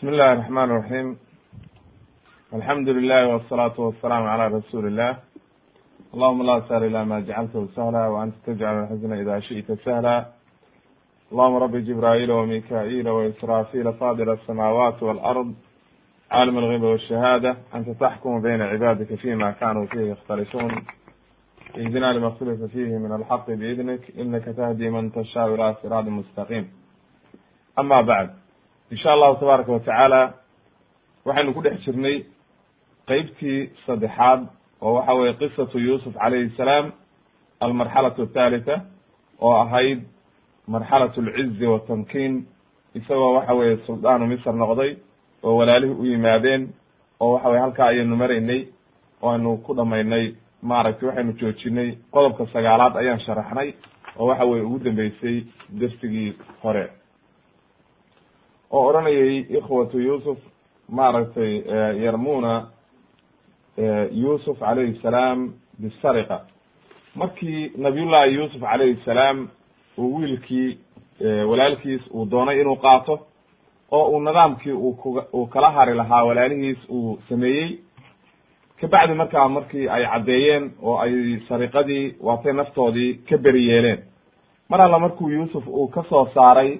بsم الlh الرحمن الرحيم الحمdu للh والصلاaة والسلام عlى رsuل الlh اللهma la sهل ilا ma جacلته سهلا وأnta تجعل الحزن إdا شiئta سهلا اللهma رb جibrائيل وميكائيل وإsrافيل فاضل السماوات والأرض cاalم الغيب والشهاadة أnta تحkم بين عباadika فيma kanوا فيه يkhتلفون اهdنا لma اkتلفa فيه min الحق بإذنك إنka تهdي mن تشhاء إلى صراط مستقيم أmا bعd in sha allahu tabaaraka watacaala waxaynu ku dhex jirnay qeybtii saddexaad oo waxa weye qisatu yuusuf calayhi salaam almarxalatu athalitha oo ahayd marxalat alcizi watamkiin isagoo waxa weye suldaanu misr noqday oo walaalihii u yimaadeen oo waxa weye halkaa ayaynu maraynay oo aynu ku dhamaynay maaragtay waxaynu joojinay qodobka sagaalaad ayaan sharaxnay oo waxa weye ugu dambeysay dersigii hore oo odhanayay ikhwatu yusuf maaragtay yarmuna yusuf calayhi salaam bisariqa. Markii nabiyullahi yusuf calayhi salaam uu wiilkii walaalkiis uu doonay inuu qaato oo uu nidaamkii uu ku uu kala hari lahaa walaalihiis uu sameeyey kabacdi markaa markii ay caddeeyeen oo ay sariqadii waatay naftoodii ka beri yeeleen. Mar alla markuu yuusuf uu ka soo saaray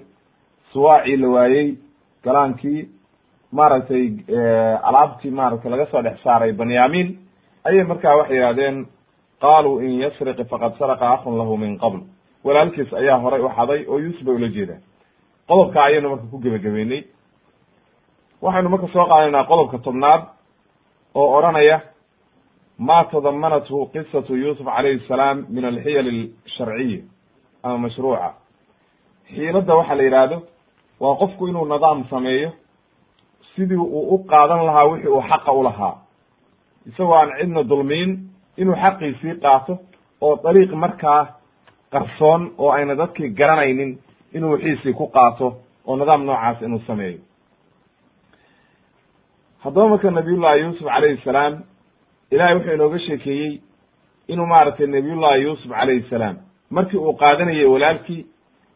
suwaacii la waayey galaankii maaragtay alaabtii maaragtay laga soo dhex saaray banyamin ayay markaa waxay yihahdeen qaluu in yasriq faqad saraqa akun lahu min qabl. Walaalkiis ayaa horay u xaday oo yuusuf bay ula jeedaan qodobka ayaynu marka ku gebagabeynay. Waxaynu marka soo qaadanaynaa qodobka tobnaad oo odhanaya ma tadamanathu qisatu yusuf calayhi salaam min alxiyal alsharciya ama mashruuca. Xiiladda waxa la yidhaahdo waa qofku inuu nidaam sameeyo sidii uu u qaadan lahaa wixii uu xaqa u lahaa. Isagoo aan cidna dulmiin inuu xaqiisii qaato oo dariiq markaa qarsoon oo ayna dadkii garanaynin inuu wixiisii ku qaato oo nidaam noocaas inuu sameeyo. Haddaba marka nabiyullahi yuusuf calayhi salaam ilahay wuxuu inooga sheekeeyey inuu maaragtay nabiyullahi yuusuf calayhi salaam. Markii uu qaadanayay walaalkii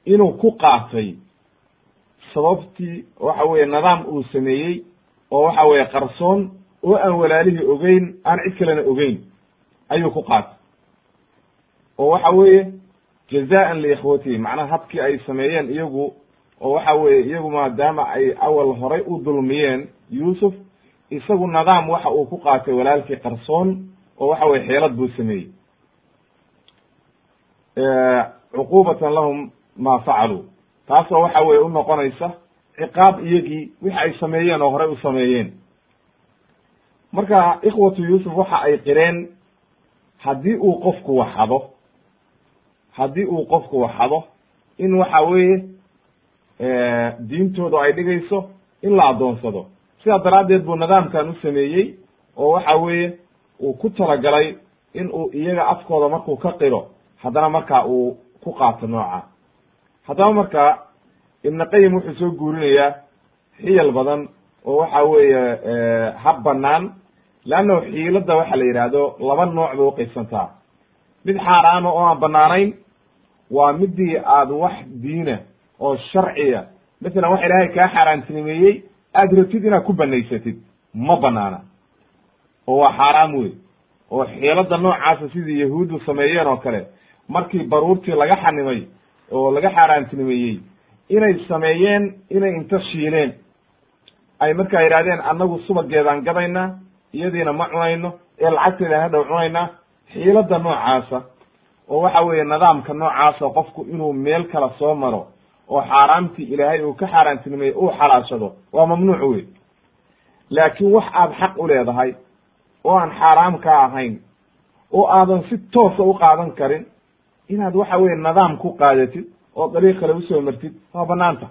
inuu ku qaatay sababtii waxa weye nidaam uu sameeyey oo waxa weye qarsoon oo aan walaalihii ogeyn aan cid kalena ogeyn ayuu ku qaatay. oo waxa weeye jazaan liikhwatihi macnaha habkii ay sameeyeen iyagu oo waxa weye iyagu maadaama ay awal horay u dulmiyeen yuusuf isagu nidaam waxa uu ku qaatay walaalkii qarsoon oo waxa weye xeelad buu sameeyey. Cuqubatan lahum ma facaluu taasoo waxa weye u noqonaysa ciqaab iyagii wixi ay sameeyeen oo horey u sameeyeen. Marka ikhwatu yuusuf waxa ay qireen haddii uu qofku waxado haddii uu qofku waxado in waxa weeye diintoodu ay dhigayso in la addoonsado. Sidaa daraaddeed buu nidaamkan u sameeyey oo waxa weeye uu ku talagalay in uu iyaga afkooda markuu ka qiro haddana markaa uu ku qaato nooca haddaba marka ibn qayim wuxuu soo guurinayaa xiyal badan oo waxa weeye hab banaan leannahu xiiladda waxa la yidhaahdo laba nooc bay uqaybsantaa mid xaaraama oo aan banaanayn waa midii aad wax diina oo sharciya masalan wax ilaahay kaa xaaraantinimeeyey aad rabtid inaad ku banaysatid ma banaana oo waa xaaraam wey oo xiilada noocaasa sidii yahuuddu sameeyeen oo kale markii baruurtii laga xanimay oo laga xaaraantinimeeyey. Inay sameeyeen inay inta shiileen. Ay markaa yidhahdeen annagu subageedaan gadaynaa iyadiina ma cunayno ee lacagteedaan hadhow cunaynaa xiilada noocaasa oo waxa weeye nidaamka noocaasa qofku inuu meel kala soo maro oo xaaraamtii ilaahay uu ka xaaraantinimeeyey uu xalaashado waa mamnuuc wey laakiin wax aad xaq u leedahay oo aan xaaraam ka ahayn oo aadan si toosa u qaadan karin inaad waxa weye nidaam ku qaadatid oo dariiq kale u soo martid waa banaanta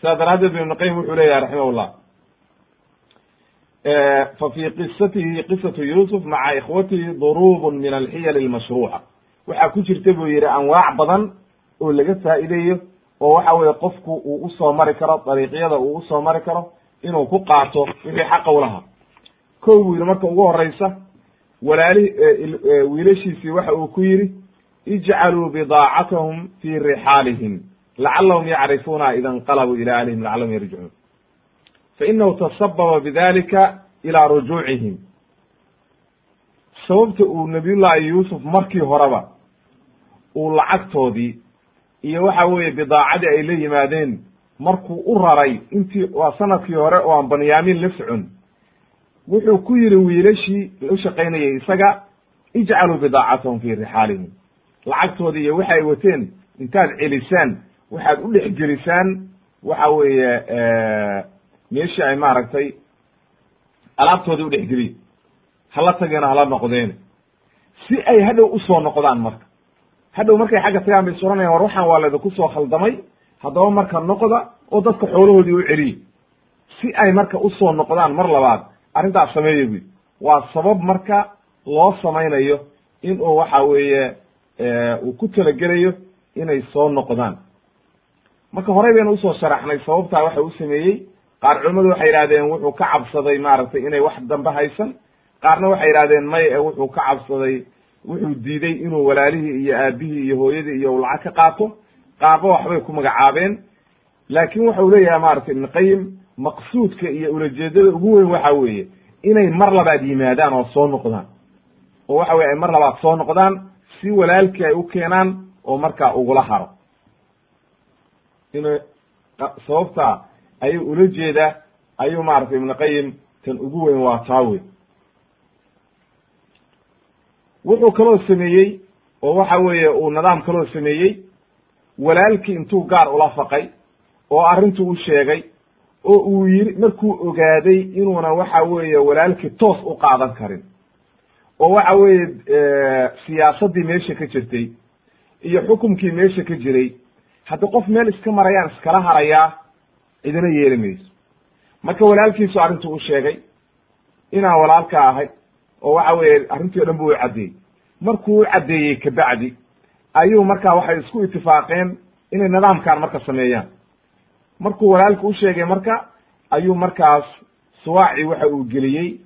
sidaa daraaddeed bu ibnu qayim wuxuu leeyahay raximahullah. Fa fi qisatihi qisatu yusuf maca ikhwatihi duruubun min alxiyal almashruuca. Waxaa ku jirta buu yihi anwaac badan oo laga faa'iideeyo oo waxa weye qofku uu u soo mari karo dariiqyada uu u soo mari karo inuu ku qaato wixii xaqa ulahaa ko buu yihi marka ugu horeysa walaalihi wiilashiisii waxa uu ku yidhi ijcaluu bidaacatahum fi rixaalihim lacalahum yacrifuuna ida inqalabuu ila ahlihim lacalahum yarjicuun fainahu tasababa bidalika ilaa rujuucihim. Sababta uu nabiyullahi yuusuf markii horeba uu lacagtoodii iyo waxa weeye bidaacadii ay la yimaadeen markuu u raray intii waa sannadkii hore oo aan banyamin la socon wuxuu ku yidhi wiilashii u shaqaynayay isaga ijcaluu bidaacatahum fii rixaalihim lacagtoodii iyo waxa ay wateen intaad celisaan waxaad u dhex gelisaan waxa weeye meeshii ay maaragtay alaabtoodii u dhexgeliy hala tageena hala noqdeen. Si ay hadhow u soo noqdaan marka hadhow markay xagga tagaan bay soranayaan war waxaan waa laydinku soo khaldamay haddaba marka noqda oo dadka xoolahoodii u celiye. Si ay marka u soo noqdaan mar labaad arrintaas sameeya buy waa sabab marka loo samaynayo in uu waxa weeye uu ku talagelayo inay soo noqdaan. Marka horey baynu u soo sharaxnay sababtaa waxa u sameeyey. Qaar culimmadu waxay yidhahdeen wuxuu ka cabsaday maaragtay inay wax dambe haysan. Qaarna waxay yidhahdeen may e wuxuu ka cabsaday wuxuu diiday inuu walaalihii iyo aabihii iyo hooyadii iyo lacag ka qaato. Qaarba waxbay ku magacaabeen. Laakin waxa uu leeyahay maratay ibn qayim maqsuudka iyo ulajeedada ugu weyn waxa weeye inay mar labaad yimaadaan oo soo noqdaan. Oo waxa weye ay mar labaad soo noqdaan si walaalkii ay u keenaan oo markaa ugula haro. Inu sababta ayuu ula jeeda ayuu maratay ibn qayim tan ugu weyn waa taa wey wuxuu kaloo sameeyey oo waxa weeye uu nidaam kaloo sameeyey walaalkii intuu gaar ula faqay oo arrintuu u sheegay oo uu yiri markuu ogaaday inuuna waxa weeye walaalkii toos u qaadan karin oo waxa weeye siyaasaddii meesha ka jirtay iyo xukumkii meesha ka jiray haddi qof meel iska marayaan iskala harayaa cidina yeeli mayso. Marka walaalkiisu arrintuu u sheegay inaan walaalka ahay oo waxa weeye arrintii o dhan bu u caddeeyey. Markuu u caddeeyey kabacdi ayuu marka waxay isku itifaaqeen inay nidaamkan marka sameeyaan. Markuu walaalka u sheegay marka ayuu markaas suwaaci waxa uu geliyey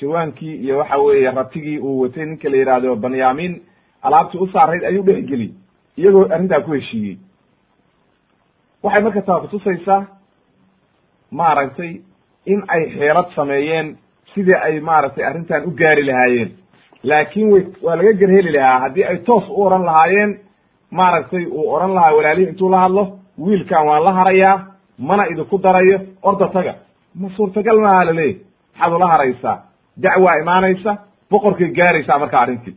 jawaankii iyo waxa weeye ratigii uu watay ninka la yihahdo banyamin alaabtii u saarayd ayuu dhex geliyey iyagoo arrintaa ku heshiiyey. Waxay marka taa kutusaysaa maaragtay in ay xeelad sameeyeen sidii ay maaragtay arrintan u gaari lahaayeen. Laakin way waa laga gerheli lahaa haddii ay toos u oran lahaayeen maaragtay uu oran lahaa walaalihii intuu la hadlo wiilkan waan la harayaa mana idinku darayo orda taga. Ma suurtagal maaha laleeyahy maxaad ula haraysaa dacwaa imaanaysa boqorkay gaaraysaa marka arrintii.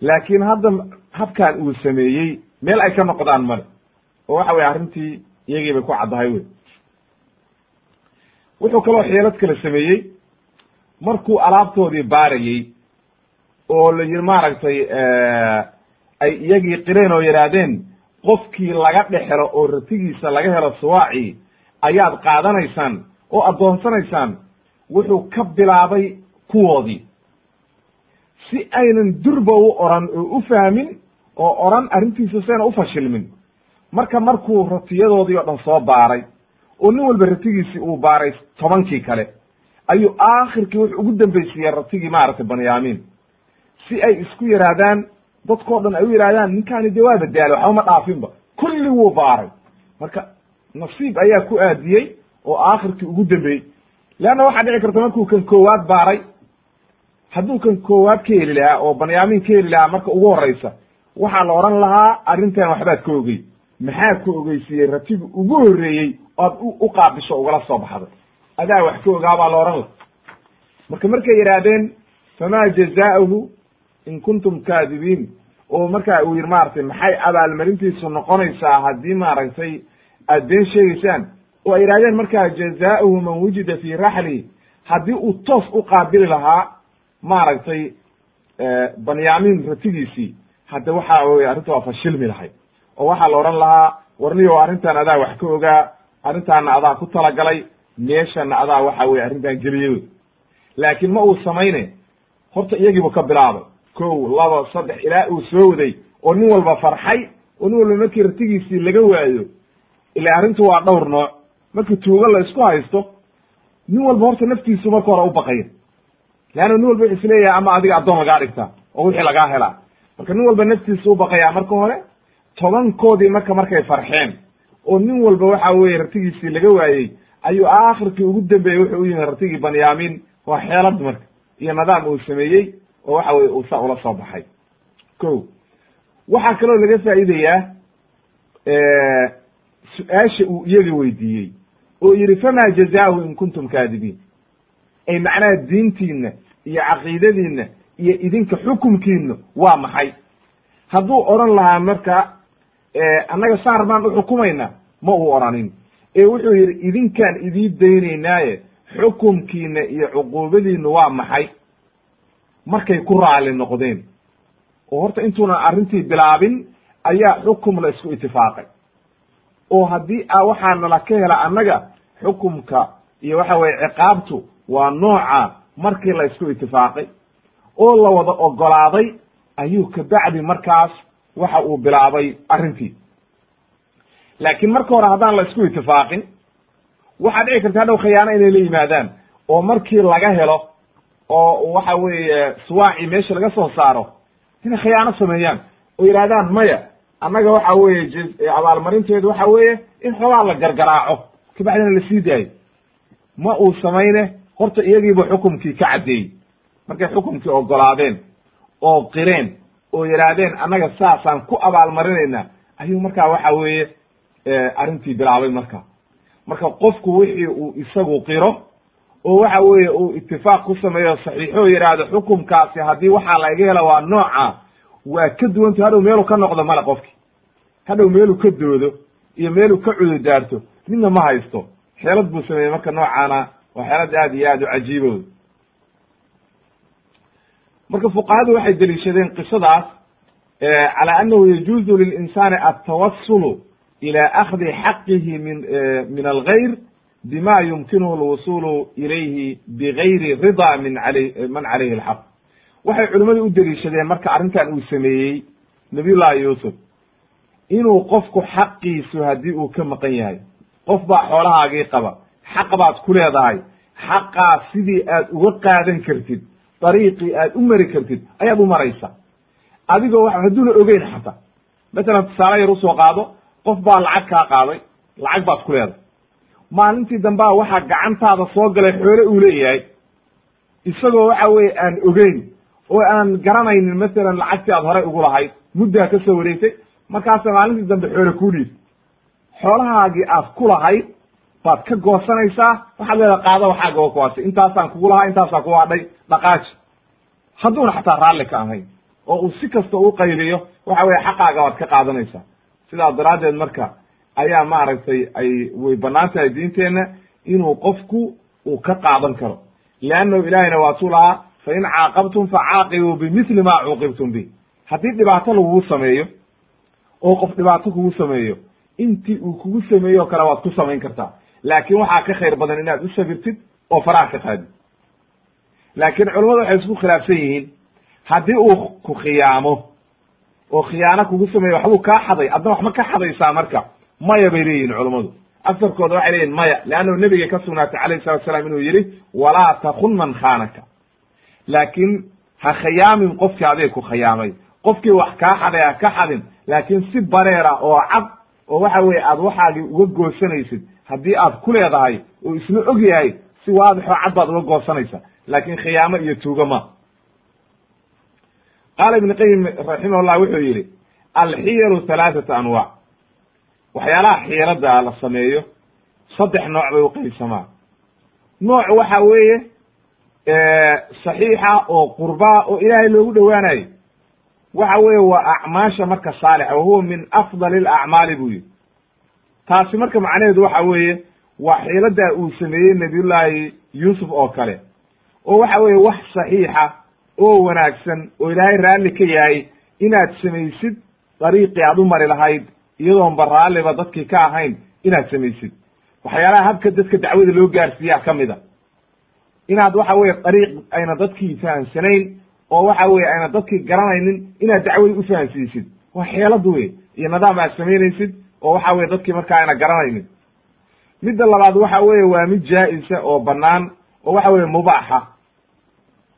Laakiin hadda habkan uu sameeyey meel ay ka noqdaan male. Oo waxa weye arrintii iyagii bay ku caddahay wey wuxuu kaloo xeelad kale sameeyey. Markuu alaabtoodii baarayey oo la yiri maaragtay ay iyagii qireen oo yidhaahdeen qofkii laga dhexelo oo ratigiisa laga helo suwaaci ayaad qaadanaysaan oo addoonsanaysaan wuxuu ka bilaabay kuwoodii si aynan durba u oran oo u fahmin oo oran arrintiisa sayna u fashilmin. Marka markuu ratiyadoodii oo dhan soo baaray oo nin walba ratigiisii uu baaray tobankii kale ayuu aakhirkii wuxuu ugu dambaysiiyey ratigii maaragtay banyamin si ay isku yihaahdaan dadkao dhan ay u yidhahdaan ninkaani dee waa badaalo waxba ma dhaafinba kulli wuu baaray. Marka nasiib ayaa ku aadiyey oo aakhirkii ugu dambeeyey. Leanna waxaa dhici karta markuu kan koowaad baaray hadduu kan koowaad ka heli lahaa oo banyamin ka heli lahaa marka ugu horeysa waxaa la odhan lahaa arrintan waxbaad ka ogey maxaa ku ogeysiiyey ratigi ugu horreeyey oad u qaabisho ugala soo baxday. Adaa wax ka ogaa baa la odhan laha marka markay yidhaahdeen famaa jazaa'uhu in kuntum kaadibiin? Oo marka uu yidhi maaragtay maxay abaalmarintiisu noqonaysaa haddii maaragtay aad been sheegeysaan oo ay yidhahdeen markaa jazaa'uhu man wujida fii raxli. Haddii uu toos u qaabili lahaa maaragtay banyamin ratigiisii hadda waxa weye arrinta waa fashilmi lahay oo waxaa la odhan lahaa warniyo arrintan adaa wax ka ogaa arrintaana adaa ku talagalay meeshana adaa waxa weye arrintan geliyey laakiin ma uu samayne horta iyagiibu ka bilaabay. Kow laba saddex ilaa uu soo waday oo nin walba farxay oo nin walba markii ratigiisii laga waayo ila arrintu waa dhowr nooc markii tuugo la isku haysto nin walba horta naftiisu marka hore u baqaya leanna nin walba is leeyahay ama adiga addoon lagaa dhigtaa oo wixii lagaa helaa. Marka nin walba naftiisu u baqaya marka hore tobankoodii marka markay farxeen oo nin walba waxa weeye ratigiisii laga waayey ayuu aakhirkii ugu dambeeyey wuxuu u yimi ratigii banyamin waa xeelad marka iyo nidaam uu sameeyey oo waxa weye uu saa ula soo baxay. Ko waxaa kaloo laga faa'iidayaa su'aasha uu iyaga weydiiyey oo yidhi fama jazaahu in kuntum kaadibiin ay macnaha diintiina iyo caqiidadiina iyo idinka xukumkiina waa maxay? Hadduu odhan lahaa marka annaga saar baan uxukumayna ma uu odhanin ee wuxuu yidhi idinkaan idii daynaynaaye xukumkiina iyo cuquubadiina waa maxay? Markay ku raali noqdeen. Oo horta intuunan arrintii bilaabin ayaa xukum la isku itifaaqay. Oo haddii a waxaa nala ka hela annaga xukumka iyo waxa weye ciqaabtu waa nooca markii la isku itifaaqay oo la wada ogolaaday ayuu kabacdi markaas waxa uu bilaabay arrintii. Laakiin marka hore haddaan la isku itifaaqin waxaa dhici karta hadhow khiyaano inay la yimaadaan oo markii laga helo oo waxa weeye suwaaci meesha laga soo saaro inay khiyaano sameeyaan oo yidhahdaan maya annaga waxa weeye abaalmarinteedu waxa weeye in xoogaa la gargaraaco kabacdina la sii daayo. Ma uu samayne horta iyagiiba xukumkii ka caddeeyey. Markay xukumkii ogolaadeen oo qireen oo yidhaahdeen annaga saasaan ku abaalmarinaynaa ayuu markaa waxa weeye arrintii bilaabay marka marka qofku wixii uu isagu qiro oo waxa weeye uu itifaaq ku sameeyo saxiixo yidhaahdo xukumkaasi haddii waxaa laga hela waa nooca waa ka duwanta hadhow meeluu ka noqdo male qofki. Hadhow meeluu ka doodo iyo meeluu ka cududaarto midna ma haysto. Xeelad buu sameeyey marka noocaana waa xeelad aad iyo aad u cajiibo. Marka fuqahadu waxay deliishadeen qisadaas cala annahu yajuuzu lilinsaani altawasulu ila akhdi xaqihi min min algayr bima yumkinuhu alwusulu ilayhi bigayri rida min alay man calayhi alxaq waxay culimmadu u deliishadeen marka arrintan uu sameeyey nabiyullahi yuusuf inuu qofku xaqiisu haddii uu ka maqan yahay. Qof baa xoolahaagii qaba xaq baad ku leedahay xaqaas sidii aad uga qaadan kartid dariiqii aad u mari kartid ayaad u maraysa adigoo wa hadduuna ogeyn xataa masalan tusaale yar u soo qaado qof baa lacag kaa qaaday lacag baad ku leedahay maalintii dambaa waxaa gacantaada soo galay xoole uu leeyahay isagoo waxa weye aan ogeyn oo aan garanaynin masalan lacagtii aad horey ugu lahayd muddaa ka soo wareegtay markaasa maalintii dambe xoole kuu dhiib xoolahaagii aad ku lahayd baad ka goosanaysaa? Waxaad leedaha qaada waxaaga oo kuwaasi. Intaasaan kugu lahaa intaasaan ku hadhay dhaqaaji. Hadduuna xataa raalli ka ahayn oo uu si kasta u qayliyo waxa weye xaqaaga waad ka qaadanaysaa. Sidaa daraaddeed marka ayaa maaragtay ay way bannaan tahay diinteenna inuu qofku uu ka qaadan karo. Leannahu ilaahayna waatuu lahaa fa in caaqabtum facaaqibuu bimithli ma cuuqibtum bi haddii dhibaato lagugu sameeyo oo qof dhibaato kugu sameeyo intii uu kugu sameeyo kale waad ku samayn kartaa laakiin waxaa ka khayr badan inaad u sabirtid oo faraha ka qaadid laakiin culamadu waxay isku khilaafsan yihiin haddii uu ku khiyaamo oo khiyaano kugu sameeyo waxbuu kaa xaday adna wax ma ka xadaysaa marka. Maya bay leeyihiin culammadu agsarkooda waxay leeyihiin maya leannahu nebiga ka sugnaatay calayhi salatu salaam inuu yidhi walaa takun man khaanaka. Laakiin ha khiyaamin qofkii adig ku khiyaamay. Qofkii wax kaa xaday ha ka xadin. Laakiin si bareera oo cad oo waxa weye aad waxaagii uga goosanaysid haddii aad ku leedahay oo isla og yahay si waadixoo cad baad uga goosanaysa laakin khiyaamo iyo tuugo ma. Qaala ibn qayim raximahullah wuxuu yidhi alxiyalu halaathatu anwaac waxyaalaha xiilada la sameeyo saddex nooc bay uqaybsamaa nooc waxa weeye saxiixa oo qurbaa oo ilaahay loogu dhowaanayo. Waxa weeye waa acmaasha marka saalixa wahuwa min afdali alacmaali buu yihi taasi marka macnaheedu waxa weeye waa xiiladaa uu sameeyey nabiyullaahi yuusuf oo kale. Oo waxa weeye wax saxiixa oo wanaagsan oo ilaahay raalli ka yahay inaad samaysid dariiqii aad u mari lahayd iyadoonba raalliba dadkii ka ahayn inaad samaysid. Waxyaalaha habka dadka dacwada loo gaarsiiyaa ka mid a. Inaad waxa weye dariiq ayna dadkii fahamsanayn oo waxa weye ayna dadkii garanaynin inaad dacwada ufahansiisid waa xeelad wey iyo nidaam aad samaynaysid oo waxa weye dadkii markaa ayna garanaynin. Midda labaad waxa weye waa mid jaa-isa oo banaan oo waxa weye mubaaxa.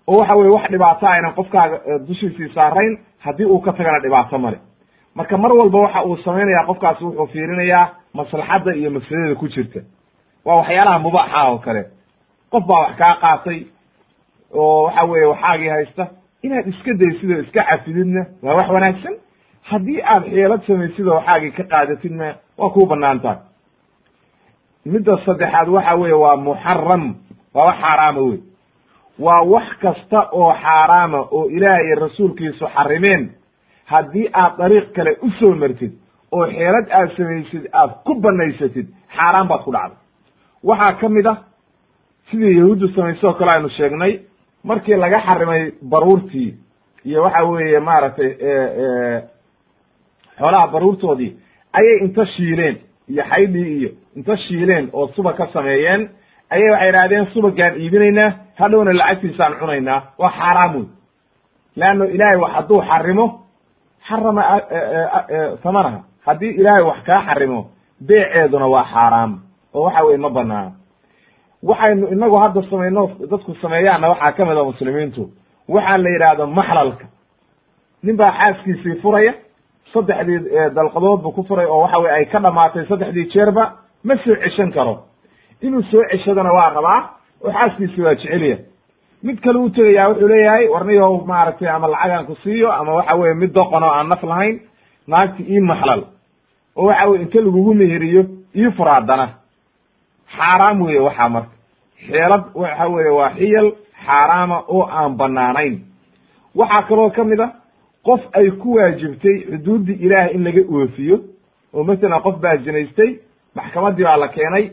Oo waxa weye wax dhibaato aynan qofkaaga dushiisii saarayn haddii uu ka tagana dhibaato male. Marka mar walba waxa uu samaynaya qofkaasi wuxuu fiirinayaa maslaxadda iyo mafsadada ku jirta. Waa waxyaalaha mubaaxa oo kale. Qof baa wax kaa qaatay oo waxa weeye waxaagii haysta inaad iska daysid oo iska cafididna waa wax wanaagsan haddii aad xeelad samaysid oo waxaagii ka qaadatidna waa kuu bannaan tahay midda saddexaad waxa weeye waa muxaram waa wax xaaraama wey waa wax kasta oo xaaraama oo ilaah iyo rasuulkiisu xarimeen. Haddii aad dariiq kale u soo martid oo xeelad aad samaysid aad ku banaysatid xaaraan baad ku dhacday. Waxaa ka mid ah sidii yahuuddu samaysay oo kale aynu sheegnay markii laga xarimay baruurtii iyo waxa weeye maaragtay xoolaha baruurtoodii ayay inta shiileen iyo xaydhii iyo inta shiileen oo subag ka sameeyeen ayay waxay idhahdeen subagaan iibinaynaa hadhowna lacagtiisaan cunaynaa waa xaaraam wey leanno ilaahay wax hadduu xarimo xarama samanaha haddii ilaahay wax kaa xarimo beeceeduna waa xaaraam oo waxa weye ma banaana waxaynu inagu hadda samayno dadku sameeyaanna waxaa ka mid a muslimiintu waxaa la yidhaahdo maxlalka. Nin baa xaaskiisii furaya saddexdii dalqadood bu ku furay oo waxa weye ay ka dhamaatay saddexdii jeerba ma soo ceshan karo. Inuu soo ceshadona waa rabaa oo xaaskiisi waa jecelya mid kale u tegayaa wuxuu leeyahay warniyow maaragtay ama lacagaan ku siiyo ama waxa weye mid doqon oo aan naf lahayn naagti ii maxlal. Oo waxa weye inta lagugu meheriyo ii fur haddana xaaraam weeye waxaa marka. Xeelad waxa weeye waa xiyal xaaraama oo aan banaanayn waxaa kaloo ka mid a qof ay ku waajibtay xuduuddii ilaahay in laga oofiyo oo masalan qof baa zinaystay maxkamaddii baa la keenay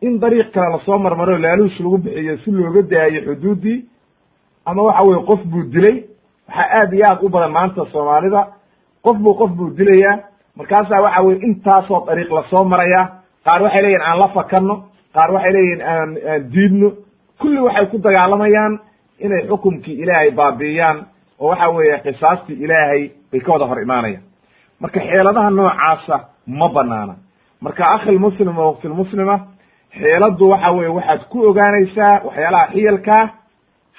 in dariiq kale la soo marmaro laaluush lagu bixiyo si looga daayo xuduuddii ama waxa weye qof buu dilay waxaa aad iyo aad u badan maanta soomaalida qof buu qof buu dilayaa markaasaa waxa weye intaasoo dariiq la soo maraya qaar waxay leeyihiin aan la fakanno qaar waxay leeyihiin aan aan diidno kulli waxay ku dagaalamayaan inay xukumkii ilaahay baabi'iyaan oo waxa weeye qisaastii ilaahay bay ka wada hor imaanayaan. Marka xeeladaha noocaasa ma banaana. Marka akhilmuslim oo waktilmuslima xeeladdu waxa weye waxaad ku ogaanaysaa waxyaalaha xiyalkaa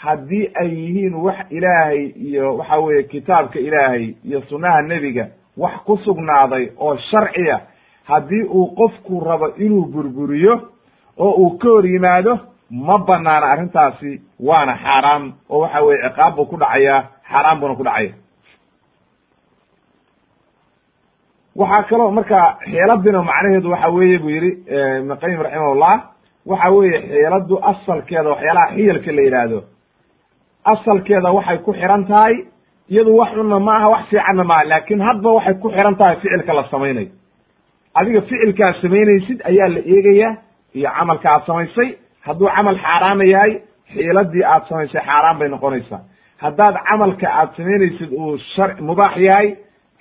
haddii ay yihiin wax ilaahay iyo waxa weeye kitaabka ilaahay iyo sunnaha nebiga wax ku sugnaaday oo sharciya haddii uu qofku rabo inuu burburiyo oo uu ka hor yimaado ma banaana arrintaasi waana xaaraam oo waxa weye ciqaab buu ku dhacayaa xaaraan buuna ku dhacaya waxaa kaloo marka xeeladina macnaheedu waxa weeye buu yihi ibn qayim raximahullah waxa weeye xeeladdu asalkeeda waxyaalaha xiyalka la yidhaahdo asalkeeda waxay ku xiran tahay iyadu wax xunna ma aha wax fiicanna maaha laakin hadba waxay ku xiran tahay ficilka la samaynayo adiga ficilkaad samaynaysid ayaa la eegaya iyo camalka aad samaysay hadduu camal xaaraama yahay xiiladii aad samaysay xaaraan bay noqonaysaa haddaad camalka aad samaynaysid uu shar mubaax yahay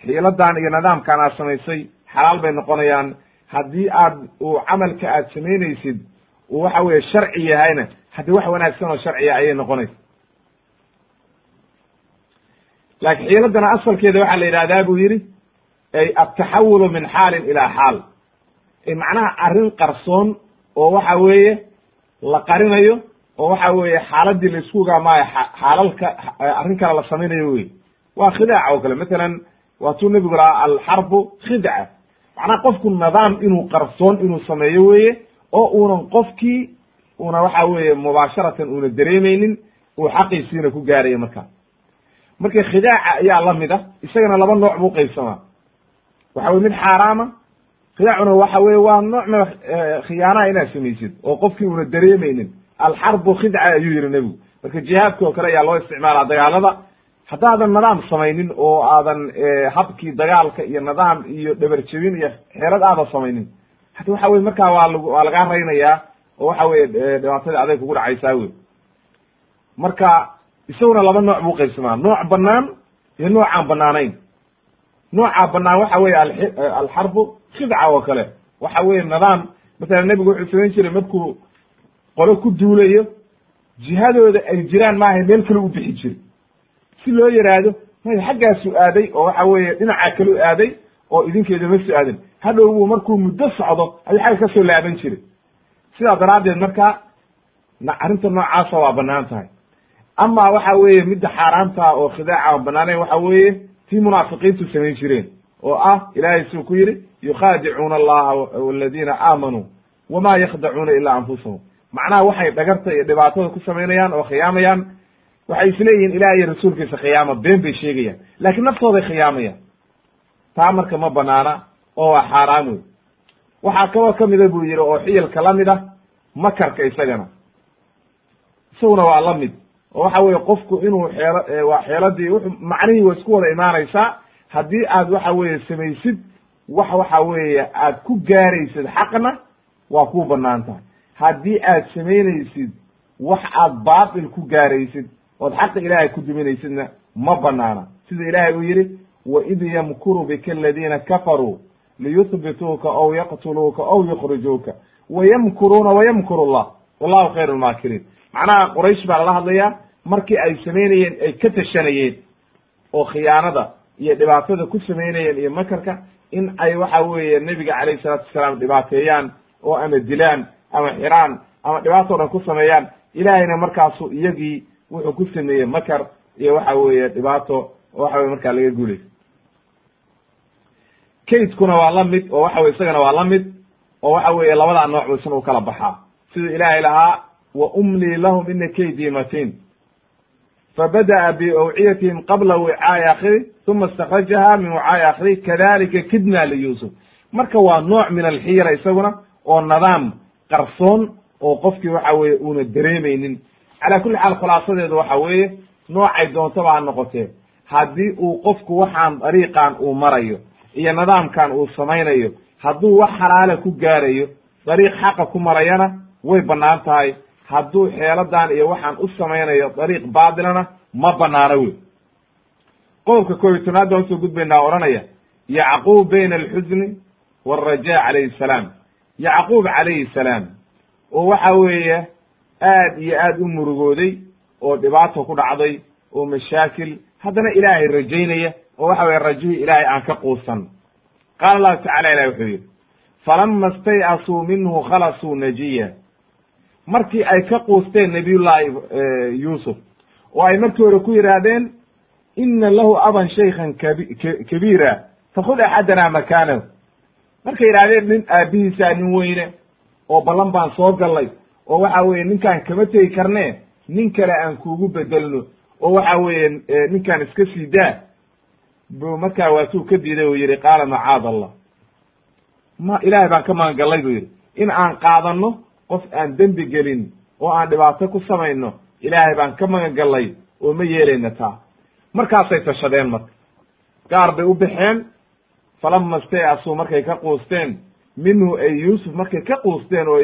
xiiladan iyo nidaamkan aad samaysay xalaal bay noqonayaan. Haddii aad uu camalka aad samaynaysid uu waxa weye sharci yahayna haddii wax wanaagsan oo sharciya ayay noqonaysa. Laakiin xiiladana asalkeeda waxaa la yidhahdaa buu yidhi ay altaxawulu min xaalin ilaa xaal. Macnaha arrin qarsoon oo waxa weeye la qarinayo oo waxa weeye xaaladii la isku ogaamaayo xaalalka arrin kale la samaynayo wey waa khidaac oo kale. Matalan waatuu nebigu lahaa alxarbu khidca macnaha qofku nidaam inuu qarsoon inuu sameeyo weye oo uunan qofkii una waxa weeye mubaasharatan una dareemeynin uu xaqiisiina ku gaarayo markaa marka khidaaca ayaa la mid ah isagana laba nooc buu qaybsamaa. Waxa weye mid xaaraama khidaacuna waxa weye waa noocna khiyaanaha inaad samaysid oo qofkii una dareemeynin alxarbu khidca ayuu yihi nebigu. Marka jihaadki oo kale ayaa loo isticmaalaa dagaalada. Haddaadan nidaam samaynin oo aadan habkii dagaalka iyo nidaam iyo dhabarjebin iyo xeelad aadan samaynin. Hada waxa weye markaa waa lag waa lagaa raynayaa oo waxa weye dhibaatadii aday kugu dhacaysaa wey marka isaguna laba nooc buu qaybsamaa. Nooc banaan iyo nooc aan banaanayn noocaa banaan waxa weye alxarbu khidca oo kale. Waxa weye nidaam masalan nebigu wuxuu samayn jiray markuu qolo ku duulayo jihadooda ay jiraan maaha meel kale u bixi jiri si loo yaraahdo may xaggaasu aaday oo waxa weeye dhinaca kale u aaday oo idinkeeda ma soo aadan. Hadhow buu markuu muddo socdo ayuu xagga ka soo laaban jiray. Sidaa daraaddeed marka arrinta noocaasa waa bannaan tahay. Ama waxa weeye midda xaaraamta oo khidaaca aan banaanayn waxa weeye tii munaafiqiintu samayn jireen oo ah ilahay suu ku yidhi yukhaadicuuna allaha waladiina aamanuu wama yakdacuuna ilaa anfusahum macnaha waxay dhagarta iyo dhibaatada ku samaynayaan oo khiyaamayaan. Waxay isleeyihiin ilaah iyo rasuulkiisa khiyaama been bay sheegayaan. Laakiin naftooday khiyaamayaan. Taa marka ma banaana oo waa xaaraam wey waxaa kaloo kamida buu yidhi oo xiyalka la mid ah makarka isagana. Isaguna waa la mid. Oo waxa weye qofku inuu xeelo waa xeeladii wuxu macnihii waa isku wada imaanaysaa. Haddii aad waxa weeye samaysid wax waxa weeye aad ku gaaraysid xaqna waa kuu bannaan tahay haddii aad samaynaysid wax aad baatil ku gaaraysid ood xaqa ilaahay ku duminaysidna ma banaana sida ilaahay uu yidhi waid yamkuru bika aladiina kafaruu liyuhbituuka aw yaqtuluuka aw yukhrijuuka. Wayamkuruuna wayamkuru allah. Wallahu khayru lmaakiriin macnaha quraysh baa lala hadlayaa markii ay samaynayeen ay ka tashanayeen oo khiyaanada iyo dhibaatada ku samaynayeen iyo makarka in ay waxa weeye nebiga calayhi salaatu wasalaam dhibaateeyaan oo ama dilaan ama xiraan ama dhibaato dhan ku sameeyaan. Ilaahayna markaasu iyagii wuxuu ku sameeyey makar iyo waxa weeye dhibaato waxa weye markaa laga guulaysa kaydkuna waa la mid oo waxa weye isagana waa la mid oo waxa weeye labadaa nooc isna u kala baxaa. Siduu ilaahay lahaa wa umlii lahum ina kaydii matin. Fabada'a biawciyatihim qabla wicaa'i akhiri uma istakrajaha min wicaa'i akhiri kadalika kidna liyusuf marka waa nooc min alxiyra isaguna oo nidaam qarsoon oo qofkii waxa weeye uuna dareemaynin. Cala kulli xaal khulaasadeedu waxa weeye noocay doontaba ha noqotee. Haddii uu qofku waxaan dariiqan uu marayo iyo nidaamkan uu samaynayo hadduu wax xalaala ku gaarayo dariiq xaqa ku marayana way bannaan tahay. Hadduu xeeladan iyo waxaan u samaynayo dariiq baatilana ma banaano wey. Qodobka koob iyo tobnaad baan u soo gudbaynaa odhanaya yacquub bayna alxusni waalraja calayhi salaam yacquub calayhi salaam oo waxa weeye aad iyo aad u murugooday oo dhibaato ku dhacday oo mashaakil haddana ilaahay rajaynaya oo waxa weye rajihii ilaahay aan ka quusan. Qaala allahu tacala ilahi wuxuu yidhi falama stay'asuu minhu khalasuu najiya. Markii ay ka quusteen nabiyullahi yuusuf oo ay markii hore ku yidhaahdeen ina lahu aban shaykhan kabi kabiira fakhud axadana makaanahu markay yidhahdeen nin aabihiisaa nin weyne oo ballan baan soo gallay oo waxa weeye ninkaan kama tegi karne nin kale aan kuugu bedelno oo waxa weeye ninkaan iska sii daa bu markaa waatuu ka diiday uu yihi qaala macaad allah ma ilaahay baan ka magangallay buu yidhi. In aan qaadano qof aan dembi gelin oo aan dhibaato ku samayno ilaahay baan ka magangallay oo ma yeelayna taa. Markaasay tashadeen marka. Gaar bay u baxeen falama stayasuu markay ka quusteen minhu ay yuusuf markay ka quusteen oo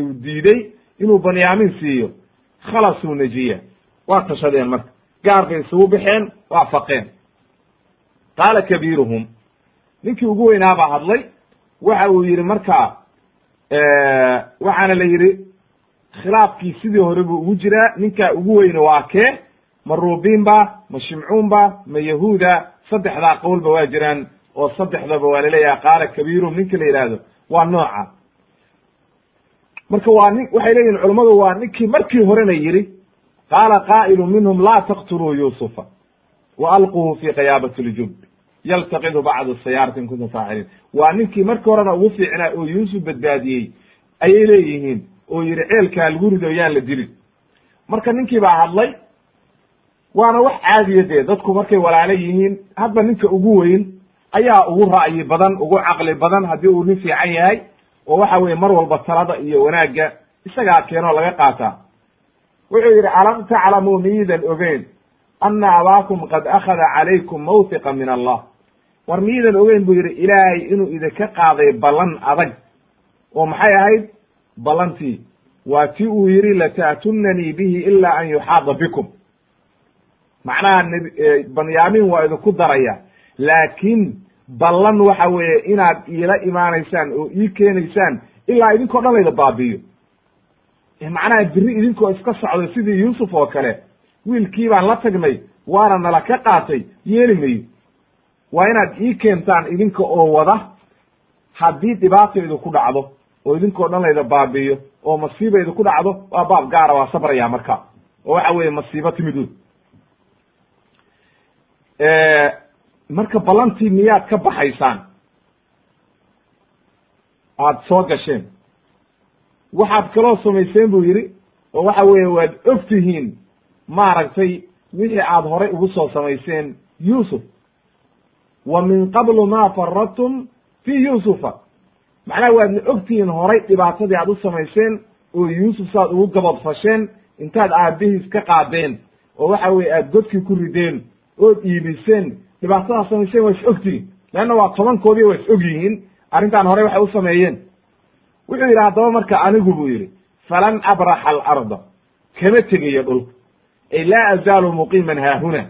u diiday inuu banyamin siiyo khalasuu najiya waa tashadeen marka gaar bay isugu baxeen waa faqeen qaala kabiiruhum ninkii ugu weynaa baa hadlay waxa uu yidhi marka waxaana la yidhi khilaafkii sidii hore buu ugu jiraa ninkaa ugu weyne waa kee ma ruubiin ba ma shimcuun ba ma yahuuda saddexdaa qowlba waa jiraan oo saddexdaba waa laleeyaha qaala kabiiruhum ninka la yidhaahdo waa nooca. Marka waa nin waxay leeyihiin culammadu waa ninkii markii horena yidhi qaala qaa'ilu minhum laa taqtuluu yuusufa wa alquuhu fi khiyaabati ljub yaltaqidu bacdu sayaarati in kuntum faaciliin waa ninkii markii horena ugu fiicnaa oo yuusuf badbaadiyey ayay leeyihiin oo yidhi ceelkaa lagu rido yaan la dilin. Marka ninkii baa hadlay waana wax caadiya dee dadku markay walaalo yihiin hadba ninka ugu weyn ayaa ugu ra'yi badan ugu caqli badan haddii uu nin fiican yahay oo waxa weye mar walba talada iyo wanaagga isagaa keenoo laga qaataa wuxuu yidhi alam taclamuu miyidan ogeyn ana abaakum qad akhada calaykum mawtiqa min allah. War miyidan ogeyn buu yidhi ilaahay inuu idinka qaaday ballan adag. Oo maxay ahayd? Ballantii. Waa ti uu yidhi lata'tunanii bihi ila an yuxaada bikum. Macnaha banyamin waa idinku daraya laakiin ballan waxa weeye inaad iila imaanaysaan oo ii keenaysaan ilaa idinkoo dhan layda baabi'iyo. Macnaha biri idinkoo iska socday sidii yuusuf oo kale wiilkii baan la tagnay waana nala ka qaatay yeeli mayo waa inaad ii keentaan idinka oo wada haddii dhibaata idinku dhacdo oo idinkoo dhan layda baabi'iyo oo masiiba idinku dhacdo waa baab gaara waa sabraya marka oo waxa weeye masiibo timid marka ballantii miyaad ka baxaysaan? Aada soo gasheen. Waxaad kaloo samayseen buu yidhi oo waxa weeye waad og tihiin maaragtay wixii aad horay ugu soo samayseen yuusuf. Wa min qablu ma faradtum fi yuusufa. Macnaha waadna og tihiin horay dhibaatadii aad u samayseen oo yuusuf saad ugu gabadfasheen intaad aabihiis ka qaadeen oo waxa weye aad godkii ku rideen ood iibiseen dhibaatadaad samayseen waa is og tihiin. Leanna waa tobankoodii waa is og yihiin. Arrintan horey waxay u sameeyeen. Wuxuu yidhi haddaba marka anigu buu yidhi falan abraxa alarda kama tegayo dhulka. Ay laa azaalu muqiiman haahuna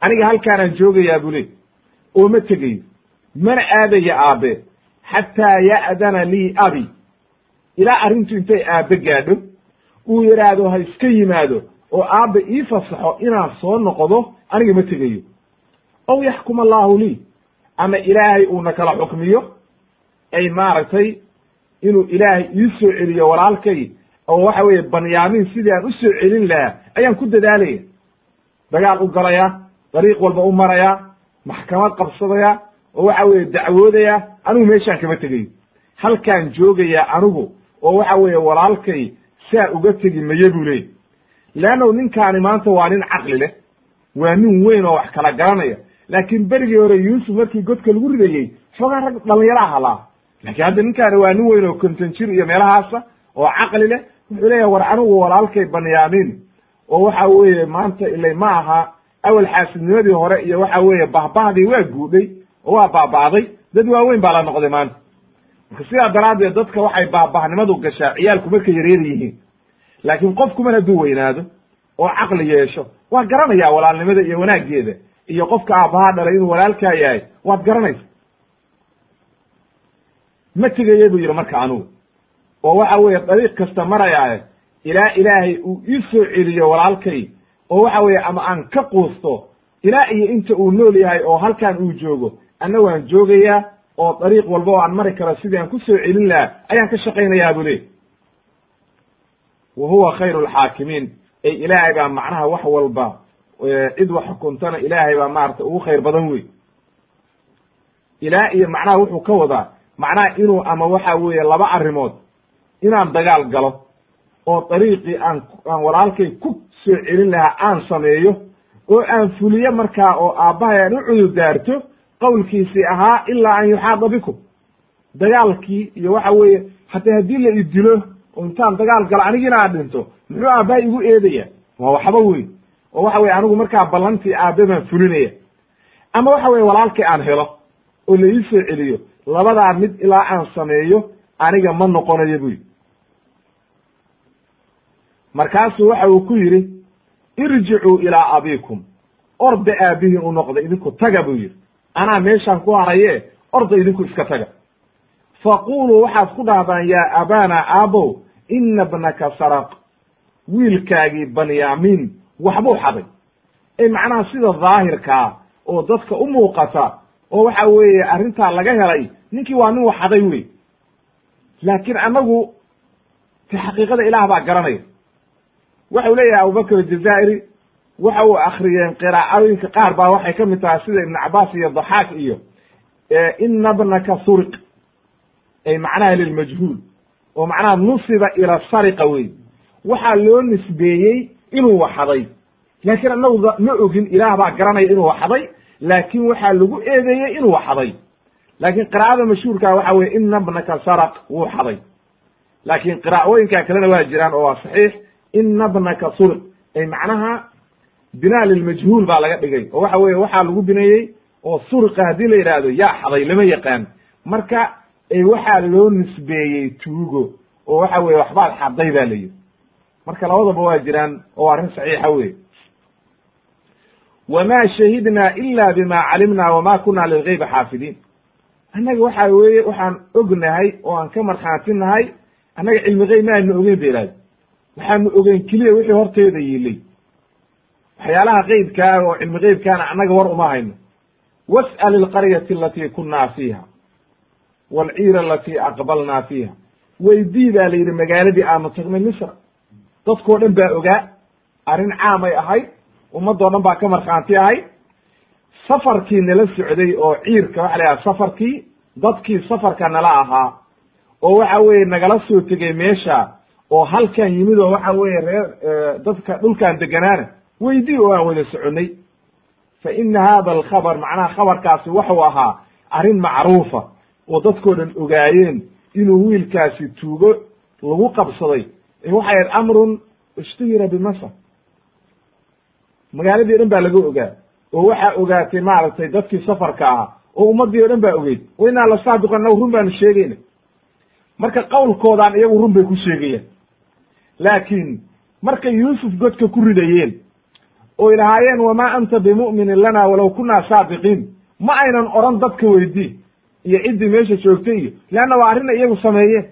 aniga halkaanaan joogayaa buu le oo ma tegayo mana aadaya aabe xataa ya'dana lii abi. Ilaa arrintu intay aabe gaadho uu yidhaahdo ha iska yimaado oo aabe ii fasaxo inaan soo noqdo aniga ma tegayo ow yaxkum allaahu lii ama ilaahay uuna kala xukmiyo ay maaragtay inuu ilaahay ii soo celiyo walaalkay oo waxa weeye banyaamiin sidii aan u soo celin lahaa ayaan ku dadaalaya dagaal u galaya dariiq walba u maraya maxkamad qabsadaya oo waxa weeye dacwoodaya anigu meeshaan kama tegayo halkaan joogayaa anigu oo waxa weeye walaalkay saa uga tegi maye buu leeyay leannahu ninkaani maanta waa nin caqli leh waa nin weyn oo wax kala garanaya laakiin berigii hore yuusuf markii godka lagu ridayey xoogaa rag dhalinyaro ah halaa laakiin hadda ninkaani waa nin weyn oo konton jir iyo meelahaasa oo caqli leh wuxuu leeyahay war anigu walaalkay banyaamiin oo waxa weeye maanta ilay ma aha awal xaasidnimadii hore iyo waxa weeye bahbahdii waa guudhay oo waa baaba'day dad waaweyn baa la noqday maanta. Marka sidaa daraaddeed dadka waxay baabahnimadu gashaa ciyaalku markay yareer yihiin. Laakiin qofku mar hadduu weynaado oo caqli yeesho waa garanayaa walaalnimada iyo wanaaggeeda iyo qofka aabbahaa dhalay inuu walaalkaa yahay waad garanaysa. Ma tegaya buu yidhi marka anugu. Oo waxa weeye dariiq kasta marayaaye ilaa ilaahay uu ii soo celiyo walaalkay oo waxa weeye ama aan ka quusto ilaa iyo inta uu nool yahay oo halkan uu joogo anna waan joogayaa oo dariiq walba oo aan mari karo sidii aan ku soo celin lahaa ayaan ka shaqaynayaa buu leey wa huwa khayru alxaakimiin ay ilaahay baa macnaha wax walba cid wax xukuntana ilaahay baa maarata ugu khayr badan wey ilaa iyo macnaha wuxuu ka wadaa macnaha inuu ama waxa weeye laba arrimood inaan dagaal galo oo dariiqii aan aan walaalkay ku soo celin lahaa aan sameeyo oo aan fuliyo markaa oo aabbahay aan u cududaarto qowlkiisii ahaa ilaa an yuxaada bikum. Dagaalkii iyo waxa weeye hataa haddii la idilo oo intaan dagaal galo anigiina aad dhinto muxuu aabbaha igu eedaya waa waxba weyn oo waxa weye anigu markaa ballantii aabe baan fulinaya. Ama waxa weye walaalkii aan helo oo la ii soo celiyo labadaa mid ilaa aan sameeyo aniga ma noqonayo buyi markaasuu waxa uu ku yidhi irjicuu ilaa abiikum orda aabihiin u noqda idinku taga buu yidhi. Anaa meeshaan ku haraye orda idinku iska taga. Faquluu waxaad ku dhahdaan yaa abaana aabow ina bnaka saraq wiilkaagii banyaamiin waxbuu xaday. Ee macnaha sida daahirkaa oo dadka u muuqata oo waxa weeye arrintaa laga helay ninkii waa nin wax xaday wey. Laakiin annagu te xaqiiqada ilaah baa garanaya. Waxau leeyahay abubakr aljazaa'iri waxa uu akriyeen qiraa'ooyinka qaar baa waxay ka mid tahay sida ibn cabaas iyo daxaak iyo ina bnaka suriq ay macnaha lilmajhuul oo macnaha nusiba ila sariqa wey. Waxaa loo nisbeeyey inuu waxaday. Laakiin annagu ma ogin ilaah baa garanaya inuu waxaday laakin waxaa lagu eedeeyey inuu waxaday. Laakiin qiraa'ada mashhuurkaa waxa weye ina bnaka saraq wuu xaday laakiin qiraa'ooyinka kalena waa jiraan oo waa saxiix. Ina bnaka suriq ay macnaha binaa lilmajhuul baa laga dhigay. Oo waxa weye waxaa lagu bineeyey oo suriqa haddii la yidhaahdo yaa xaday lama yaqaan. Marka waxaa loo nisbeeyey tuugo. Oo waxa weye waxbaad xaday ba la yidhi marka labadaba waa jiraan oo arrin saxiixa wey wma shahidna ila bima calimna wma kuna lilgeybi xaafidiin annaga waxa weeye waxaan ognahay oo aan ka markhaatinahay annaga cilmi geyb ma aanu ogeyn ihahdo waxaanu ogeyn keliya wixii horteeda yiilay waxyaalaha qeybkaa oo cilmi geybkaana annaga war uma hayno. Was'al ilqaryati alatii kunna fiiha. Waalciira alatii aqbalna fiiha. Weydii baa la yidhi magaaladii aanu tagnay misra dadkoo dhan baa ogaa arrin caamay ahayd ummadoo dhan baa ka markhaanti ahay. Safarkii nala socday oo ciirka waxa la yidhaha safarkii dadkii safarka nala ahaa oo waxa weeye nagala soo tegey meesha oo halkan yimid oo waxa weeye reer dadka dhulkan deganaana weydii oo aan wada soconay fa ina hada alkhabar macnaha khabarkaasi waxuu ahaa arrin macruufa oo dadkoo dhan ogaayeen inuu wiilkaasi tuugo lagu qabsaday waxay ahayd amrun ishtihira bimasr magaaladii o dhan baa laga ogaa. Oo waxaa ogaatay maaragtay dadkii safarka ahaa. Oo ummadii o dhan baa ogeyd. Wa inaa la saadiqan naw run baanu sheegayna. Marka qawlkoodaan iyagu run bay ku sheegayaan laakiin markay yuusuf godka ku ridayeen oy lahaayeen wamaa anta bimu'minin lana walow kunaa saadiqiin. Ma aynan odhan dadka weydii iyo ciddii meesha joogtay iyo leanna waa arrin iyagu sameeyeen.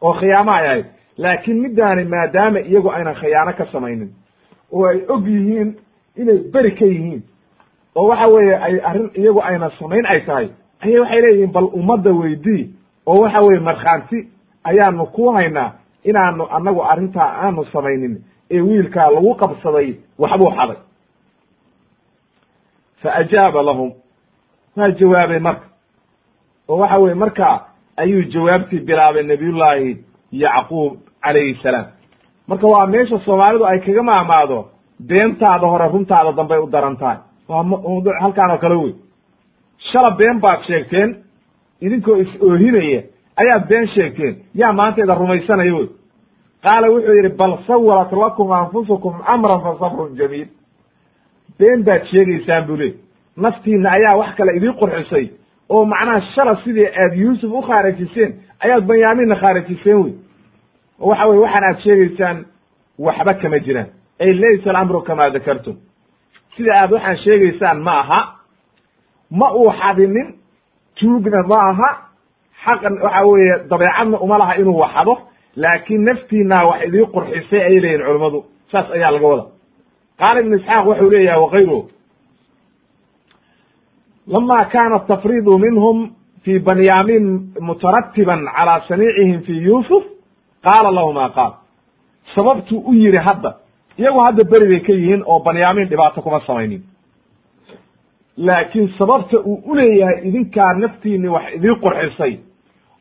Oo khiyaamo ay ahayd laakiin middaani maadaama iyagu aynan khiyaano ka samaynin oo ay og yihiin inay beri ka yihiin oo waxa weeye ay arrin iyagu aynan samayn ay tahay ayay waxay leeyihiin bal ummadda weydii oo waxa weye markhaanti ayaanu ku haynaa inaanu annagu arrintaa aanu samaynin ee wiilkaa lagu qabsaday waxbuu xaday. Fa ajaaba lahum. Waa jawaabay marka. Oo waxa weye marka ayuu jawaabtii bilaabay nabiyullaahi yacquub calayhi salaam. Marka waa meesha soomaalidu ay kaga maamaado beentaada hore runtaada dambay u daran tahay waa mawduuc halkaan oo kale wey. Shala been baad sheegteen idinkoo is oohinaya ayaad been sheegteen. Yaa maanta ida rumaysanaya wey. Qaala wuxuu yidhi bal sawarat lakum anfusukum amran fa sabrun jamiil. Been baad sheegaysaan buu le naftiina ayaa wax kale idii qurxisay oo macnaha shala sidii aad yuusuf u khaarajiseen ayaad banyaamiinna khaarajiseen wey. Waxa weye waxaan aad sheegaysaan waxba kama jiraan. Ay laysa alamru kama dakartum sida aad waxaan sheegaysaan ma aha. Ma uu xadinin tuugna ma aha. Xaqan waxa weeye dabeecadna uma laha inuu waxado laakiin naftiinaa wax idii qurxisay ayay leeyihiin culammadu saas ayaa laga wada qaala ibn isxaaq waxau leeyahay wakayruhu lama kana atafridu minhum fi banyamin mutaratiban calى saniicihim fi yusuf qaala lahu ma qaal sababtuu u yidhi hadda iyagu hadda beri bay ka yihiin oo banyamin dhibaato kuma samaynin laakiin sababta uu uleeyahay idinkaa naftiini wax idii qurxisay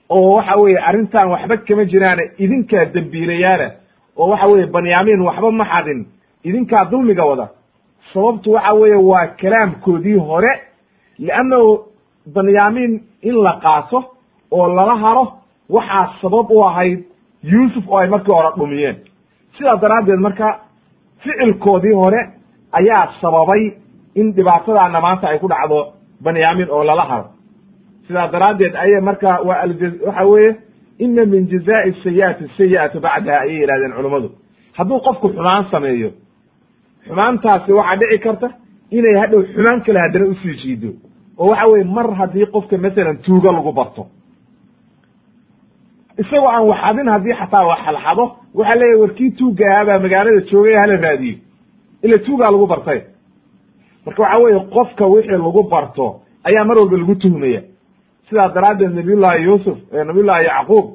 oo waxa weeye arrintan waxba kama jiraane idinkaa dembiilayaala oo waxa weeye banyamin waxba ma xadin idinkaa dulmiga wada sababtu waxa weeye waa kalaamkoodii hore liannahu banyamin in la qaato oo lala haro waxaa sabab u ahayd yuusuf oo ay markii hore dhumiyeen sidaa daraaddeed marka ficilkoodii hore ayaa sababay in dhibaatadaana maanta ay ku dhacdo banyamin oo lala haro sidaa daraaddeed ayay marka waa waxa weeye ina min jazaa'i sayi'ati sayi'atu bacdaha ayay yihahdeen culummadu hadduu qofku xumaan sameeyo xumaantaasi waxaa dhici karta inay hadhow xumaan kale haddana u sii jiido oo waxa weye mar haddii qofka masalan tuugo lagu barto. Isagoo aan waxadin haddii xataa wax xalxado waxaa leeyahy warkii tuugga ahaa baa magaalada joogay hala raadiyo ila tuugaa lagu bartay. Marka waxa weye qofka wixii lagu barto ayaa mar walba lagu tuhmaya. Sidaa daraaddeed nabiyullahi yuusuf nabiyullahi yacquub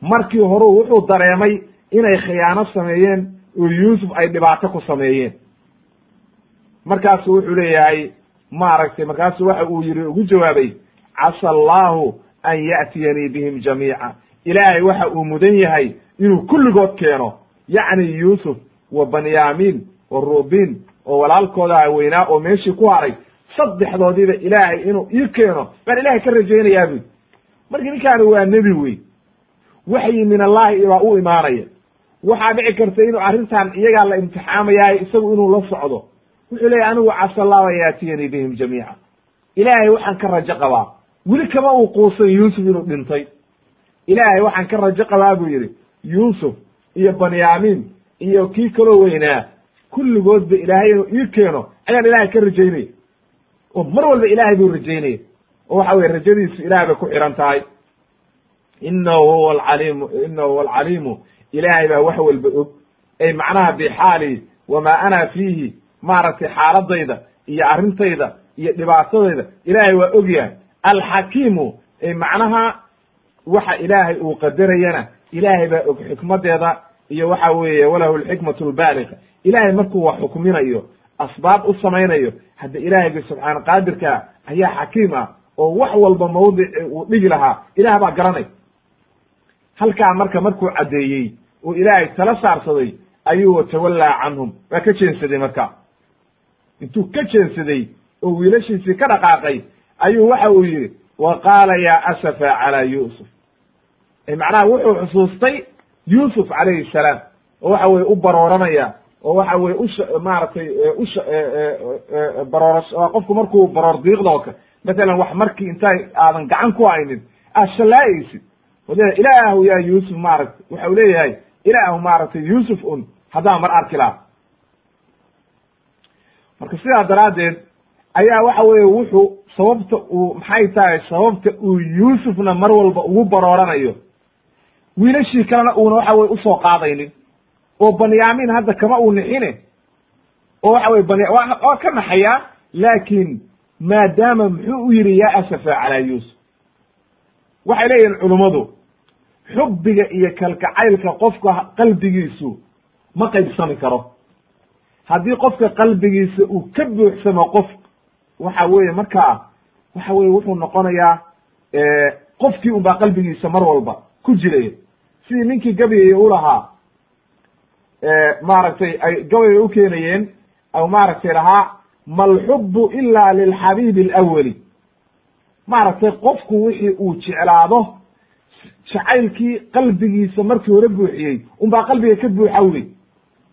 markii hore wuxuu dareemay inay khiyaano sameeyeen oo yuusuf ay dhibaato ku sameeyeen. Markaasu wuxuu leeyahay maaragtay markaasu waxa uu yihi ugu jawaabay casa allahu an ya'tiyanii bihim jamiica. Ilaahay waxa uu mudan yahay inuu kulligood keeno yacni yuusuf wa banyamin wa rubin oo walaalkooda weynaa oo meeshii ku haray saddexdoodiiba ilaahay inuu ii keeno. Baan ilahay ka rajaynayaa buy marka ninkaani waa nebi wey waxyi min allahi baa u imaanaya. Waxaa dhici karta inuu arrintan iyagaa la imtixaamayaayo isagu inuu la socdo wuxuu leeyahy anigu casa allahu an yaatiyanii bihim jamiica. Ilaahay waxaan ka rajo qabaa. Weli kama uu quusan yuusuf inuu dhintay. Ilaahay waxaan ka rajo qabaa buu yidhi yuusuf iyo banyamin iyo kii kaloo weynaa kulligoodba ilaahay inuu ii keeno ayaan ilaahay ka rajaynaya oo mar walba ilaahay buu rajaynaya oo waxa weye rajadiisu ilahay bay ku xihan tahay. Inahu huwa alcaliimu inahu huwa alcaliimu. Ilaahay baa wax walba og. Ay macnaha bixaali wamaa ana fiihi maaragtay xaaladayda iyo arrintayda iyo dhibaatadayda. Ilaahay waa ogyahay alxakiimu macnaha waxa ilaahay uu qadarayana ilaahay baa og xikmadeeda iyo waxa weeye walahu alxikmatu albaaliqa ilaahay markuu wax xukminayo asbaab u samaynayo hadda ilaahayga subxaana qaadirka ayaa xakiim ah oo wax walba mawdici uu dhigi lahaa. Ilaah baa garanay. Halkaa marka markuu caddeeyey oo ilaahay tala saarsaday ayuu watawallaa canhum. Waa ka jeensaday marka intuu ka jeensaday oo wiilashiisii ka dhaqaaqay ayuu waxa uu yidhi wa qaala yaa asafa calaa yuusuf. Macnaha wuxuu xusuustay yuusuf calayhi salaam oo waxa weye u barooranaya oo waxa weye ush maaragtay usha baroorash qofku markuu baroor diiqda oo matalan wax markii intay aadan gacan ku haynin aad shallaa'aysid od ilaahu yaa yuusuf maaragtay waxa u leeyahay ilaahu maaragtay yuusuf un haddaan mar arki laha marka sidaa daraaddeed ayaa waxa weeye wuxuu sababta uu maxay tahay sababta uu yuusufna mar walba ugu barooranayo. Wiilashii kalena uuna waxa weye u soo qaadaynin. Oo banyamin hadda kama uu nixine. Oo waxa weye bany waa ka naxayaa laakiin maadaama muxuu u yidhi yaa asafa calaa yuusuf. Waxay leeyihiin culummadu xubbiga iyo kalkacaylka qofka qalbigiisu ma qaybsami karo haddii qofka qalbigiisa uu ka buuxsamo qof waxa weeye markaa waxa weye wuxuu noqonayaa qofkii un baa qalbigiisa mar walba ku jiraya sidii ninkii gabayay u lahaa maaragtay ay gabay u keenayeen aw maaragtay lahaa malxubu ila lilxabiibi alawali maaragtay qofku wixii uu jeclaado jacaylkii qalbigiisa markii hore buuxiyey unbaa qalbiga ka buuxa wey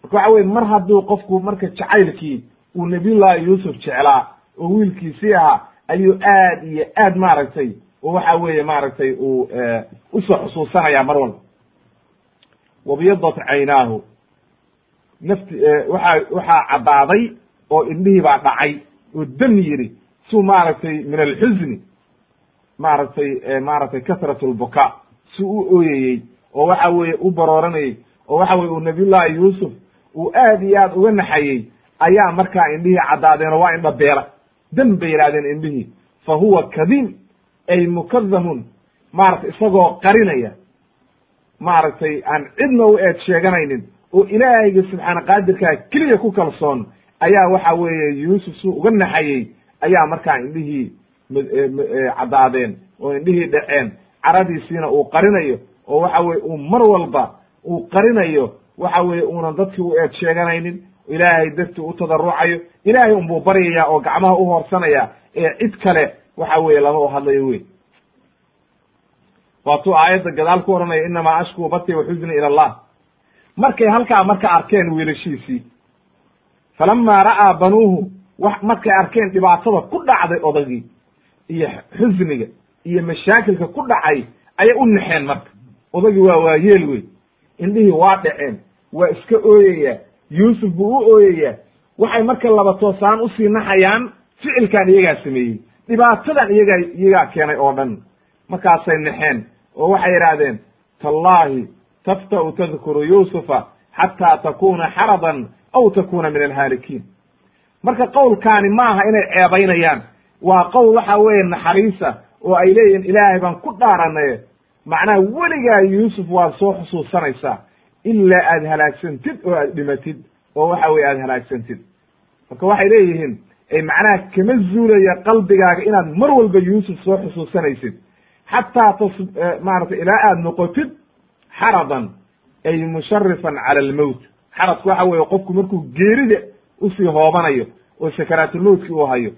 waxa weye mar hadduu qofku marka jacaylkii uu nabiyullahi yuusuf jeclaa oo wiilkiisii ahaa ayuu aad iyo aad maaragtay oo waxa weeye maaragtay uu u soo xusuusanaya mar walba. Wabyadat caynaahu. Nafti waxa waxaa caddaaday oo indhihii baa dhacay oo dam yidhi suu maaragtay min alxusni maaragtay maaragtay kasrat lbuka si u ooyayey oo waxa weeye u barooranayey oo waxa weye uu nabiyullahi yuusuf uu aad iyo aad uga naxayey ayaa markaa indhihii caddaadeen oo waa indha beela. Dam bay yidhahdeen indhihii fa huwa kadiim ay mukadamun maaragtay isagoo qarinaya. Maaragtay aan cidna u eed sheeganaynin oo ilaahayga subxaana qaadirkaa keliya ku kalsoon ayaa waxa weeye yuusuf suu uga naxayey ayaa markaa indhihii caddaadeen oo indhihii dhaceen. Caradiisiina uu qarinayo oo waxa weye uu mar walba uu qarinayo waxa weye uunan dadkii u eed sheeganaynin ilaahay dartii u tadarucayo ilaahay unbuu baryaya oo gacmaha u hoorsanaya ee cid kale waxa weye lama u hadlayo wey waatuu aayadda gadaal ku ohanaya inamaa ashkuu bati wa xuzni ila allah. Markay halkaa marka arkeen wiilashiisii falamaa ra'aa banuuhu wax markay arkeen dhibaatada ku dhacday odagii iyo xusniga iyo mashaakilka ku dhacay ayay u naxeen marka. Odagii waa waayeel wey indhihii waa dhaceen waa iska ooyaya yuusuf buu u ooyayaa waxay marka laba toosaan u sii naxayaan ficilkan iyagaa sameeyey dhibaatadan iyagaa iyagaa keenay oo dhan. Markaasay naxeen oo waxay yidhaahdeen tallaahi tafta'u tadkuru yuusufa xataa takuna xaradan aw takuna min alhaalikiin. Marka qowlkaani ma aha inay ceebaynayaan waa qowl waxa weeye naxariisa oo ay leeyihiin ilaahay baan ku dhaaranay macnaha weligaa yuusuf waad soo xusuusanaysaa ilaa aad halaagsantid oo aad dhimatid oo waxa weye aad halaagsantid. Marka waxay leeyihiin macnaha kama zuulaya qalbigaaga inaad mar walba yuusuf soo xusuusanaysid. Xataa tas maaragtay ilaa aad noqotid xaradan ay musharifan cala almowt xaradku waxa weeye qofku markuu geerida u sii hoobanayo oo sakaraatulmowtkii uu hayo.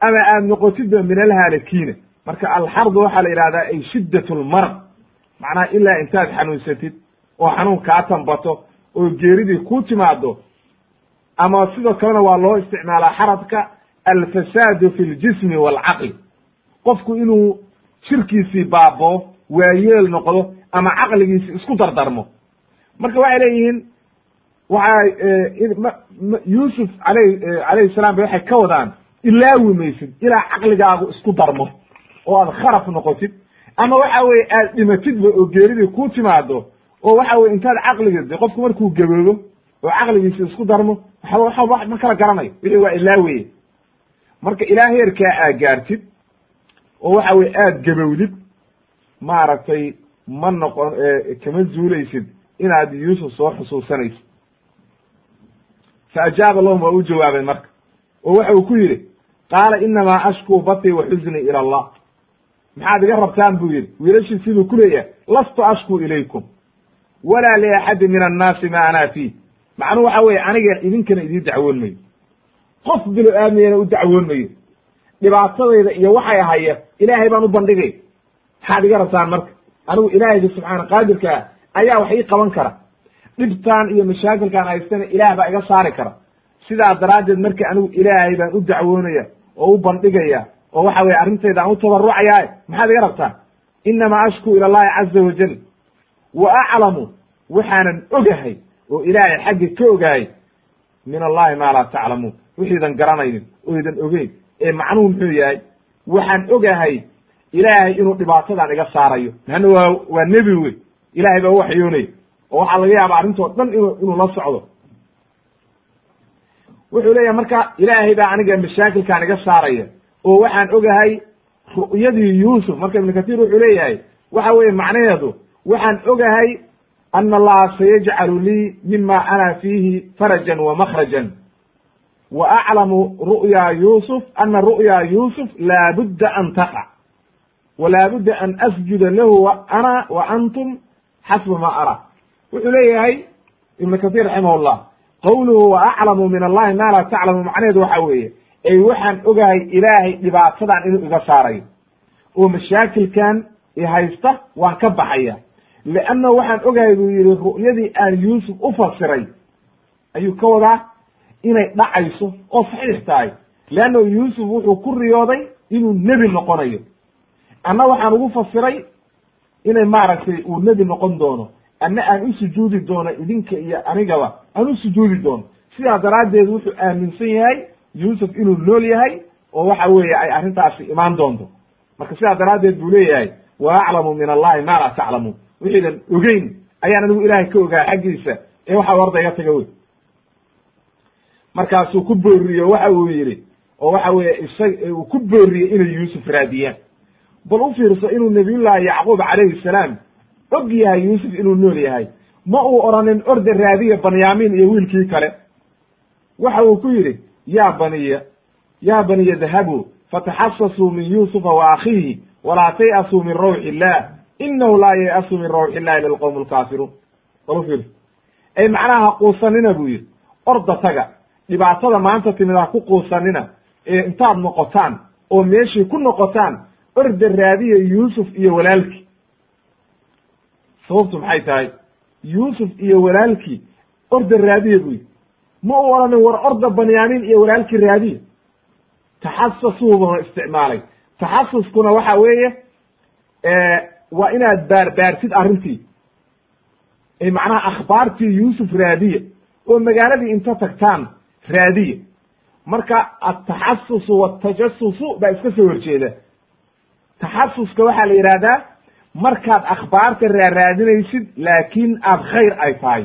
Ama aad noqotidba min alhaalakiina marka alxardu waxaa la yidhahdaa ay shiddat lmarad macnaha ilaa intaad xanuunsatid oo xanuun kaa tambato oo geeridii ku timaado ama sidoo kalena waa loo isticmaalaa xaradka alfasaadu fi ljismi waalcaqli qofku inuu jirkiisii baaboo waayeel noqdo ama caqligiisi isku dardarmo. Marka waxay leeyihiin waxa yuusuf alayh alayhi salam ba waxay ka wadaan ilaawi maysid ilaa caqligaagu isku darmo oo aad kharaf noqotid ama waxa weye aad dhimatidba oo geeridii ku timaado oo waxa weye intaad caqliga de qofku markuu gaboobo oo caqligiisi isku darmo waxba ma kala garanayo. Wixii waa ilaaweye marka ilaa heerkaa aad gaartid oo waxa weye aad gabowdid maaragtay ma noqon kama zuulaysid inaad yuusuf soo xusuusanaysid fa ajaaba lahum waa u jawaabay marka. Oo waxa uu ku yidhi qaala inamaa ashkuu batii wa xuznii ila allah maxaad iga rabtaan buu yidhi wiilashii siduu ku leeyahay lastu ashkuu ilaykum walaa liaxadi min annaasi ma ana fiih macnuhu waxa weeye aniga idinkana idiin dacwoon mayo qof bilo aamiyana u dacwoon mayo dhibaatadayda iyo waxay ahaya ilaahay baan u bandhigay. Maxaad iga rabtaan marka? Anigu ilaahayga subxaana qaadirkaa ayaa wax ii qaban kara. Dhibtaan iyo mashaakilkaan haystana ilaah baa iga saari kara. Sidaa daraaddeed marka anigu ilaahay baan u dacwoonaya oo u bandhigaya oo waxa weye arrintayda aan u tabarucayaaye maxaad iga rabtaan inamaa ashku ila allahi caza wajal wa aclamu waxaanan ogahay oo ilaahay xaggi ka ogahay min allahi maa laa taclamuun wixiidan garanaynin oo idan ogeyn ee macnuhu muxuu yahay waxaan ogahay ilaahay inuu dhibaatadan iga saarayo. Leanna waa waa nebi wey ilahay baa u waxyoonaya oo waxaa laga yaaba arrintoo dhan inu inuu la socdo. Wuxuu leeyahay marka ilaahay baa aniga mashaakilkaan iga saaraya oo waxaan ogahay ru'yadii yuusuf marka ibnu katiir wuxuu leeyahay waxa weeye macnaheedu waxaan ogahay ana allaha sayajcalu lii mima ana fiihi farajan wa makhrajan. Wa aclamu ru'ya yuusuf ana ru'ya yuusuf laabudda an taqa wa laabudda an asjuda lahu ana wa antum xasba ma ara. Wuxuu leeyahay ibnu katir raximah llah wa aclamu min allahi ma laa taclamu macnaheedu waxa weeye ey waxaan ogahay ilaahay dhibaatadan inuu iga saarayo oo mashaakilkan i haysta waan ka baxaya. Leanna waxaan ogahay buu yihi ru'yadii aan yuusuf u fasiray ayuu ka wadaa inay dhacayso oo saxiix tahay. Leanna yuusuf wuxuu ku riyooday inuu nebi noqonayo. Anna waxaan ugu fasiray inay maaragtay uu nebi noqon doono. Anna aan u sujuudi doono idinka iyo anigaba aan u sujuudi doono. Sidaa daraaddeed wuxuu aaminsan yahay yuusuf inuu nool yahay oo waxa weeye ay arrintaasi imaan doonto. Marka sidaa daraaddeed buu leeyahay wa aclamu min allahi ma laa taclamuun wixiidan ogeyn ayaan anigu ilaahay ka ogaa xaggiisa ee waxa warda iga taga wey. Markaasuu ku booriye waxa uu yidhi oo waxa weeye isag uu ku booriyey inay yuusuf raadiyaan. Bal u fiirso inuu nabiyullaahi yacquub calayhi salaam og yahay yuusuf inuu nool yahay. Ma uu oranin orda raadiya banyamin iyo wiilkii kale. Waxa uu ku yidhi ya baniya ya baniya dahabuu fataxasasuu min yuusufa wa akhiihi walaa tay'asuu min rawxi illah inahu laa yay'asu min rawxi illahi ila alqowmu alkaafiruun fiirso ay macnaha ha quusanina buu yidhi orda taga dhibaatada maanta timid ha ku quusanina ee intaad noqotaan oo meeshii ku noqotaan orda raadiya yuusuf iyo walaalkii sababtu maxay tahay? Yuusuf iyo walaalkii orda raadiya buu yidhi ma u odhanin war orda banyamin iyo walaalkii raadiya taxasasuubuna isticmaalay. Taxasuskuna waxa weeye waa inaad baar baartid arrintii. Ay macnaha akhbaartii yuusuf raadiya oo magaaladii inta tagtaan raadiya marka ataxasusu watajasusu baa iska soo horjeeda. Taxasuska waxaa la yidhahdaa markaad akhbaarta raaraadinaysid laakiin aad khayr ay tahay.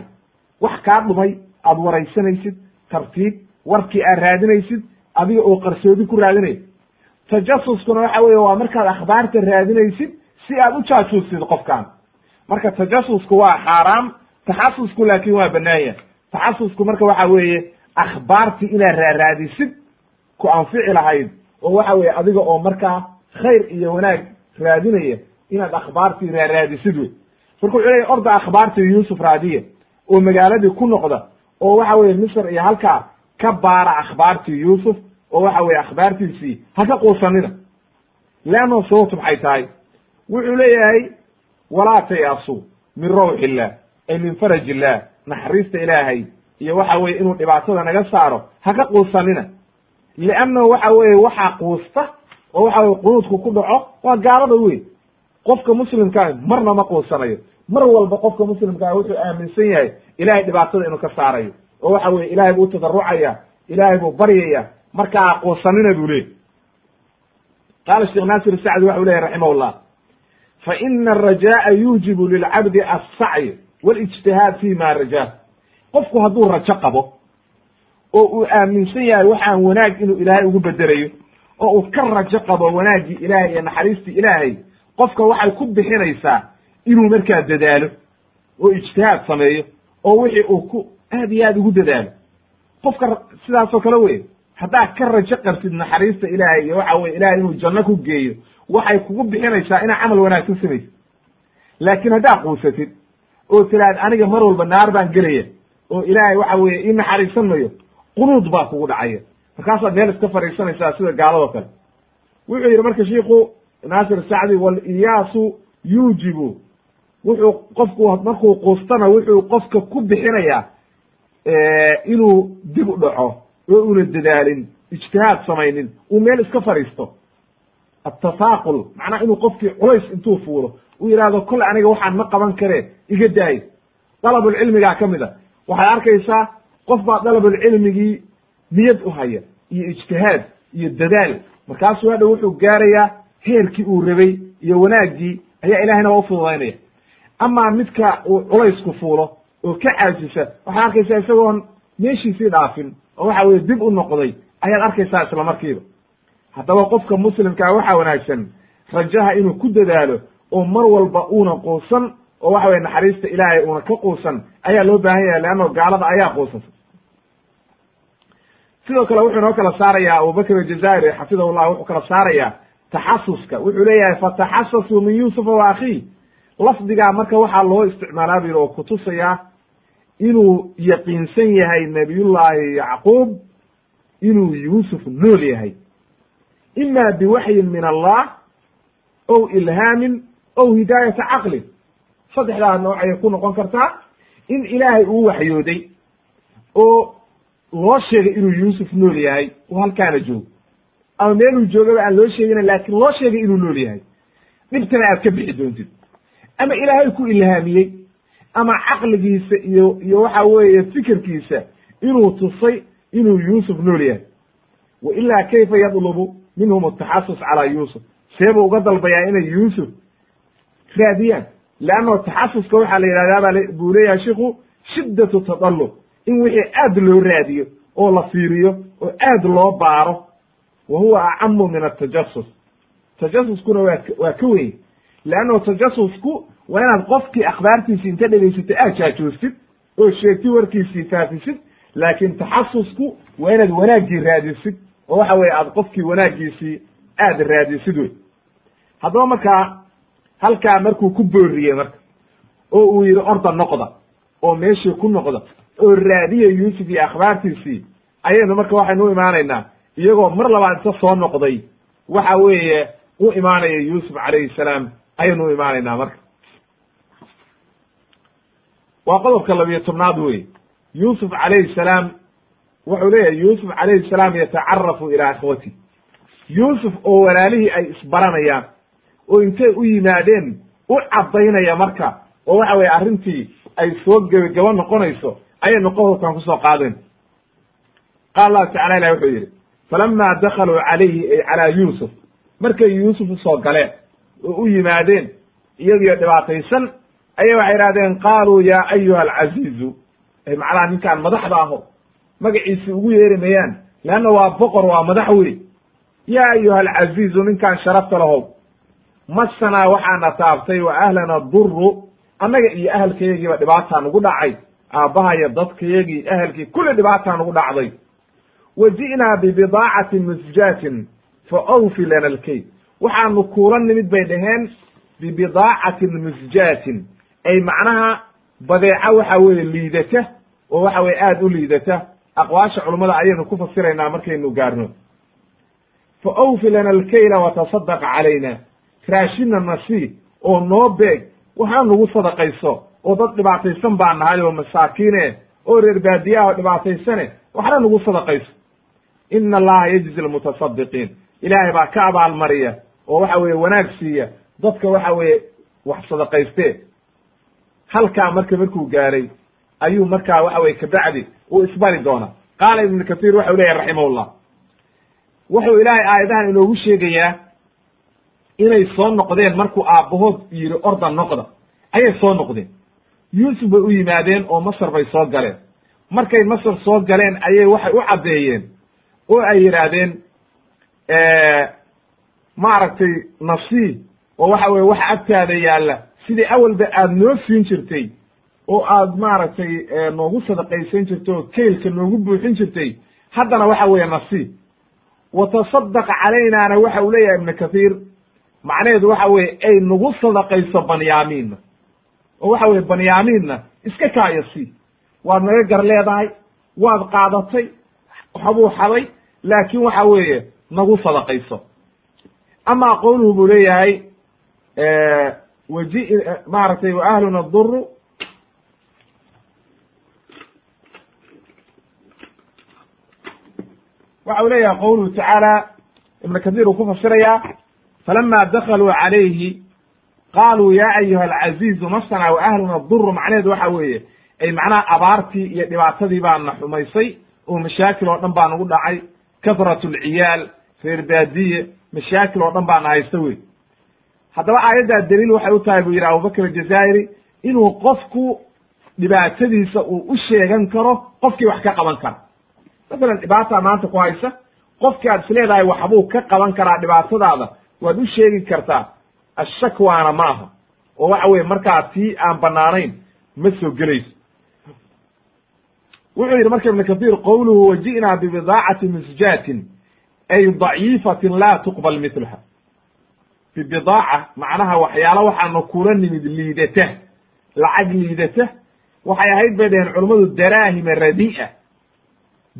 Wax kaa dhumay aad waraysanaysid tartiib warkii aad raadinaysid adiga oo qarsoodi ku raadinaysa tajasuskuna waxa weeye waa markaad akhbaarta raadinaysid si aad u jaajuusid qofkan marka tajasusku waa xaaraam taxasusku laakin waa banaanya taxasusku marka waxa weeye akhbaartii inaad raaraadisid ku anfici lahayd oo waxa weye adiga oo markaa khayr iyo wanaag raadinaya inaad akhbaartii raaraadisid wey. Marka wuxuu leya orda akhbaartii yuusuf raadiya oo magaaladii ku noqda oo waxa weye misr iyo halkaa ka baara akhbaartii yuusuf oo waxa weye akhbaartiisii ha ka quusanina. Leanno sababtu maxay tahay wuxuu leeyahay walaa tayasu min rawxi illah ay min faraj illah naxariista ilaahay iyo waxa weye inuu dhibaatada naga saaro ha ka quusanina. Liannahu waxa weye waxaa quusta oo waxa weye qunuudku ku dhaco waa gaalada weyn. Qofka muslimkaa marna ma quusanayo mar walba qofka muslimkaa wuxuu aaminsan yahay ilahay dhibaatada inuu ka saarayo. Oo waxa weye ilahay buu tadarucaya ilaahay buu baryaya markaa quusanina buu leey qaala sheekh naasir sacdi waxau leyahy raximah llah fa ina araja'a yuujibu lilcabdi alsacyi walijtihaad fi ma rajaa qofku hadduu rajo qabo oo uu aaminsan yahay waxaan wanaag inuu ilaahay ugu bedelayo oo uu ka rajo qabo wanaaggii ilaahay iyo naxariistii ilaahay qofka waxay ku bixinaysaa inuu markaa dadaalo oo ijtihaad sameeyo oo wixii uu ku aad iyo aad ugu dadaalo qofka sidaasoo kale wey haddaad ka rajo qartid naxariista ilaahay iyo waxa weye ilahay inuu janno ku geeyo waxay kugu bixinaysaa inaad camal wanaagsan samaysid laakiin haddaad quusatid oo tiraad aniga mar walba naar baan gelaya oo ilaahay waxa weye ii naxariisan mayo qunuud baa kugu dhacaya markaasaad meel iska fadhiisanaysaa sida gaaladoo kale wuxuu yidhi marka shiiku naasir sacdi waliyaasu yuujibu wuxuu qofku markuu quustana wuxuu qofka ku bixinayaa inuu dib u dhaco oo una dadaalin ijtihaad samaynin uu meel iska fadhiisto. Atafaaqul macnaha inuu qofkii culays intuu fuulo uu yidhahdo kole aniga waxaan ma qaban karee iga daayo dalabulcilmigaa ka mid a. Waxaad arkaysaa qof baa dalabulcilmigii niyad u haya iyo ijtihaad iyo dadaal. Markaasuu hadha wuxuu gaarayaa heerkii uu rabay iyo wanaaggii ayaa ilahayna waa ufududaynaya amaa midka uu culaysku fuulo oo ka caajisa waxaad arkaysaa isagoon meeshiisii dhaafin oo waxa weye dib u noqday ayaad arkaysaa isla markiiba. Haddaba qofka muslimkaa waxaa wanaagsan rajaha inuu ku dadaalo oo mar walba uuna quusan oo waxa weye naxariista ilaahay uuna ka quusan ayaa loo baahan yahay leanno gaalada ayaa quusasa sidoo kale wuxuu inoo kala saarayaa abubakr aljazairi xafidahullah wuxuu kala saarayaa taxasuska. Wuxuu leeyahay fataxasasuu min yuusufa wa akhiih lafdigaa marka waxaa loo isticmaalaa bu yidhi oo kutusayaa inuu yaqiinsan yahay nabiyullaahi yacquub inuu yuusuf nool yahay. Ima biwaxyin min allah ow ilhaamin ow hidaayata caqlin. Saddexdaa nooc ayay ku noqon kartaa in ilaahay uu waxyooday oo loo sheegay inuu yuusuf nool yahay. Uu halkaana joogo. Ama meeluu joogaba aan loo sheegina laakiin loo sheegay inuu nool yahay. Dhibtana aad ka bixi doontid ama ilaahay ku ilhaamiyey ama caqligiisa iyo iyo waxa weeye fikirkiisa inuu tusay inuu yuusuf nool yahay. Wa ilaa kayfa yadlubu minhum ataxasus calaa yuusuf. Seebuu uga dalbayaa inay yuusuf raadiyaan. Leanno taxasuska waxaa la yidhahdaa buu leeyahay shiku shiddatu tadallub. In wixii aad loo raadiyo oo la fiiriyo oo aad loo baaro wa huwa acamu min atajasus tajasuskuna waa waa ka weyn leanno tajasusku waa inaad qofkii akhbaartiisii inta dhegaysatay aad jaajoostid oo sheegtid warkiisii faafisid laakiin taxasusku waa inaad wanaaggii raadisid oo waxa weye aad qofkii wanaaggiisii aad raadisid wey haddaba markaa halkaa markuu ku booriyey marka oo uu yidhi orda noqda oo meeshii ku noqda oo raadiya yuusuf iyo akhbaartiisii ayaynu marka waxaynu u imaanaynaa iyagoo mar labaad inta soo noqday waxa weeye u imaanaya yuusuf calayhi salaam ayaynu imaanaynaa marka. Waa qodobka labiyo tobnaad wey yuusuf calayhi salaam wuxuu leeyahay yuusuf calayhi salaam yatacarafu ilaa ikhwati yuusuf oo walaalihii ay isbaranayaan oo intay u yimaadeen u caddaynaya marka oo waxa weye arrintii ay soo gebagabo noqonayso ayaynu qodobkan ku soo qaadeen. Qaala allahu tacala ilah wuxuu yidhi falama dakaluu calayhi ay calaa yuusuf. Markay yuusuf u soo galeen oo u yimaadeen iyagiyo dhibaataysan ayay waxay idhahdeen qaaluu yaa ayuha alcaziizu macnaha ninkaan madaxda aho magaciisi ugu yeeri mayaan leanna waa boqor waa madax wey yaa ayuha alcaziizu ninkaan sharafta lahow masanaa waxaana taabtay wa ahlana duru annaga iyo ahalkayagiiba dhibaataa nugu dhacay aabbahaya dadkayagii ahalkii kulli dhibaataa nugu dhacday. Wa ji'naa bibidaacatin musjaatin fa awfi lana alkayd waxaanu kuula nimid bay dhaheen bibidaacatin musjaatin ay macnaha badeeco waxa weeye liidata oo waxa weye aada u liidata. Aqwaasha culummada ayaynu ku fasiraynaa markaynu gaarno. Fa awfi lana alkayla watasadaq calayna. Raashina nasii oo noo beeg waxaa nagu sadaqayso. Oo dad dhibaataysan baa nahay oo masaakiine oo reer baadiyaha oo dhibaataysane waxna nagu sadaqayso. Ina allaha yajzi almutasadiqiin ilaahay baa ka abaalmariya oo waxa weeye wanaag siiya dadka waxa weeye wax sadaqayste halkaa marka markuu gaaray ayuu markaa waxa weye kabacdi uu isbari doona qaala ibnu katiir waxau leyahy raximahullah wuxuu ilaahay aayadahan inoogu sheegayaa inay soo noqdeen markuu aabbahood yidhi orda noqda. Ayay soo noqdeen. Yuusuf bay u yimaadeen oo masar bay soo galeen. Markay masar soo galeen ayay waxay u caddeeyeen oo ay yidhaahdeen maaragtay nasiib oo waxa weye waxa agtaada yaalla sidii awalba aada noo siin jirtay oo aad maaragtay noogu sadaqaysan jirtay oo keylka noogu buuxin jirtay haddana waxa weeye nasiib wa tasadaq calaynaana waxa uu leeyahay ibnu kathiir macnaheedu waxa weeye ay nagu sadaqayso banyaamiinna. Oo waxa weye banyaamiinna iska kaayo sii waad naga gar leedahay waad qaadatay waxbuu xaday laakin waxa weeye nagu sadaqayso ama qowluhu buu leeyahay waji maaragtay wa ahluna duru waxa uu leeyahay qowluhu tacaala ibn kathir uu ku fasirayaa falama dakaluu calayhi qaaluu ya ayuha alcaziizu masana wa ahluna duru macnaheedu waxa weeye ay macnaha abaartii iyo dhibaatadii baana xumaysay oo mashaakil oo dhan baa nagu dhacay. Kahrat lciyaal reer baadiye mashaakil oo dhan baana haysta wey. Haddaba aayaddaa daliil waxay u tahay buu yidhi abubakr aljazaa'iri inuu qofku dhibaatadiisa uu u sheegan karo qofkii wax ka qaban kara. Masalan dhibaataa maanta ku haysa qofki aad isleedahay waxbuu ka qaban karaa dhibaatadaada waad u sheegi kartaa ashakwaana ma aha oo waxa weye markaa tii aan banaanayn ma soo gelayso. Wuxuu yidhi marka ibn kathir qowluhu waji'naa bibidaacati misjaatin ay daciifatin laa tuqbal mitlaha bibidaaca macnaha waxyaala waxaanu kula nimid liidata. Lacag liidata. Waxay ahayd bay dhaheen culummadu daraahima radi'a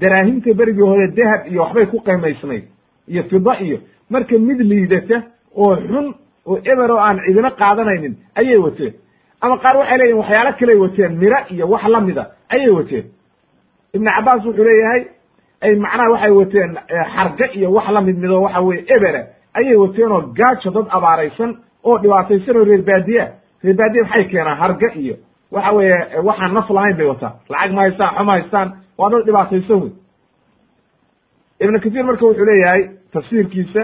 daraahimta berigii hore dahab iyo waxbay ku qiimaysnayd iyo fida iyo marka mid liidata oo xun oo eber oo aan cidina qaadanaynin ayay wateen. Ama qaar waxay leeyihiin waxyaalo kaley wateen miro iyo wax lamida ayay wateen. Ibnu cabaas wuxuu leeyahay ay macnaha waxay wateen xarga iyo wax la mid mido waxa weye ebera ayay wateen oo gaajo dad abaaraysan oo dhibaataysan oo reer baadiya. Reer baadiya maxay keenaan? Harga iyo waxa weeye waxaan naf lahayn bay wataan. Lacag ma haystaan xo ma haystaan. Waa dad dhibaataysan wey ibnu kahiir marka wuxuu leeyahay tafsiirkiisa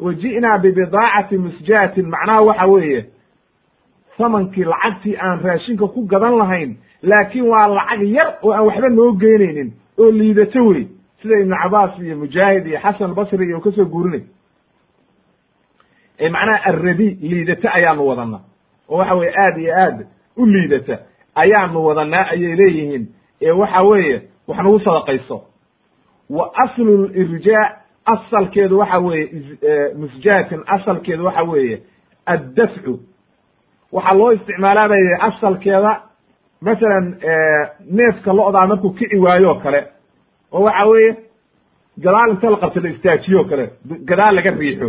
wa ji'naa bibidaacati musjaatin macnaha waxa weeye samankii lacagtii aan raashinka ku gadan lahayn laakiin waa lacag yar oo aan waxba noo geynaynin oo liidato wey sida ibnu cabaas iyo mujaahid iyo xasan basri iyo ka soo guurinay. Ee macnaha arradi liidata ayaanu wadanaa oo waxa weye aad iyo aad u liidata ayaanu wadanaa ayay leeyihiin. Ee waxa weeye wax nagu sadaqayso. Wa aslu lirjaa asalkeedu waxa weeye musjaatin asalkeedu waxa weeye addafcu waxaa loo isticmaalaa bay asalkeeda masalan neefka lo'daa markuu kici waayo o kale oo waxa weeye gadaal inta la qabto la istaajiyo o kale gadaal laga riixo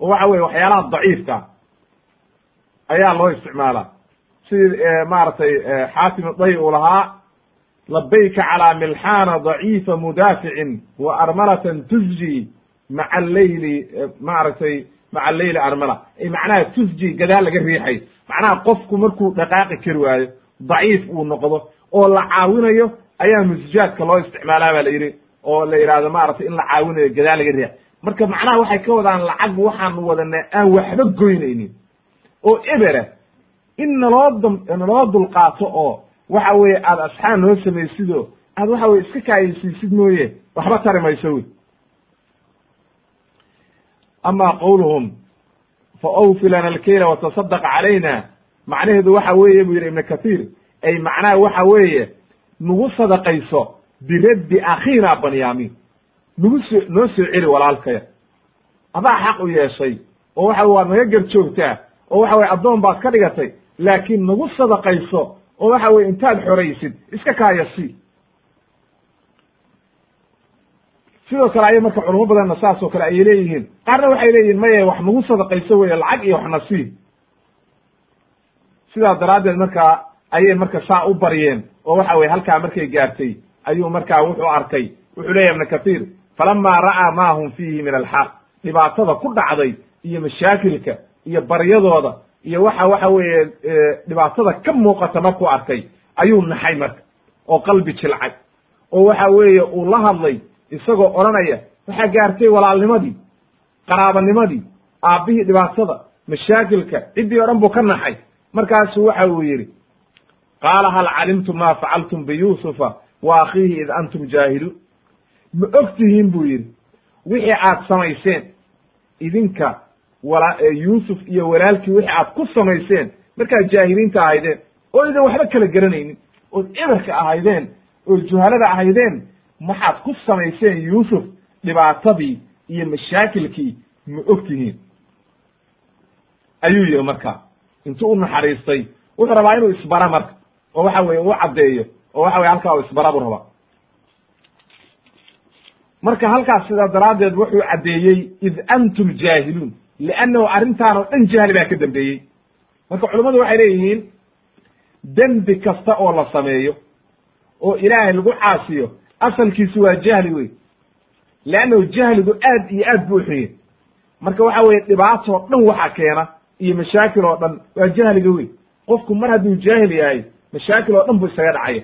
oo waxa weye waxyaalaha daciifka ayaa loo isticmaalaa sidii maaragtay xaatim day uu lahaa labayka calaa milxaana daciifa mudaaficin wa armalatan tuzji maca alleyli maaragtay maca alleyli armala. Ay macnaha tuzji gadaal laga riixay. Macnaha qofku markuu dhaqaaqi kari waayo daciif uu noqdo oo la caawinayo ayaa musjaadka loo isticmaalaa ba la yidhi oo la yidhahdo maaragtay in la caawinayo gadaal laga riix marka macnaha waxay ka wadaan lacag waxaanu wadanaa aan waxba goynaynin. Oo ebera in naloo d naloo dulqaato oo waxa weeye aad asxaab noo samaysido aad waxa weye iska kaayaysiisid mooye waxba tari mayso wey. Ama qowluhum fa awfi lana alkeyla watasadaq calayna macnaheedu waxa weeye buu yidhi ibnu kathiir ay macnaha waxa weeye nagu sadaqayso biraddi akhiina banyamin nagu soo noo soo celi walaalkaya. Adaa xaq u yeeshay oo waxa waad naga gar joogtaa oo waxa weye addoon baad ka dhigatay laakiin nagu sadaqayso oo waxa weye intaad xoraysid iska kaaya sii. Sidoo kale ayay marka culamo badanna saas oo kale ayay leeyihiin. Qaarna waxay leeyihiin maya wax nagu sadaqayso weye lacag iyo waxna sii sidaa daraaddeed markaa ayay marka saa u baryeen oo waxa weye halkaa markay gaartay ayuu markaa wuxuu arkay. Wuxuu leeyahy ibnu kathiir falamaa ra'aa ma hum fiihi min alxaq. Dhibaatada ku dhacday iyo mashaakilka iyo baryadooda iyo waxa waxa weeye dhibaatada ka muuqata markuu arkay ayuu naxay marka oo qalbi jilcay. Oo waxa weeye uu la hadlay isagoo odhanaya waxaa gaartay walaalnimadii qaraabanimadii aabbihii dhibaatada mashaakilka ciddii o dhan buu ka naxay markaasu waxa uu yidhi qaala hal calimtum ma facaltum biyuusufa wa akhiihi id antum jaahiluun? Ma og tihiin buu yidhi wixii aad samayseen idinka wala yuusuf iyo walaalkii wixii aad ku samayseen markaad jaahiliinta ahaydeen oo idan waxba kala garanaynin ood eberka ahaydeen oo juhalada ahaydeen maxaad ku samayseen yuusuf dhibaatadii iyo mashaakilkii? Ma og tihiin ayuu yihi marka intuu u naxariistay. Wuxuu rabaa inuu isbara marka oo waxa weye u caddeeyo oo waxa weye halkaa u isbara buu rabaa. Marka halkaas sidaa daraaddeed wuxuu caddeeyey id antum jaahiluun liannahu arrintaan oo dhan jahli baa ka dambeeyey. Marka culummadu waxay leeyihiin dembi kasta oo la sameeyo oo ilaahay lagu caasiyo asalkiisu waa jahli wey leannahu jahligu aad iyo aad buu xunye marka waxa weye dhibaatoo dhan waxa keena iyo mashaakil oo dhan waa jahliga wey qofku mar hadduu jaahil yahay mashaakil oo dhan buu isaga dhacaya.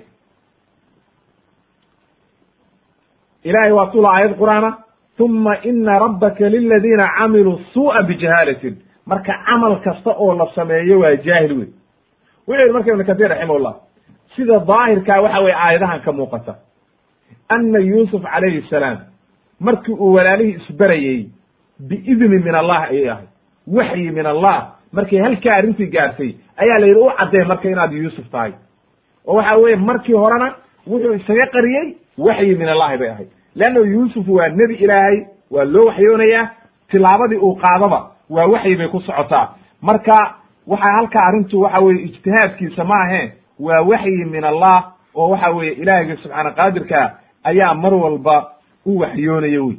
Ilahay waa tula aayad qur'aana uma ina rabbaka liladiina camiluu suu'a bijahaalatin marka camal kasta oo la sameeyo waa jaahil wey wuxuu yihi marka ibn katir raximahullah sida daahirkaa waxa weye aayadahan ka muuqata. Ana yuusuf calayhi salaam markii uu walaalihii isbarayey biidni min allah ayay ahay waxyi min allah. Markay halkaa arrintii gaartay ayaa la yidhi u caddee marka inaad yuusuf tahay. Oo waxa weye markii horena wuxuu isaga qariyey waxyi min allahi bay ahayd. Leanna yuusuf waa nebi ilaahay waa loo waxyoonayaa tilaabadii uu qaadaba waa waxyi bay ku socotaa. Marka waxa halkaa arrintu waxa weye ijtihaadkiisa ma aheen waa waxyi min allah oo waxa weeye ilaahiyga subxaana qaadirka ayaa mar walba u waxyoonaya wey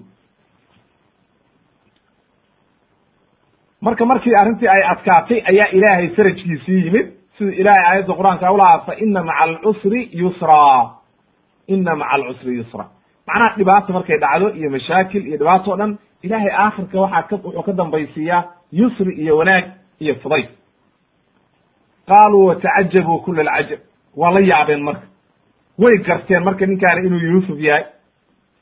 marka markii arrintii ay adkaatay ayaa ilaahay farajkiisii yimid. Sida ilahay aayadda qur'aanka ulahaa fa ina maca alcusri yusra. Ina maca alcusri yusra. Macnaha dhibaata markay dhacdo iyo mashaakil iyo dhibaato o dhan ilahay aakhirka waxaa ka wuxuu ka dambaysiiyaa yusri iyo wanaag iyo fudayd qaaluu watacajabuu kula alcajab waa la yaabeen marka. Way garteen marka ninkaani inuu yuusuf yahay.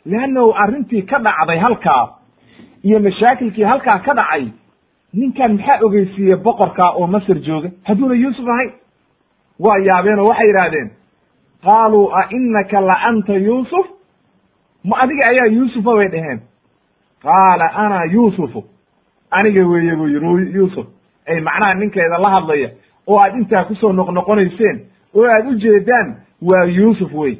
Leannahu arrintii ka dhacday halkaa iyo mashaakilkii halkaa ka dhacay ninkan maxaa ogeysiiyey boqorka oo masr jooga? Hadduuna yuusuf ahayn waa yaabeen oo waxay yidhaahdeen qaaluu a inaka la anta yuusuf? Ma adiga ayaa yuusufa bay dheheen qaala ana yuusufu. Aniga weeye buu yidhi yuusuf ay macnaha ninkeeda la hadlaya oo aad intaa ku soo noqnoqonayseen oo aad u jeedaan waa yuusuf wey.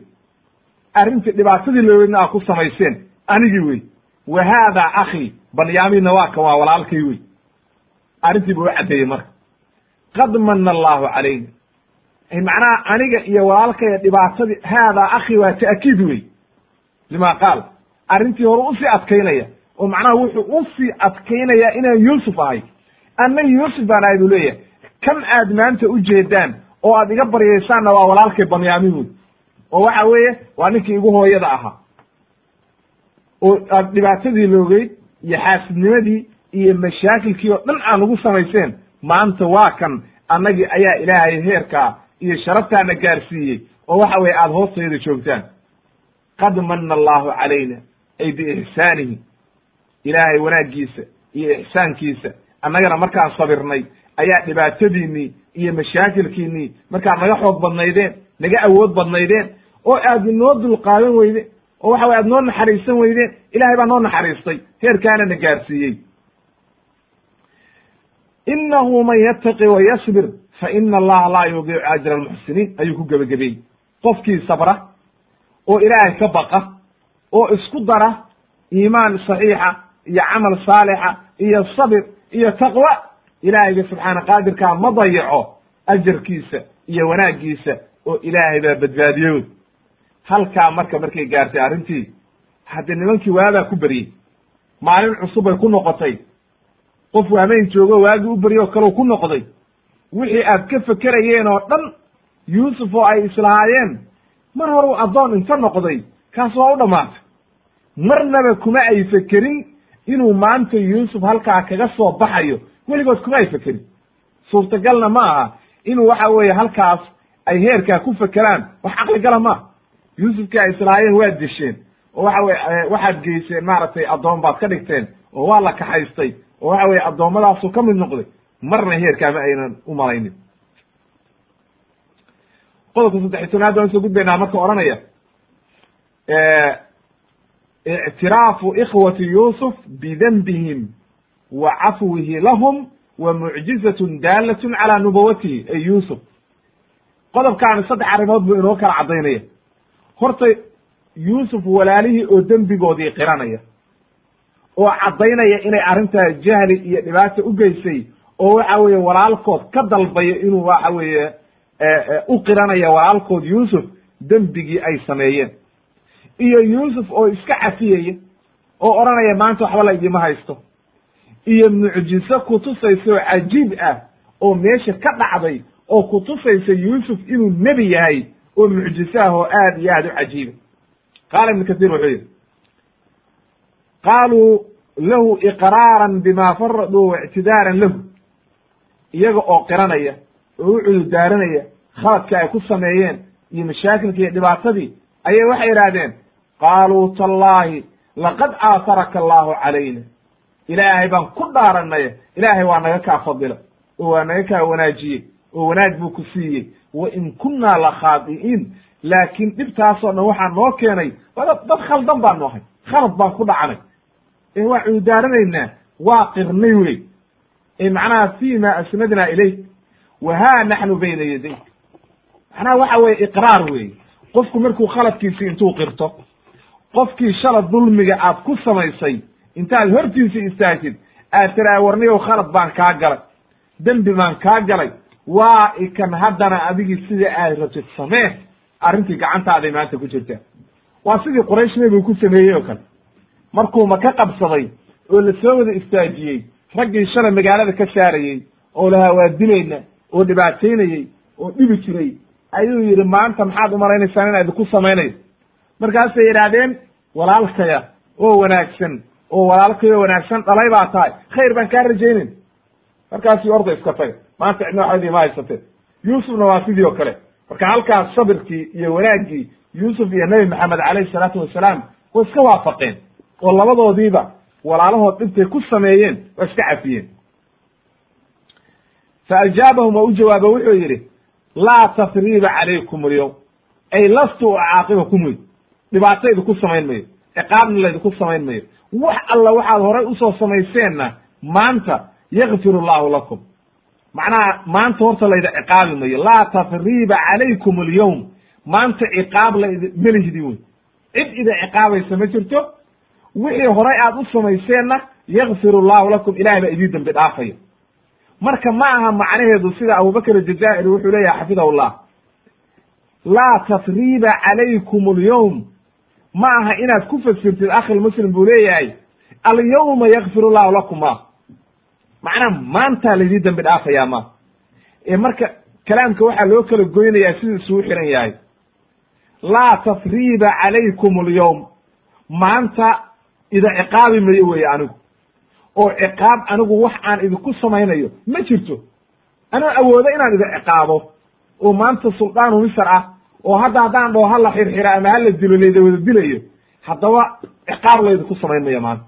Arrintii dhibaatadii looweydna aad ku samayseen anigii wey. Wa haada akhi banyaminna waa kan waa walaalkay wey arrintii buu u caddeeyey marka. Qad mana allahu calayna macnaha aniga iyo walaalkaya dhibaatadii haadaa akhi waa ta'kiid wey lima qaal arrintii hore u sii adkaynaya oo macnaha wuxuu u sii adkaynaya inaan yuusuf ahay anna yuusuf baan ahay buu leeyahay kan aad maanta u jeedaan oo aad iga baryaysaanna waa walaalkay banyamin wey oo waxa weeye waa ninkii igu hooyada ahaa. Oo aad dhibaatadii loogeyd iyo xaasidnimadii iyo mashaakilkii oo dhan aan ugu samayseen maanta waa kan annagii ayaa ilaahay heerkaa iyo sharaftaana gaarsiiyey oo waxa weye aada hoostayda joogtaan. Qad mana allahu calayna ay biixsaanihi ilaahay wanaaggiisa iyo ixsaankiisa annagana markaan sabirnay ayaa dhibaatadiinnii iyo mashaakilkiinnii markaad naga xoog badnaydeen naga awood badnaydeen oo aad noo dulqaadan weydeen oo waxa weye aad noo naxariisan weydeen ilahay baa noo naxariistay heerkaana na gaarsiiyey inahu man yattaqi wa yasbir fa ina allaha laa yudiicu ajra almuxsiniin ayuu ku gebagabeeyey qofkii sabra oo ilaahay ka baqa oo isku dara iimaan saxiixa iyo camal saalixa iyo sabir iyo taqwa ilaahayga subxaana qaadirkaa ma dayaco ajarkiisa iyo wanaaggiisa oo ilaahay baa badbaadiyo halkaa marka markay gaartay arrintii haddee nimankii waabaa ku beryey maalin cusub bay ku noqotay qof waameyn joogo waagii u beryo kaleu ku noqday wixii aad ka fekerayeen oo dhan yuusuf oo ay islahaayeen mar horuu addoon inta noqday kaas waa u dhammaatay. Marnaba kuma ay fekerin inuu maanta yuusuf halkaa kaga soo baxayo weligood kuma ay fekerin suurtagalna ma aha inuu waxa weeye halkaas ay heerkaa ku fekeraan wax caqligala maaha yuusufkii ay islahaayeen waa desheen oo waxa weye waxaad geyseen maaragtay addoon baad ka dhigteen oo waa la kaxaystay oo waxa weye addoommadaasuu ka mid noqday marna heerkaa ma aynan u malaynin. Qodobka saddex iy tobnaad waan soo gudbaynaa marka odhanaya ictiraafu ikhwati yuusuf bidanbihim wa cafwihi lahum wa mucjizatun daalatun calaa nubawatihi ay yuusuf. Qodobkaani saddex arrimood buu inoo kala caddaynaya. Horta yuusuf walaalihii oo dembigoodii qiranaya oo caddaynaya inay arrintaa jahli iyo dhibaata u geysay oo waxa weeye walaalkood ka dalbaya inuu waxa weeye u qiranaya walaalkood yuusuf dembigii ay sameeyeen. Iyo yuusuf oo iska cafiyaya oo odhanaya maanta waxba la idima haysto. Iyo mucjiso kutusaysa oo cajiib ah oo meesha ka dhacday oo kutusaysa yuusuf inuu nebi yahay oo mucjiso ah oo aad iyo aad u cajiiba qaala ibnu kasiir wuxuu yidhi qaaluu lahu iqraaran bima faraduu waictidaaran lahu. Iyaga oo qiranaya oo u cudurdaaranaya khaladka ay ku sameeyeen iyo mashaakilka iyo dhibaatadii ayay waxay idhaahdeen qaaluu tallaahi laqad aataraka allaahu calayna. Ilaahay baan ku dhaaranay ilaahay waa naga kaa fadila oo waa naga kaa wanaajiyey oo wanaag buu ku siiyey. Wa in kunnaa la khaadi'iin laakiin dhibtaasoo dhan waxaa noo keenay dad khaldan baanu ahay. Khalad baan ku dhacanay ee waa cuudaaranaynaa waa qirnay wey ee macnaha fi ma asnadnaa ilayk wa ha naxnu bayna yaday. Macnaha waxa weye iqraar weeye qofku markuu khaladkiisi intuu qirto qofkii shala dulmiga aad ku samaysay intaad hortiisa istaagtid aad tiraa warniyow khalad baan kaa galay. Dembi baan kaa galay. Waa ikan haddana adigii sida aad rabtid samee. Arrintii gacantaaday maanta ku jirtaa. Waa sidii quraysh nebigu ku sameeyey oo kale markuu maka qabsaday oo la soo wada istaajiyey raggii shalay magaalada ka saarayey oo lahaa waa oo dhibaataynayey oo dhibi jiray ayuu yidhi maanta maxaad umalaynaysaa inaa idinku samaynayo markaasay yidhaahdeen walaalkaya oo wanaagsan oo walaalkayo wanaagsan dhalay baa tahay khayr baan kaa rajaynayn markaasii orda iska taga maanta cidna waxba idima haysatee yuusufna waa sidii oo kale. Marka halkaas sabirkii iyo wanaaggii yuusuf iyo nebi maxamed calayhi salaatu wasalaam way iska waafaqeen oo labadoodiiba walaalahood dhibtay ku sameeyeen waa iska cafiyeen. Fa ajaabahum oo u jawaabo wuxuu yidhi laa tasriiba calaykum alyowm ay lastu ucaaqibakum wey dhibaato idinku samayn mayo ciqaabna laydinku samayn mayo wax alla waxaad horay u soo samayseenna maanta yakfir allahu lakum. Macnaha maanta horta layda ciqaabi mayo. Laa tasriiba calaykum alyowm maanta ciqaab layd melihdi wey cid ida ciqaabaysa ma jirto wixii horay aad u samayseenna yakfir allahu lakum ilahay baa idii dembi dhaafaya marka ma aha macnaheedu sida abubakr ajazaa'iri wuxuu leeyahay xafidahullah. Laa tasriiba calaykum alyowm ma aha inaad ku fasirtid akhilmuslim buu leeyahay alyawma yakfir llahu lakum. Ma macnaha maantaa laydii dembi dhaafayaa ma. Ee marka kalaamka waxaa loo kala goynayaa siduu isugu xiran yahay. Laa tasriiba calaykum alyowm maanta ida ciqaabi mayo weye anigu. oo ciqaab anigu wax aan idinku samaynayo ma jirto. Anoo awoodo inaan ida ciqaabo oo maanta suldaanu misr ah oo hadda haddaan dhaho hala xirxira ama hala dilo layda wada dilayo haddaba ciqaab laydinku samayn mayo maanta.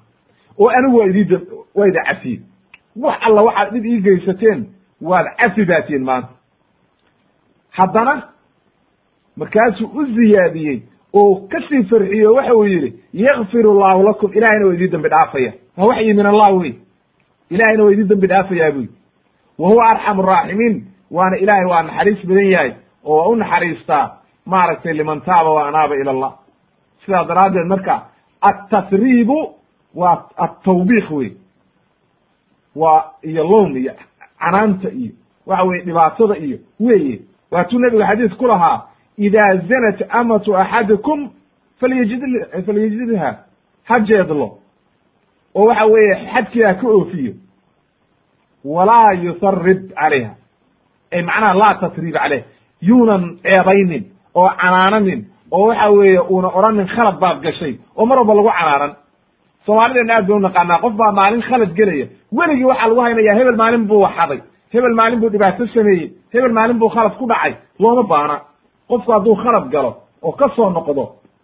oo anigu waa idii waa ida cafiye wax alla waxaad dhib ii geysateen waad cafi baatiin maanta. Haddana markaasuu u ziyaadiyey oo ka sii farxiye o waxa uu yidhi yakfir allahu lakum. Ilahayna waa idii dembi dhaafaya. Waa waxyi min allah wey? Ilahayna waa idii dembi dhaafayaa buy wa huwa arxamu araaximiin waana ilaahay waa naxariis badan yahay oo waa u naxariistaa maaragtay liman taaba wa anaaba ila allah. Sidaa daraaddeed marka attasriibu waa atawbiik wey. Waa iyo lown iyo canaanta iyo waxa weye dhibaatada iyo weye waatuu nebigu xadiis ku lahaa ida zanat amatu axadikum falyajid falyajidha ha jeedlo oo waxa weeye xadkiiha ka oofiyo walaa yusarib calayha ay macnaha laa tasrib caleyh yuunan ceebaynin oo canaananin oo waxa weeye uuna odhanin khalad baad gashay oo mar walba lagu canaanan soomaalideenna aad bay unaqaanaa qof baa maalin khalad gelaya weligii waxaa lagu haynaya hebel maalin buu waxaday hebel maalin buu dhibaato sameeyey hebel maalin buu khalad ku dhacay looma baana qofku hadduu khalad galo oo ka soo noqdo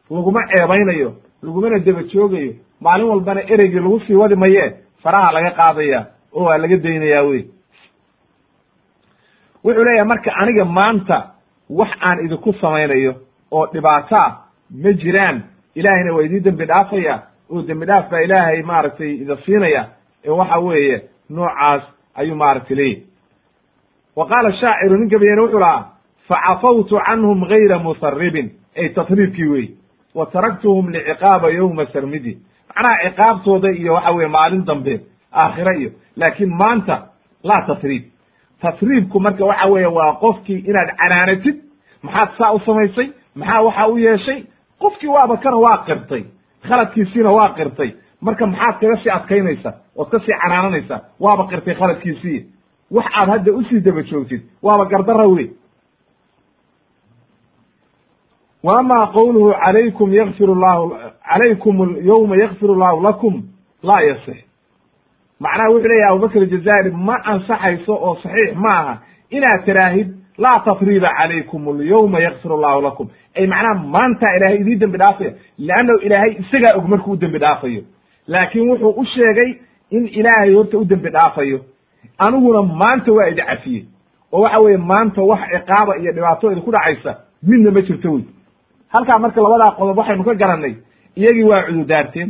laguma ceebaynayo lagumana deba joogayo maalin walbana ereygii lagu sii wadi maye faraha laga qaadaya oo waa laga daynayaa wey wuxuu leeyahay marka aniga maanta wax aan idinku samaynayo oo dhibaataa ma jiraan ilaahayna waa idii dembi dhaafaya oo dembi dhaaf baa ilaahay maaragtay ida siinaya ee waxa weeye noocaas ayuu maaragtay leeyahy wa qaala shaaciru nin gabayene wuxuu lahaa facafawtu canhum gayra musaribin ay tasriibkii wey wa taraktuhum liciqaaba yowma sarmidi macnaha ciqaabtooda iyo waxa weye maalin dambe aakhire iyo laakiin maanta laa tasriib tasriibku marka waxa weeye waa qofkii inaad canaanatid maxaad saa u samaysay maxaa waxa u yeeshay qofkii waaba kana waa qirtay khaladkiisiina waa qirtay marka maxaad kaga sii adkaynaysaa ood ka sii canaananaysaa waaba qirtay khaladkiisii wax aad hadda u sii daba joogtid waaba gardara wey w ama qowluhu calaykum yakfir llahu calaykum yowma yakfir llahu lakum? Laa yasix macnaha wuxuu leeyahy abubakr jazairi ma ansaxayso oo saxiix ma aha inaad tiraahid laa tatriba calaykum alyawma yakfir allahu lakum. Ay macnaha maanta ilaahay idii dembi dhaafaya leannahu ilaahay isagaa og markuu u dembi dhaafayo. Laakiin wuxuu u sheegay in ilaahay horta u dembi dhaafayo. Aniguna maanta waa idi cafiyey. Oo waxa weeye maanta wax ciqaaba iyo dhibaato idinku dhacaysa midna ma jirto wey halkaa marka labadaa qodob waxaynu ka garannay iyagii waa cududaarteen.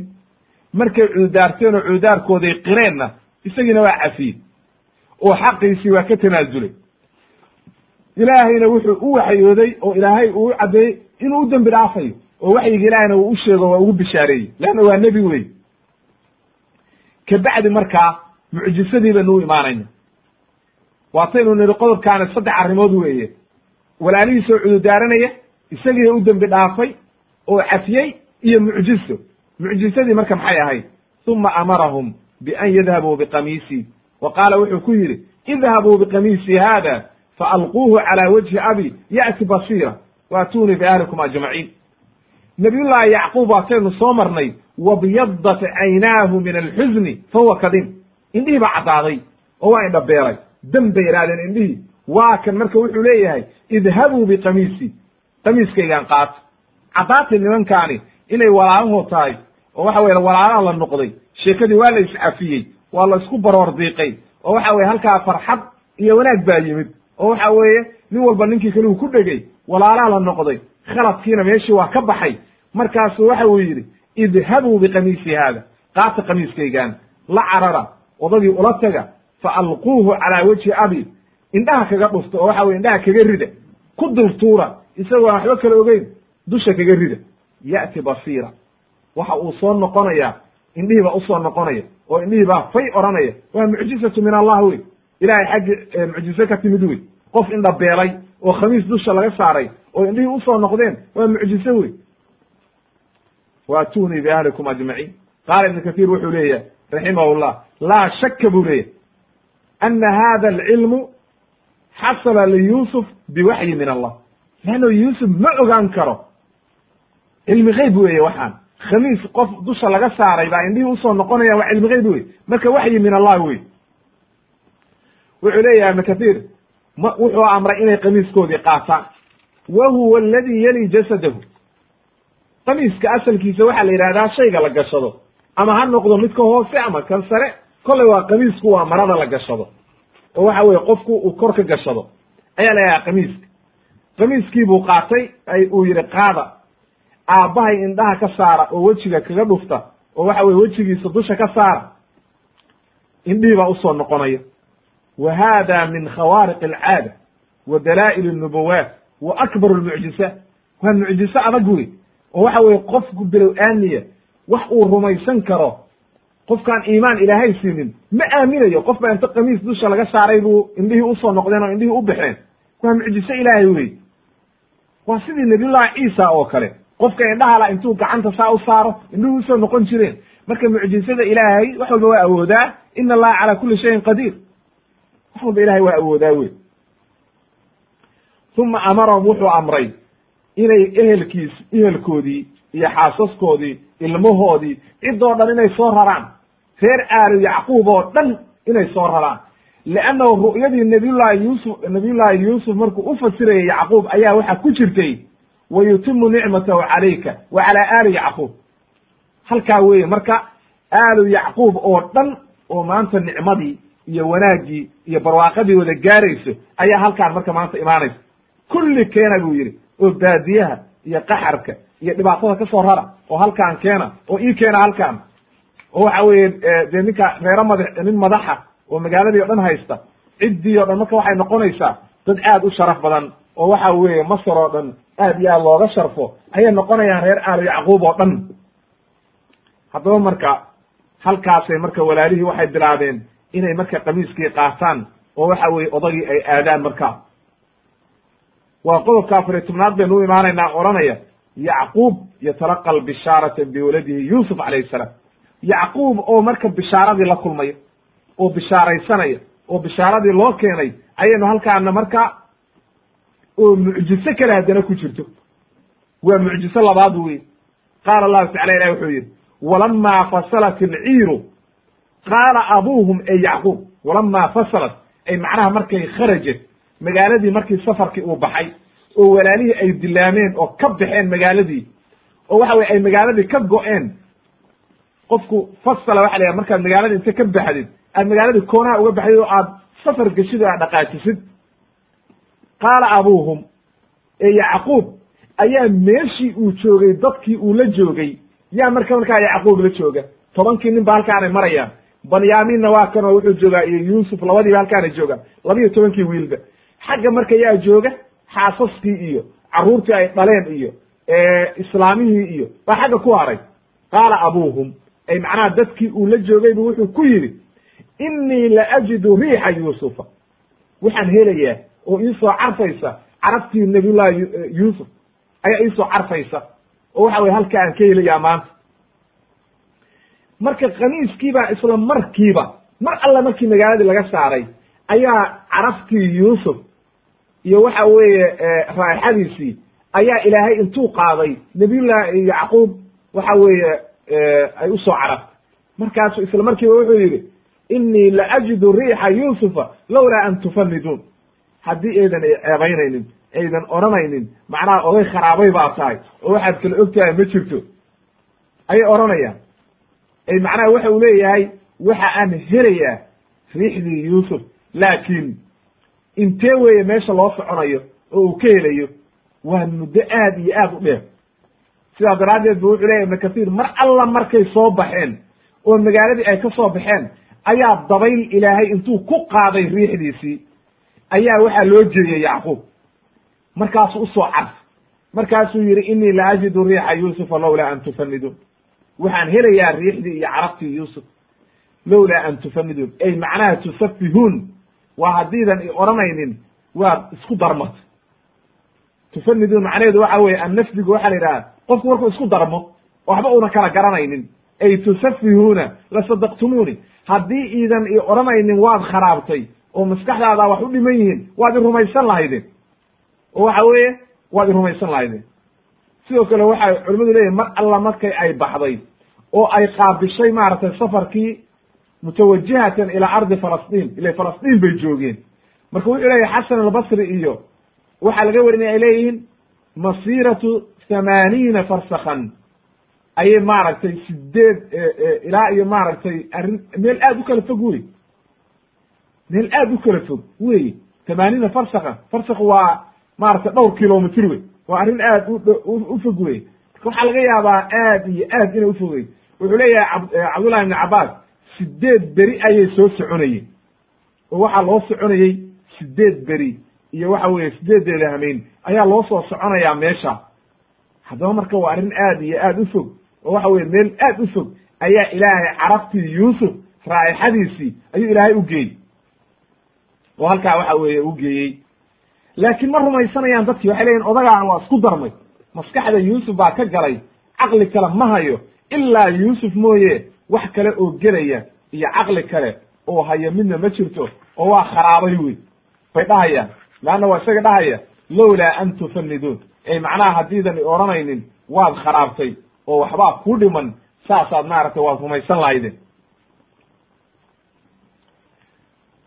Markay cududaarteen oo cududaarkooday qireenna isagiina waa cafiyey oo xaqiisii waa ka tanaasulay ilaahayna wuxuu u waxyooday oo ilaahay uu caddeeyey inuu u dembi dhaafayo. Oo waxyiga ilaahayna uu u sheego waa ugu bishaareeyey. Leanna waa nebi wey kabacdi markaa mucjisadii baynu u imaanayna. Waataynu nidhi qodobkaani saddex arrimood weeye. Walaalihiisoo cududaaranaya isagii u dembi dhaafay oo cafiyey iyo mucjiso mucjisadii marka maxay ahayd? Uma amarahum bian yadhabuu biqamiisii wa qaala wuxuu ku yidhi idhabuu biqamiisii haada faalquuhu calى wajhi abi ya'ti basiira waatuunii biahlikum ajmaciin. Nabiyullaahi yacquub waataynu soo marnay wabyadat caynaahu min alxuzni fahuwa kadim indhihii baa caddaaday oo waa indhabeeray. Dam bay idhahdeen indhihii. Waa kan marka wuxuu leeyahay idhabuu biqamiisii qamiiskaygaan qaato caddaatay nimankaani inay walaalahood tahay oo waxa weye walaalaha la noqday sheekadii waa la iscafiyey waa la isku baroor diiqay oo waxa weye halkaa farxad iyo wanaag baa yimid oo waxa weeye nin walba ninkii kale uu ku dhegey walaalaha la noqday khaladkiina meeshii waa ka baxay. Markaasu waxa uu yidhi idhabuu biqamiisi haada qaata qamiiskaygaan la carara odagii ula taga fa alquuhu calaa wajhi abi indhaha kaga dhufta oo waxa weye indhaha kaga rida ku dultuura isagoo waxba kala ogeyn dusha kaga rida. Ya'ti basiira. Waxa uu soo noqonayaa indhihii baa u soo noqonaya oo indhihii baa fay odhanaya. Waa mucjizatu min allah wey ilahay xaggi mucjize ka timid wey qof indha beelay oo khamiis dusha laga saaray oo indhihii u soo noqdeen waa mucjize wey waatuunii biahlikum ajmaciin qaala ibnu kahiir wuxuu leeyahay raximahullah laa shaka buu leeyahy ana hada alcilmu xasala liyusuf biwaxyi min allah leanno yuusuf ma ogaan karo cilmi geyb weeye waxaan khamiis qof dusha laga saaray baa indhihii u soo noqonaya waa cilmi geyb wey marka waxyi min allah wey wuxuu leeyahay ibnu kathiir ma wuxuu amray inay qamiiskoodii qaataan wa huwa aladi yali jasadahu qamiiska asalkiisa waxaa la yidhahdaa shayga la gashado ama ha noqdo midka hoose ama kan sare kolley waa qamiisku waa marada la gashado oo waxa weye qofku uu kor ka gashado ayaa la yidhaha qamiiska qamiiskii buu qaatay ay uu yidhi qaada aabbahay indhaha ka saara oo wejiga kaga dhufta oo waxa weye wejigiisa dusha ka saara. Indhihii baa u soo noqonaya. Wa haada min khawaariq alcaada wa dalaa'il alnubuwaat wa akbaru lmucjisa waa mucjiso adag wey oo waxa weye qofku bilow aamiya wax uu rumaysan karo qofkaan iimaan ilaahay siinin ma aaminayo qof baa inta qamiis dusha laga saaray buu indhihii u soo noqdeen oo indhihii u baxeen. Waa mucjiso ilaahay wey waa sidii nabiyullahi ciisa oo kale. Qofka indhahala intuu gacanta saa u saaro indhuhu u soo noqon jireen. Marka mucjizada ilaahay wax walba waa awoodaa ina allaha calaa kuli shayin qadiir. Wax walba ilahay waa awoodaa wey uma amarahum wuxuu amray inay ehelkiis ehelkoodii iyo xaasaskoodii ilmahoodii ciddoo dhan inay soo raraan. Reer aalu yacquub oo dhan inay soo raraan leannahu ru'yadii nabiyullahi yuusuf nabiyullahi yuusuf markuu u fasirayay yacquub ayaa waxaa ku jirtay wa yutimu nicmatahu calayka wa calaa aali yacquub halkaa weeye marka aalu yacquub oo dhan oo maanta nicmadii iyo wanaaggii iyo barwaaqadii wada gaarayso ayaa halkaan marka maanta imaanaysa kulli keena buu yidhi oo baadiyaha iyo qaxarka iyo dhibaatada ka soo rara oo halkaan keena oo ii keena halkaan oo waxa weeye dee ninka reero madax nin madaxa oo magaaladii o dhan haysta ciddii o dhan marka waxay noqonaysaa dad aad u sharaf badan oo waxa weeye masar oo dhan aad iyo aad looga sharfo ayay noqonayaan reer aalo yacquub oo dhan. Haddaba marka halkaasay marka walaalihii waxay bilaabeen inay marka qamiiskii qaataan oo waxa weeye odagii ay aadaan marka. Waa qodobka afariy tobnaad baynu u imaanaynaa odhanaya yacquub yatalaqa albishaarata biwaladihi yuusuf calayhi salaam. Yacquub oo marka bishaaradii la kulmaya oo bishaaraysanaya oo bishaaradii loo keenay ayaynu halkaana marka oo mucjiso kale haddana ku jirto. Waa mucjiso labaad wey qaala allahu tacala ilahi wuxuu yidhi walamaa fasalat ilciiru qaala abuuhum ey yacquub. Walamaa fasalat ay macnaha markay kharajat magaaladii markii safarkii uu baxay oo walaalihii ay dilaameen oo ka baxeen magaaladii oo waxa weye ay magaaladii ka go-een. Qofku fasala waxa la yhaha markaad magaalada inta ka baxdid aad magaaladii koonaha uga baxdid oo aad safar geshid oo aad dhaqaajisid qaala abuuhum ee yacquub ayaa meeshii uu joogay dadkii uu la joogay. Yaa marka markaa yacquub la jooga. Tobankii nin ba halkaanay marayaan. Banyaminna waa kanoo wuxuu joogaa iyo yuusuf labadiiba halkaanay joogaan. Labiyo tobankii wiilba. Xagga marka yaa jooga xaasaskii iyo carruurtii ay dhaleen iyo islaamihii iyo baa xagga ku haray. Qaala abuuhum ay macnaha dadkii uu la joogaybu wuxuu ku yidhi innii la ajidu riixa yuusufa. Waxaan helayaa oo iisoo carfaysa carabtii nabiyullahi yuusuf. Ayaa iisoo carfaysa. Oo waxa weye halka aan ka helayaa maanta. Marka kamiiskiibaa isla markiiba mar alle markii magaaladii laga saaray ayaa caraftii yuusuf iyo waxa weeye raaixadiisii ayaa ilaahay intuu qaaday nabiyullahi yacquub waxa weeye ay u soo caraftay markaasu isla markiiba wuxuu yidhi innii la ajidu riixa yuusufa lowlaa an tufaniduun haddii aydan ceebaynaynin aydan odhanaynin macnaha oday kharaabay baa tahay oo waxaad kala og tahay ma jirto. Ayay odhanayaan ay macnaha waxa uu leeyahay waxa aan helayaa riixdii yuusuf. Laakiin intee weeye meesha loo soconayo oo uu ka helayo waa muddo aad iyo aad u dheer. Sidaa daraaddeed bu wuxuu leyahy ibnu kathiir mar alla markay soo baxeen oo magaaladii ay ka soo baxeen ayaa dabayl ilaahay intuu ku qaaday riixdiisii ayaa waxaa loo jeeyey yacquub markaasuu u soo carf markaasuu yidhi innii la ajidu riixa yuusufa lowlaa an tufaniduun waxaan helayaa riixdii iyo carabtii yuusuf. Lowlaa an tufaniduun ay macnaha tusafihuun. Waa haddiidan i odhanaynin waad isku darmata tufaniduun macnaheedu waxa weye annafdigu waxaa la yidhaha qofku markuu isku darmo waxba una kala garanaynin ay tusafihuuna lasadaqtumuuni haddii iidan i odhanaynin waad kharaabtay oo maskaxdaada wax u dhiman yihiin waad i rumaysan lahaydeen. Oo waxa weeye waad i rumaysan lahaydeen. Sidoo kale waxay culimmadu leeyihiin mar alla markay ay baxday oo ay qaabishay maaragtay safarkii mutawajihatan ilaa ardi falastiin ila falastiin bay joogeen. Marka wuxuu leeyahy xasan albasri iyo waxaa laga warinaya ay leeyihiin masiratu thamaaniina farsakan ayay maaragtay sideed ilaa iyo maaragtay arrin meel aad u kala fog wey meel aad u kala fog wey thamaaniina farsakan farsak waa maaragtay dhowr kilomitr wey waa arrin aad u fog wey marka waxaa laga yaabaa aad iyo aad inay ufogey wuxuu leeyahay cabdullahi ibn cabaas sideed beri ayay soo soconayeen. Oo waxaa loo soconayey sideed beri iyo waxa weeye sideedeeda hameyn ayaa loo soo soconayaa meesha. Haddaba marka waa arrin aad iyo aad u fog oo waxa weye meel aad u fog ayaa ilaahay carabtii yuusuf raa'ixadiisii ayuu ilaahay u geeyey. Oo halkaa waxa weeye u geeyey. Laakiin ma rumaysanayaan dadkii waxay leyihin odagaana waa isku darmay. Maskaxda yuusuf baa ka galay caqli kale ma hayo ilaa yuusuf mooye wax kale oo gelaya iyo caqli kale oo hayo midna ma jirto oo waa kharaabay wey. Bay dhahayaan leanna waa isaga dhahaya lowlaa an tufaniduun ay macnaha haddiidan i odhanaynin waad kharaabtay oo waxbaa ku dhiman saasaad maaragtay waad rumaysan lahaydeen.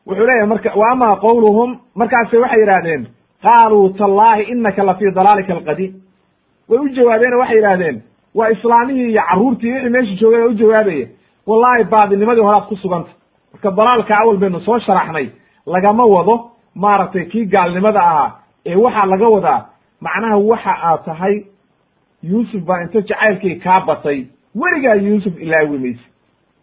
Wuxuu leeyahay marka wa ama qowluhum markaase waxay yidhahdeen qaaluu tallaahi inaka la fii dalaalika alqadiim. Way u jawaabeen oo waxay yidhahdeen waa islaamihii iyo carruurtii wixii meesha joogay u jawaabaya wallahi baadinimadii horaad ku suganta. Marka dalaalka awal baynu soo sharaxnay lagama wado maaragtay kii gaalnimada ahaa ee waxaa laga wadaa macnaha waxa aad tahay yuusuf baa inta jacaylkii kaa batay. Weligaa yuusuf ilaawi mayse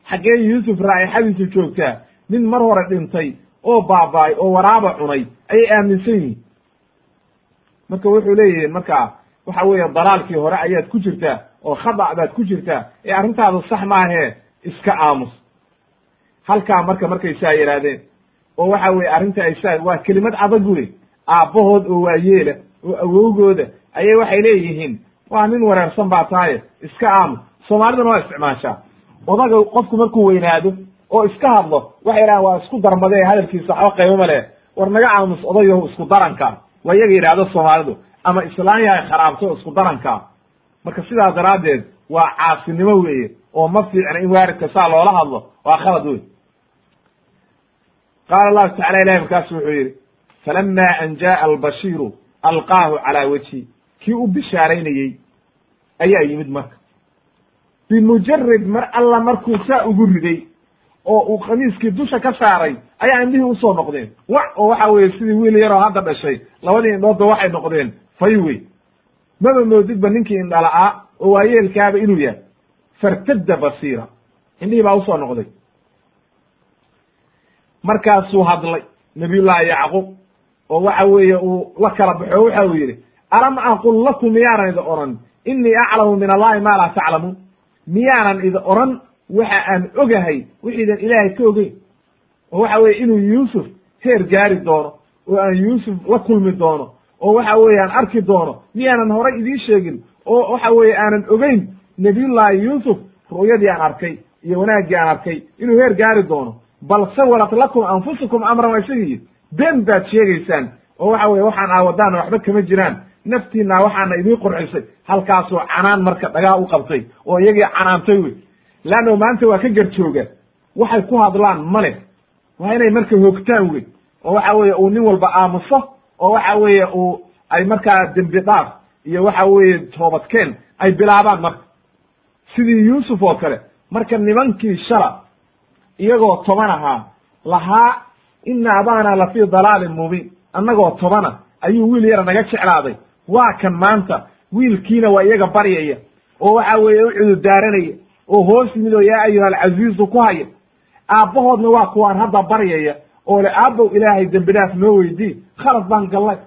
xaggee yuusuf raa'ixadiisu joogtaa nin mar hore dhintay oo baaba'ay oo waraaba cunay ayay aaminsan yihiin. Marka wuxuu leeyihiin marka waxa weeye dalaalkii hore ayaad ku jirtaa oo khada' baad ku jirtaa ee arrintaadu sax maahee iska aamus. Halkaa marka markay saa yidhaahdeen oo waxa weye arrinta ay saa waa kelimad adag wey aabbahood oo waayeela oo awowgooda ayay waxay leeyihiin waa nin wareersan baa tahaye iska aamus soomaaliduna waa isticmaashaa. Odaga qofku markuu weynaado oo iska hadlo waxay idhahaan waa isku darmadee hadalkiisa waxba qaybo ma leh. War naga aamus odayaho isku daranka waa iyaga yidhahdo soomaalidu ama islaan yahay kharaabto isku daranka marka sidaa daraaddeed waa caasinimo weeye oo ma fiicna in waaridka saa loola hadlo. Waa khalad wey qaala allahu tacala ilahi markaasu wuxuu yidhi falama an jaءa albashiiru alqaahu calaa wejhi kii u bishaaraynayey ayaa yimid marka. Bimujarad mar alla markuu saa ugu riday oo uu khamiiskii dusha ka saaray ayaa indhihii u soo noqdeen. Wa oo waxa weeye sidii wiil yaroo hadda dhashay labadii indhoodba waxay noqdeen faywey maba moodidba ninkii indhala-aa oo waayeelkaaba inuu yahay fartadda basiira. Indhihii baa u soo noqday. Markaasuu hadlay nabiyullaahi yacquub oo waxa weeye uu la kala baxo waxa uu yidhi alam aqul lakum miyaanan idi oran inii aclamu min allahi maa laa taclamuun miyaanan idi oran waxa aan ogahay wixiidan ilaahay ka ogeyn oo waxa weye inuu yuusuf heer gaari doono oo aan yuusuf la kulmi doono oo waxa weye aan arki doono miyaanan horay idiin sheegin oo waxa weeye aanan ogeyn nabiyullaahi yuusuf ru'yadii aan arkay iyo wanaaggii aan arkay inuu heer gaari doono bal sawalat lakum anfusukum amran waa isagii been baad sheegaysaan oo waxa weye waxaan aawadaana waxba kama jiraan naftiina waxaana idiin qurxisay halkaasoo canaan marka dhagaa u qabtay oo iyagii canaantay wey. Leanno maanta waa ka garjooga. Waxay ku hadlaan male waa inay marka hoogtaan wey. Oo waxa weeye uu nin walba aamuso oo waxa weeye uu ay markaa dembi dhaaf iyo waxa weeye toobadkeen ay bilaabaan marka. Sidii yuusuf oo kale marka nimankii shala iyagoo toban ahaa lahaa ina abaana la fii dalaalin mubiin. Annagoo tobana ayuu wiil yara naga jeclaaday waa kan maanta wiilkiina waa iyaga baryaya oo waxa weeye u cudurdaaranaya oo hoos yimid oo yaa ayuha alcaziizu ku haya. Aabbahoodna waa kuwaan hadda baryaya oo le aabbow ilaahay dembi dhaaf noo weydii khalad baan gallay.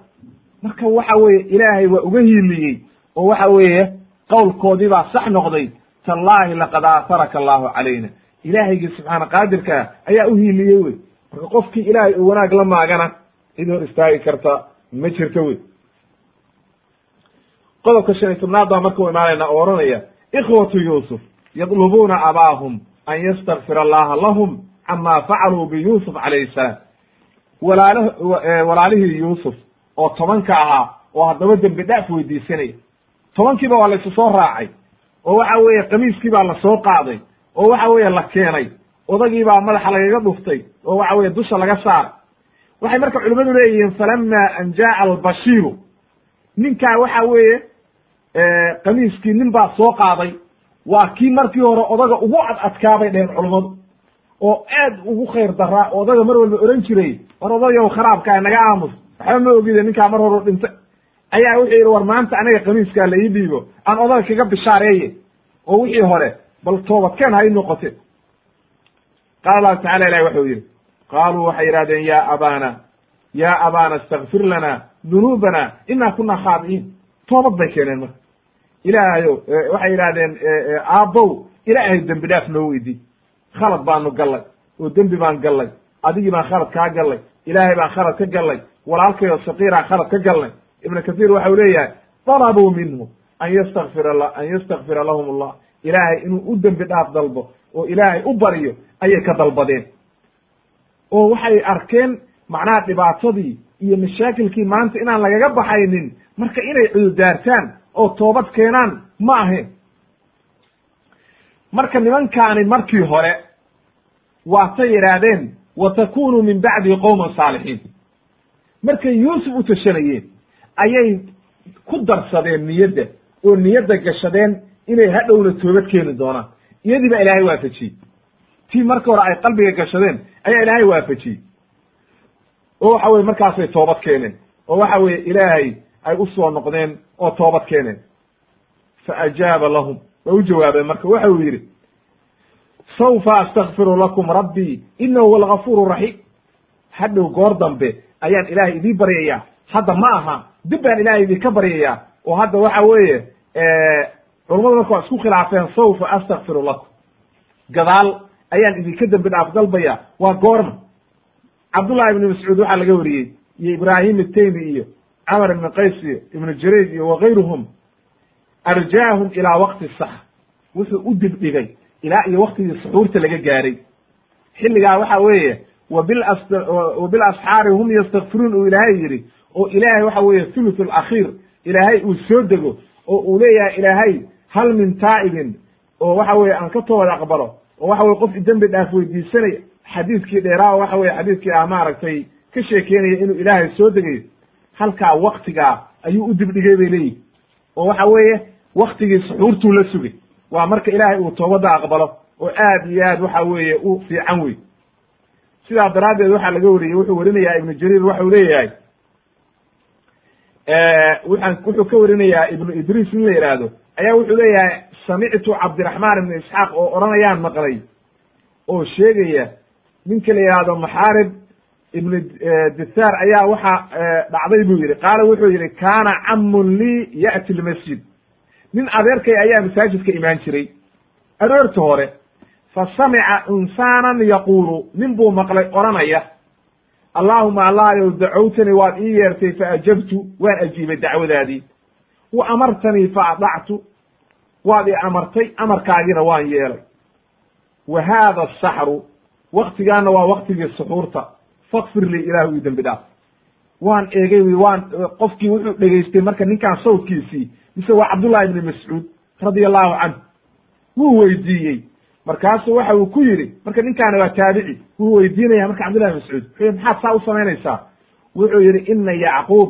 Marka waxa weeye ilaahay waa uga hiiliyey oo waxa weeye qowlkoodii baa sax noqday tallaahi laqad aataraka allahu calayna. Ilaahaygii subxaana qaadirkaa ayaa u hiiliyey wey. Marka qofkii ilaahay uu wanaag la maagana cid hor istaagi karta ma jirto wey qodobka shan iyo tobnaad baa marka u imaanayna oo oranaya ikhwatu yuusuf yadlubuuna abaahum an yastakfira allaha lahum cama facaluu biyuusuf calayhi salaam. Walaal walaalihii yuusuf oo tobanka ahaa oo haddaba dembi dhaaf weydiisanaya. Tobankiiba waa laysu soo raacay oo waxa weeye qamiiskii baa la soo qaaday oo waxa weeye la keenay odagii baa madaxa lagaga dhuftay oo waxa weye dusha laga saaray waxay marka culimmadu leeyihiin falama an jaaa albashiiru. Ninkaa waxa weeye qamiiskii nin baa soo qaaday. Waa kii markii hore odaga ugu ad adkaabay dheheen culummadu oo aad ugu khayr daraa oo odaga mar walba ohan jiray war odayow kharaabkaa naga aamus. Waxba ma ogide ninkaa mar hore dhintay. Ayaa wuxuu yidhi war maanta aniga qamiiskaa la ii dhiibo. Aan odaga kaga bishaareeye. Oo wixii hore bal toobadkeen ha ii noqote. Qaala allahu tacala ilahi waxau yidhi qaaluu waxay yidhahdeen ya abana ya abana istakfir lana dunuubana inaa kuna khaadi'iin. Toobad bay keeneen marka ilaahayo waxay yidhahdeen aabbow ilaahay dembi dhaaf noo weydii khalad baanu gallay oo dembi baan gallay. Adigii baan khalad kaa gallay ilaahay baan khalad ka gallay walaalkayoo sakiiraan khalad ka gallay. Ibnu kasiir waxau leeyahay dalabuu minhu an yastakfira an yastakfira lahum allah ilaahay inuu u dembi dhaaf dalbo oo ilaahay u baryo ayay ka dalbadeen. Oo waxay arkeen macnaha dhibaatadii iyo mashaakilkii maanta inaan lagaga baxaynin marka inay cududaartaan oo toobad keenaan ma ahayn marka nimankaani markii hore waatay yidhaahdeen wa takunu min bacdi qowman saalixiin. Markay yuusuf u tashanayeen ayay ku darsadeen niyadda oo niyadda gashadeen inay hadhowna toobad keeni doonaan. Iyadii baa ilaahay waafajiyey tii marka hore ay qalbiga gashadeen ayaa ilaahay waafajiyey oo waxa weye markaasay toobad keeneen oo waxa weeye ilaahay ay u soo noqdeen oo toobad keeneen. Fa ajaaba lahum waa u jawaabeen marka waxa uu yidhi sawfa astakfiru lakum rabbii inahu huwa algafuur raxiim hadhow goor dambe ayaan ilaahay idiin baryayaa hadda ma aha dib baan ilahay idinka baryayaa oo hadda waxa weeye culummadu marka waa isku khilaafeen sawfa astakfiru lakum. Gadaal ayaan idinka dembi dhaaf dalbaya waa goorma cabdullahi ibni mascuud waxaa laga wariyey iyo ibraahim itaymi iyo camar ibni qays iyo ibnu jarayd iyo wakayruhum arjaahum ilaa waqti sax. Wuxuu u dibdhigay ilaa iyo waktigii suxuurta laga gaaray. Xilligaa waxa weeye wabil asxaari hum yastakfiruun uu ilaahay yidhi oo ilaahay waxa weeye thuluth alakhiir ilaahay uu soo dego oo uu leeyahay ilaahay hal min taa'ibin oo waxa weye aan ka toobad aqbalo oo waxa weye qof dembi dhaaf weydiisanaya xadiidkii dheeraa waxa weye xadiidkii ah maaragtay ka sheekeynaya inuu ilaahay soo degayo halkaa waktigaa ayuu u dibdhigay bay leeyihi oo waxa weeye waktigii suxuurtuu la sugay. Waa marka ilaahay uu toobadda aqbalo oo aad iyo aad waxa weeye u fiican wey sidaa daraaddeed waxaa laga wariyey wuxuu warinayaa ibnu jariir waxau leeyahay waxaan wuxuu ka warinayaa ibnu idriis in la yidhaahdo ayaa wuxuu leeyahay samictu cabdiraxmaan ibnu isxaaq oo odhanayaan maqlay oo sheegaya ninka la yidhaahdo maxaarib ibnu dithaar ayaa waxa dhacday buu yidhi. Qaala wuxuu yidhi kaana camun lii ya'ti lmasjid. Nin adeerkay ayaa masaajidka imaan jiray. Aroorta hore fa samica insaanan yaquulu. Nin buu maqlay odhanaya allaahuma allahayow dacowtanii waad ii yeertay fa ajabtu waan ajiibay dacwadaadii. Wa amartanii fa adactu waad i amartay amarkaagiina waan yeelay. Wa haada asaxru waktigaana waa waktigii suxuurta. Fakfir lii ilaahu ii dembi dhaaf. Waan eegay wi waan qofkii wuxuu dhegaystay marka ninkaan sawdkiisii mise waa cabdullahi ibni mascuud radia allahu canhu. Wuu weydiiyey. Markaasuu waxa uu ku yidhi marka ninkaani waa taabici wuu weydiinaya marka cabdullahi mascuud. Wuxuu yidhi maxaad saa u samaynaysaa wuxuu yidhi ina yacquub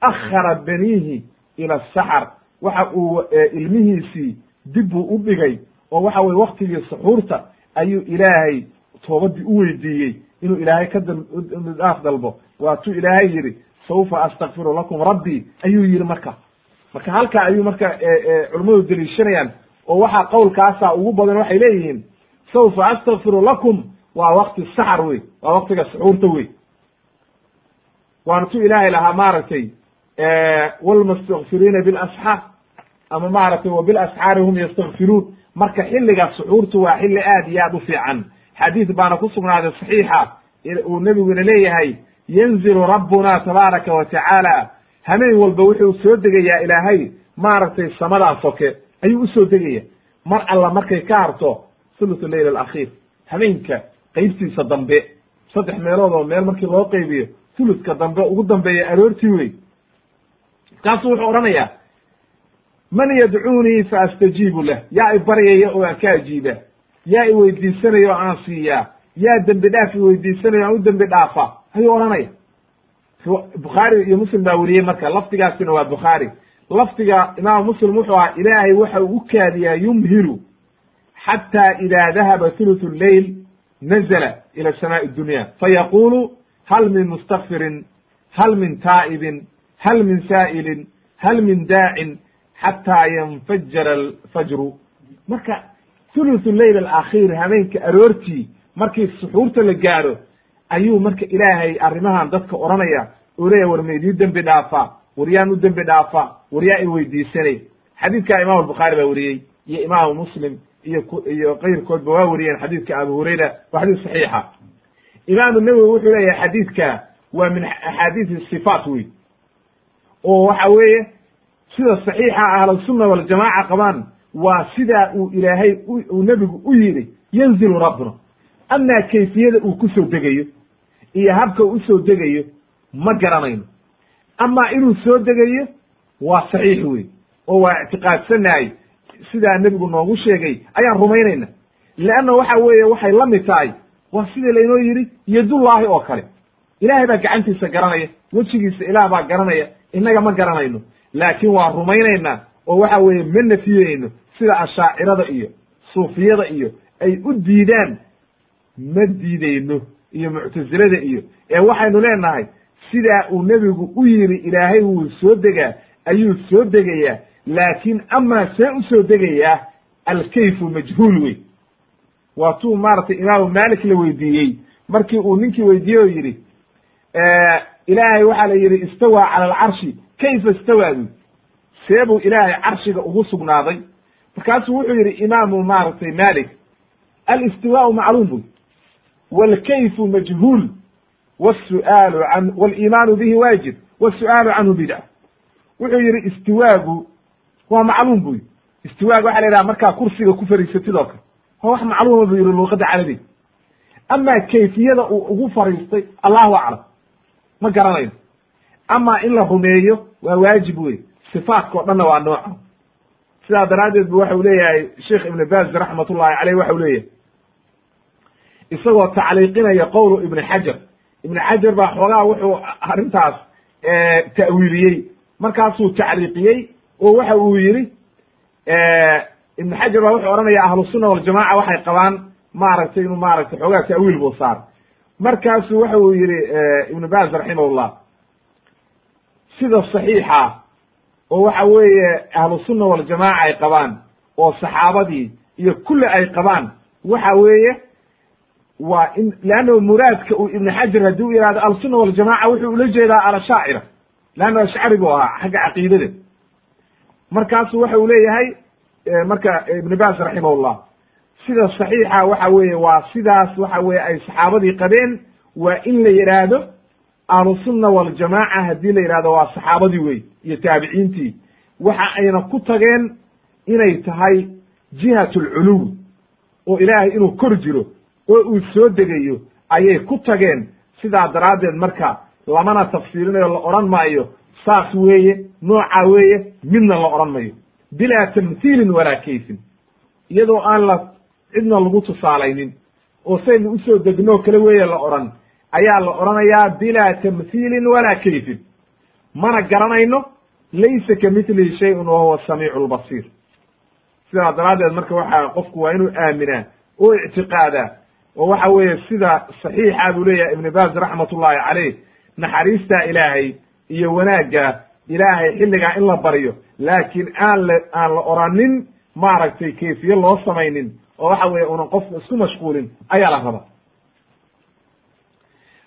akhara baniihi ila asaxar waxa uu ilmihiisii dib buu u dhigay oo waxa weye waktigii suxuurta ayuu ilaahay toobadii u weydiiyey inuu ilaahay ka dhaaf dalbo. Waatuu ilaahay yidhi saufa astakfiru lakum rabbii ayuu yidhi marka. Marka halkaa ayuu marka culummadu deliishanayaan oo waxaa qowlkaasa ugu badan waxay leeyihiin saufa astakfiru lakum waa wakti saxar wey waa waktiga suxuurta wey. Waana tu ilaahay lahaa maaragtay walmustakfiriina bilasxaar ama maaragtay wa bilasxaari hum yastakfiruun marka xilliga suxuurtu waa xilli aad iyo aad u fiican xadiid baana ku sugnaaday saxiixa uu nebiguna leeyahay yanzilu rabbuna tabaaraka wa tacaala. Hameen walba wuxuu soo degayaa ilaahay maaragtay samadaa soke ayuu u soo degaya mar alla markay ka harto thuluth leyl alakhiir habeenka qeybtiisa dambe saddex meelood oo meel markii loo qeybiyo thuluthka dambe ugu dambeeya aroortii wey markaasuu wuxuu odhanayaa man yadcuunii fa astajiibu lah. Yaa i baryaya oo aan ka ajiiba yaa i weydiisanaya oo aan siiyaa yaa dembi dhaaf i weydiisanaya aan u dembi dhaafa ayuu odhanaya bukhaari iyo muslim baa weriyey marka lafdigaasina waa bukhaari. Lafdiga imaam muslim wuxuu ahaa ilaahay waxa uu u kaadiyaa yumhilu xataa ida dahaba thuluthu lleyl nazla ila samaa'i dunya. Fayaqulu hal min mustakfirin hal min taa'ibin hal min saa'ilin hal min daacin xataa yanfajara alfajru. Marka thuluthu leyl alakhiir habeenka aroortii markii suxuurta la gaaro ayuu marka ilaahay arrimahan dadka odhanaya oo leeyahy war ma idii dembi dhaafa war yaan u dembi dhaafa war yaa i weydiisanay. Xadiidka imam albukhaari baa weriyey iyo imaamu muslim iyo iyo keyrkoodba waa weriyeen xadiidka abu hurayra waa xadiis saxiixa. Imaamu nawowi wuxuu leeyahay xadiidka waa min axaadiisi sifaat wey oo waxa weeye sida saxiixa ahlusunna waljamaaca qabaan waa sidaa uu ilaahay uu nebigu u yidhi yanzilu rabbuna. Amaa kayfiyada uu ku soo degayo iyo habka uu u soo degayo ma garanayno. Amaa inuu soo degayo waa saxiix wey oo waa ictiqaadsanahay sidaa nebigu noogu sheegay ayaan rumaynayna. Leanna waxa weeye waxay la mid tahay waa sidii laynoo yidhi yadullaahi oo kale. Ilaahay baa gacantiisa garanaya wejigiisa ilaah baa garanaya innaga ma garanayno. Laakiin waa rumaynaynaa oo waxa weeye ma nafiyeyno sida ashaacirada iyo suufiyada iyo ay u diidaan ma diideyno iyo muctasilada iyo ee waxaynu leenahay sidaa uu nebigu u yidhi ilaahay wuu soo degaa ayuu soo degayaa laakiin amaa see u soo degayaa alkayfu majhuul wey waa tuu maaragtay imaamu malik la weydiiyey. Markii uu ninkii weydiiyey oo yidhi ilaahay waxaa la yidhi istawaa cala alcarshi kayfa istawa buy see buu ilaahay carshiga ugu sugnaaday markaasuu wuxuu yidhi imaamu maaragtay malik alistiwaau macluum buy wlkayfu majhuul wsu'aalu an waliimaanu bihi waajib wasu'aalu canhu bidca wuxuu yidhi istiwaagu waa macluum buy istiwaaga waxa la yidhaha markaa kursiga ku fariisatid oo kale. Waa wax macluuma buu yihi luuqadda carabiga. Ama kayfiyada uu ugu fariistay allahu aclam ma garanayo. Ama in la rumeeyo waa waajib wey sifaatka o dhanna waa nooca sidaa daraaddeed bu waxau leeyahay sheikh ibn baz raxmat ullahi caleyh waxau leeyahay. Isagoo tacliiqinaya qowlu ibn xajar ibn xajar baa xoogaa wuxuu arrintaas ta'wiiliyey. Markaasuu tacliiqiyey oo waxa uu yidhi ibn xajar baa wuxuu odhanaya ahlusunna waljamaca waxay qabaan maaragtay inuu maaragtay xoogaa ta'wiil buu saar. Markaasu waxa uu yihi ibn baz raximahullah sida saxiixa oo waxa weeye ahlusunna waljamaca ay qabaan oo saxaabadii iyo kulli ay qabaan waxa weeye waa in leannahu muraadka uu ibn xajar haddii u yihahdo alsunna waljamaca wuxuu ula jeedaa alashaacira leanna ashcari buu ahaa xagga caqiidada. Markaasu waxa uu leeyahay marka ibn bas raximahullah sida saxiixa waxa weeye waa sidaas waxa weye ay saxaabadii qabeen waa in la yidhaahdo ahlusunna waljamaca haddii la yidhahdo waa saxaabadii wey iyo taabiciintii waxa ayna ku tageen inay tahay jihat alculuw oo ilaahay inuu kor jiro oo uu soo degayo ayay ku tageen. Sidaa daraaddeed marka lamana tafsiirinayo la odhan maayo saas weeye nooca weeye midna la odhan mayo bilaa tamhiilin walaa kayfin. Iyadoo aan la cidna lagu tusaalaynin oo saynu u soo degnoo kale weeye la odhan ayaa la odhanayaa bilaa tamhiilin walaa kayfin mana garanayno laysa ka mitlihi shayun wa huwa samiicu lbasiir sidaa daraaddeed marka waxa qofku waa inuu aaminaa oo ictiqaadaa oo waxa weeye sida saxiixa buu leeyahay ibn baz raxmat ullahi caleyh naxariistaa ilaahay iyo wanaagga ilaahay xilligaa in la baryo laakiin aan la aan la oranin maaragtay kayfiye loo samaynin oo waxa weeye unan qofku isku mashquulin ayaa la raba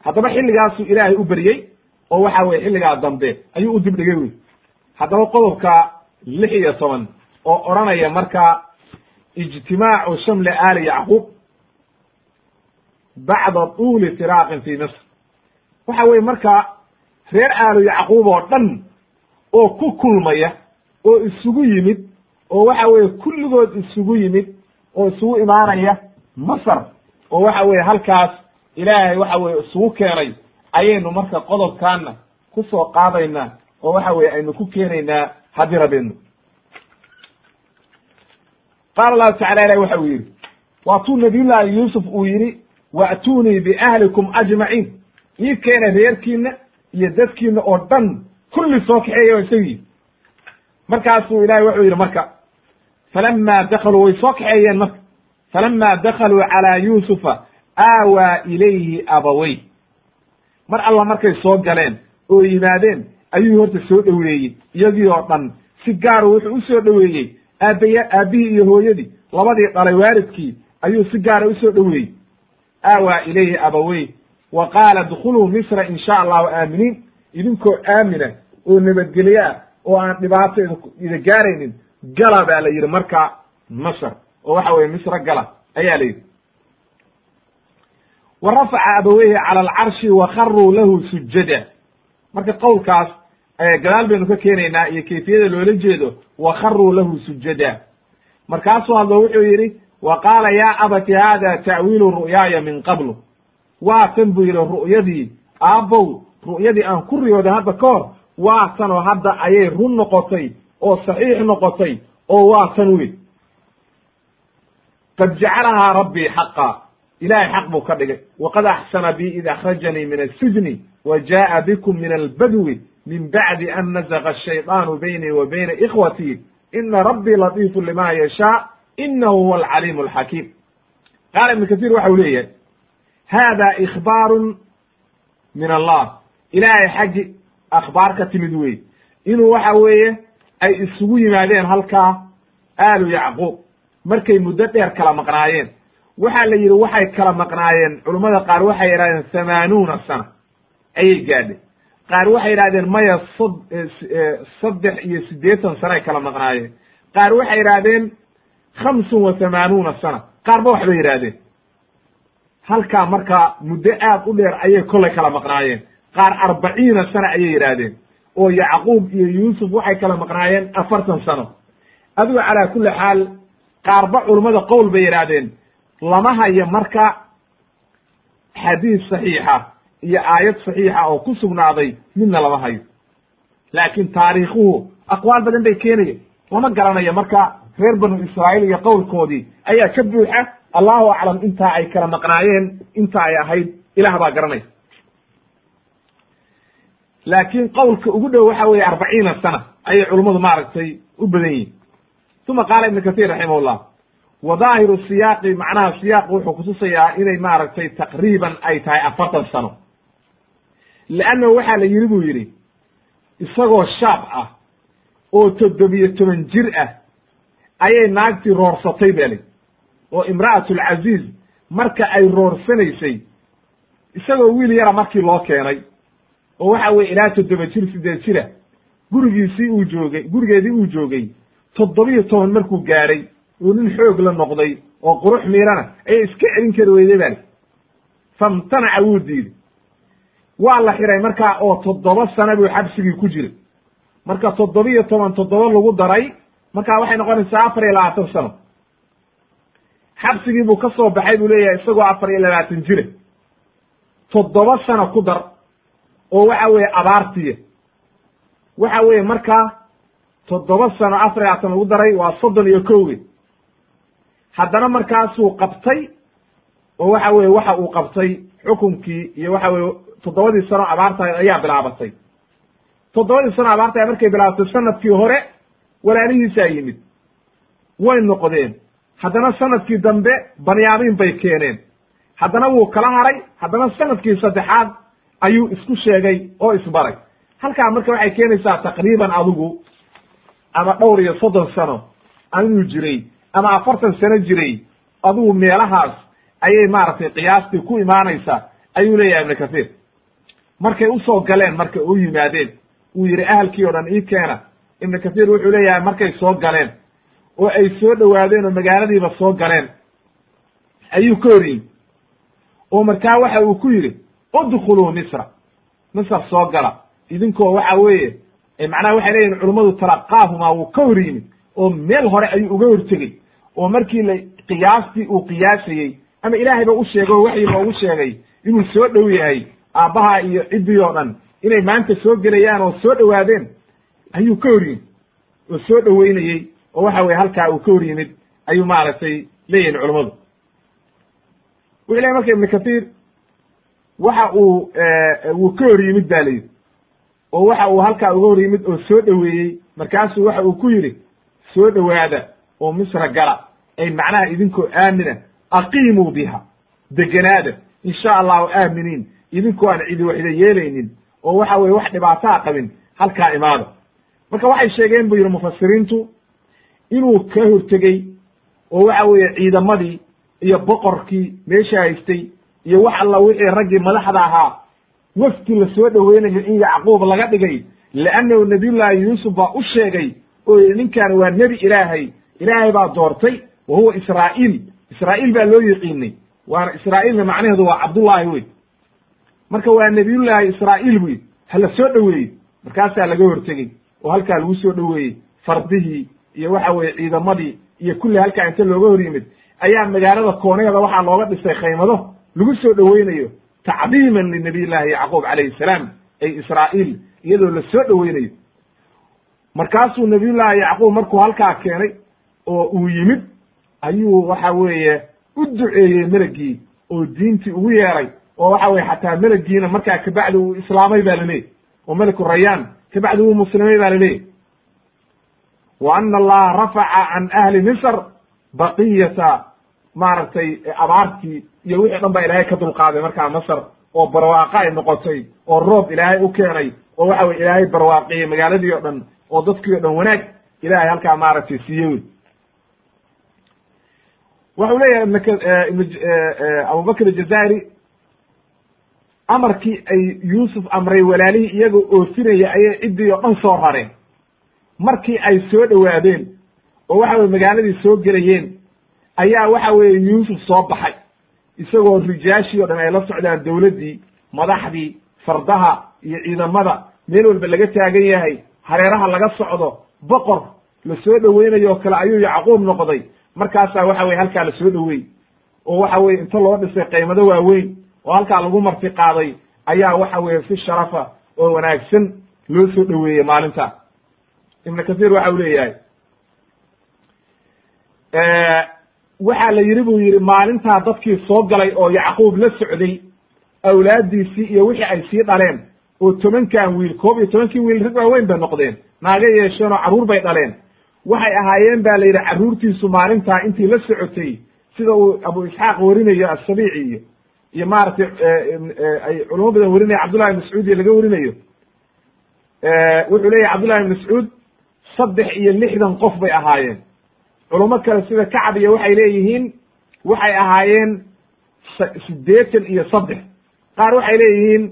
haddaba xilligaasuu ilaahay u beryey oo waxa weye xilligaa dambe ayuu u dib dhigay wey haddaba qodobka lix iyo toban oo odhanaya marka ijtimaacu shamli aali yacquub bacda tuuli firaaqin fi misr waxa weye marka reer aalu yacquub oo dhan oo ku kulmaya oo isugu yimid oo waxa weeye kulligood isugu yimid oo isugu imaanaya masar oo waxa weeye halkaas ilaahay waxa weye isugu keenay ayaynu marka qodobkaana ku soo qaadaynaa oo waxa weye aynu ku keenaynaa haddii rabeenno qaala allahu tacala ilahi waxa uu yidhi waatuu nabiyullahi yuusuf uu yidhi wa'tuunii biahlikum ajmaciin. Ii keena reerkiina iyo dadkiina oo dhan kulli soo kaxeeya isagii markaasuu ilahay wuxuu yidhi marka falama dakaluu way soo kaxeeyeen marka falama dakaluu calaa yuusufa aawaa ilayhi abawey mar alla markay soo galeen oo yimaadeen ayuu horta soo dhoweeyey. Iyagii oo dhan si gaaru wuxuu u soo dhoweeyey. Aabaya aabihii iyo hooyadii labadii dhalay waalidkii ayuu si gaara u soo dhoweeyey. Aawaa ilayhi abawey wa qaala dkhuluu misra in sha allahu aaminiin. Idinkoo aamina oo nabadgelye ah oo aan dhibaato ida gaaraynin gala baa la yidhi marka masr oo waxa weye misra gala ayaa la yidhi wa rafaca abaweyhi cala alcarshi wa kharuu lahu sujada marka qowlkaas gadaal baynu ka keenaynaa iyo kayfiyada loola jeedo wa kharuu lahu sujada markaasuu hadlo wuxuu yidhi wa qaala ya abati hada ta'wiilu ru'yaaya min qablu. Waa tan buu yidhi ru'yadii aabbow ru'yadii aan ku riyooday hadda ka hor waa tanoo hadda ayay run noqotay oo saxiix noqotay oo waa tan wey qad jacalahaa rabbii xaqa ilahay xaq buu ka dhigay. Waqad axsana bi id akhrajanii min asijni wa ja'a bikum min albadwi min bacdi an nazaga ashayطaanu baynii wa bayna ikhwatii ina rabbii latiifu lima yashaa. Inahu huwa alcaliim alxakiim qaala ibnu kasiir waxa u leeyahay hada ikhbaarun min allah. Ilaahay xaggi akhbaar ka timid wey inuu waxa weeye ay isugu yimaadeen halkaa aalu yacquub. Markay muddo dheer kala maqnaayeen waxaa la yidhi waxay kala maqnaayeen culummada qaar waxay yidhahdeen hamaanuuna sana ayay gaadhay. Qaar waxay yidhahdeen maya sod saddex iyo siddeetan sano ay kala maqnaayeen. Qaar waxay yidhahdeen khamsun wa hamaanuuna sana qaarba waxbay yidhahdeen halkaa markaa muddo aad u dheer ayay kollay kala maqnaayeen. Qaar arbaciina sana ayay yidhaahdeen. Oo yacquub iyo yuusuf waxay kala maqnaayeen afartan sano. Adigo calaa kulli xaal qaarba culummada qowl bay yidhaahdeen lama hayo marka xadiis saxiixa iyo aayad saxiixa oo ku sugnaaday midna lama hayo. Laakiin taariikhuhu aqwaal badan bay keenaya lama garanayo marka reer banu israa'iil iyo qowlkoodii ayaa ka buuxa allahu aclam intaa ay kala maqnaayeen inta ay ahayd ilaah baa garanaya laakiin qowlka ugu dhow waxa weeye arbaciina sana ayay culummadu maaragtay u badan yihiin uma qaala ibnu kahiir raximahullah wa daahiru siyaaqi macnaha siyaaqu wuxuu kutusayaa inay maaragtay taqriiban ay tahay afartan sano. Leannahu waxaa la yidhi buu yidhi isagoo shaab ah oo toddobiyo toban jir ah ayay naagtii roorsatay ba li oo imra'atulcaziiz marka ay roorsanaysay isagoo wiil yara markii loo keenay oo waxa weye ilaa toddoba jir sideed jira gurigiisii uu joogay gurigeedii uu joogay toddobiyo toban markuu gaadhay uu nin xoog la noqday oo qurux miirana ayay iska celin kari weyday bali famtanaca wuu diiday. Waa la xiray markaa oo toddoba sana buu xabsigii ku jiray. Marka toddobiyo toban toddoba lagu daray markaa waxay noqonaysaa afar iyo labaatan sano. Xabsigii buu ka soo baxay buu leeyahay isagoo afar iyo labaatan jira. Toddoba sano ku dar oo waxa weeye abaartiya waxa weeye markaa toddoba sano afar iyo labaatan lagu daray waa soddon iyo kowge haddana markaasuu qabtay oo waxa weye waxa uu qabtay xukunkii iyo waxa weye toddobadii sano abaarta ayaa bilaabatay. Toddobadii sano abaarta markay bilaabatay sannadkii hore walaalihiisaa yimid. Way noqdeen. Haddana sannadkii dambe banyaamiin bay keeneen. Haddana wuu kala haray haddana sannadkii saddexaad ayuu isku sheegay oo isbaray. Halkaa marka waxay keenaysaa taqriiban adigu ama dhowr iyo soddon sano anuu jiray ama afartan sano jiray adigu meelahaas ayay maaragtay qiyaastii ku imaanaysaa ayuu leeyahay ibnu kathiir markay u soo galeen marka u yimaadeen uu yidhi ahalkii o dhan ii keena. Ibnu kathiir wuxuu leeyahay markay soo galeen oo ay soo dhowaadeen oo magaaladiiba soo galeen. Ayuu ka hor yimi oo markaa waxa uu ku yidhi udkhuluu misra. Misr soo gala. Idinkoo waxa weeye macnaha waxay leeyihiin culummadu talaqaahumaa wuu ka hor yimid oo meel hore ayuu uga hortegey oo markii la qiyaastii uu qiyaasayey ama ilaahay ba u sheegay oo waxyi loogu sheegay inuu soo dhow yahay aabbaha iyo ciddii oo dhan inay maanta soo gelayaan oo soo dhowaadeen ayuu ka hor yimid oo soo dhoweynayey oo waxa weye halkaa uu ka hor yimid ayuu maaragtay leeyihiin culummadu wuxuu lehy marka ibnu kathiir waxa uu wuu ka hor yimid ba layidhi oo waxa uu halkaa uga hor yimid oo soo dhoweeyey markaasuu waxa uu ku yidhi soo dhowaada oo misra gala ay macnaha idinkoo aamina aqiimuu biha deganaada insha allahu aaminiin idinkoo aan cidi waxda yeelaynin oo waxa weye wax dhibaataa qabin halkaa imaada marka waxay sheegeen buu yidhi mufasiriintu inuu ka hortegey oo waxa weeye ciidamadii iyo boqorkii meesha haystay iyo wax alla wixii raggii madaxda ahaa wafti la soo dhoweynayo in yacquub laga dhigay leannahu nabiyullaahi yuusuf baa u sheegay oo yidhi waa nebi ilaahay ilaahay baa doortay wa huwa israa'iil. Israa'iil baa loo yiqiinay waana israa'iilna macnaheedu waa cabdullaahi wey marka waa nebiyullaahi israa'iil bu yidhi hala soo dhoweeyey. Markaasaa laga hortegey. Oo halkaa lagu soo dhoweeyey. Fardihii iyo waxa weeye ciidamadii iyo kulli halkaa inta looga hor yimid. Ayaa magaalada kooneeda waxaa looga dhisay khaymado lagu soo dhoweynayo tacdiiman linabiy llahi yacquub calayhi salaam ay israa'iil iyadoo la soo dhoweynayo. Markaasuu nabiyullaahi yacquub markuu halkaa keenay oo uu yimid ayuu waxa weeye u duceeyey melagii oo diintii ugu yeeray oo waxa weye xataa melegiina markaa kabacdi uu islaamay ba laleeyahy oo meliku rayaan kabacdi wuu muslimay ba laleeyahy wa ana allaha rafaca can ahli misr baqiyata maaragtay abaartii iyo wixii dhan baa ilaahay ka dulqaaday markaa masr oo barwaaqa ay noqotay oo roob ilaahay u keenay oo waxa weye ilaahay barwaaqiyey magaaladii o dhan oo dadkii o dhan wanaag ilahay halkaa maaragtay siiye wey waxau leeyahay abubakr ajazairi amarkii ay yuusuf amray walaalihii iyagoo oofinaya ayay ciddii oo dhan soo rareen markii ay soo dhowaadeen oo waxa weye magaaladii soo gelayeen ayaa waxa weeye yuusuf soo baxay isagoo rijaashii o dhan ay la socdaan dowladdii madaxdii fardaha iyo ciidamada meel walba laga taagan yahay hareeraha laga socdo boqor la soo dhoweynayo oo kale ayuu yacquub noqday markaasaa waxa weye halkaa la soo dhowey oo waxa weye inta loo dhisay qaymado waaweyn oo halkaa lagu marti qaaday ayaa waxa weye si sharafa oo wanaagsan loo soo dhoweeyey maalinta. Ibnu kathiir waxa uu leeyahay waxaa la yidhi buu yidhi maalintaa dadkii soo galay oo yacquub la socday awlaaddiisii iyo wixii ay sii dhaleen oo tobankan wiil koob iyo tobankii wiil rag waaweyn bay noqdeen naaga yeesheen oo carruur bay dhaleen waxay ahaayeen ba la yidhi carruurtiisu maalintaa intii la socotay sida uu abu isxaaq warinayo asabiici iyo iyo maaragtay ay culamo badan warinaya cabdullahi mascuud iyo laga warinayo. Wuxuu leeyahy cabdullahi ibn mascuud saddex iyo lixdan qof bay ahaayeen. Culamo kale sida kacab iyo waxay leeyihiin waxay ahaayeen siddeetan iyo saddex. Qaar waxay leeyihiin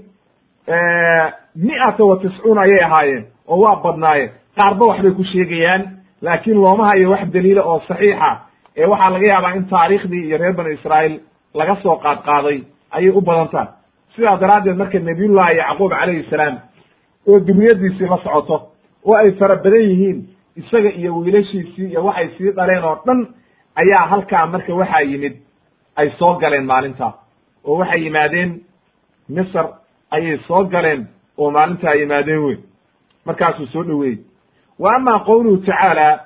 mi'ata wa tiscuun ayay ahaayeen oo waa badnaayeen. Qaarba waxbay ku sheegayaan laakiin looma hayo wax daliila oo saxiixa ee waxaa laga yaabaa in taariikhdii iyo reer banu israa'iil laga soo qaad qaaday ayay u badan tahay sidaa daraaddeed marka nabiyullahi yacquub calayhi salaam oo duriyaddiisii la socoto oo ay fara badan yihiin isaga iyo wiilashiisii iyo waxay sii dhaleen oo dhan ayaa halkaa marka waxaa yimid ay soo galeen maalintaa oo waxay yimaadeen misr ayay soo galeen oo maalintaa yimaadeen wey markaasuu soo dhoweeyey wa ama qowluhu tacaala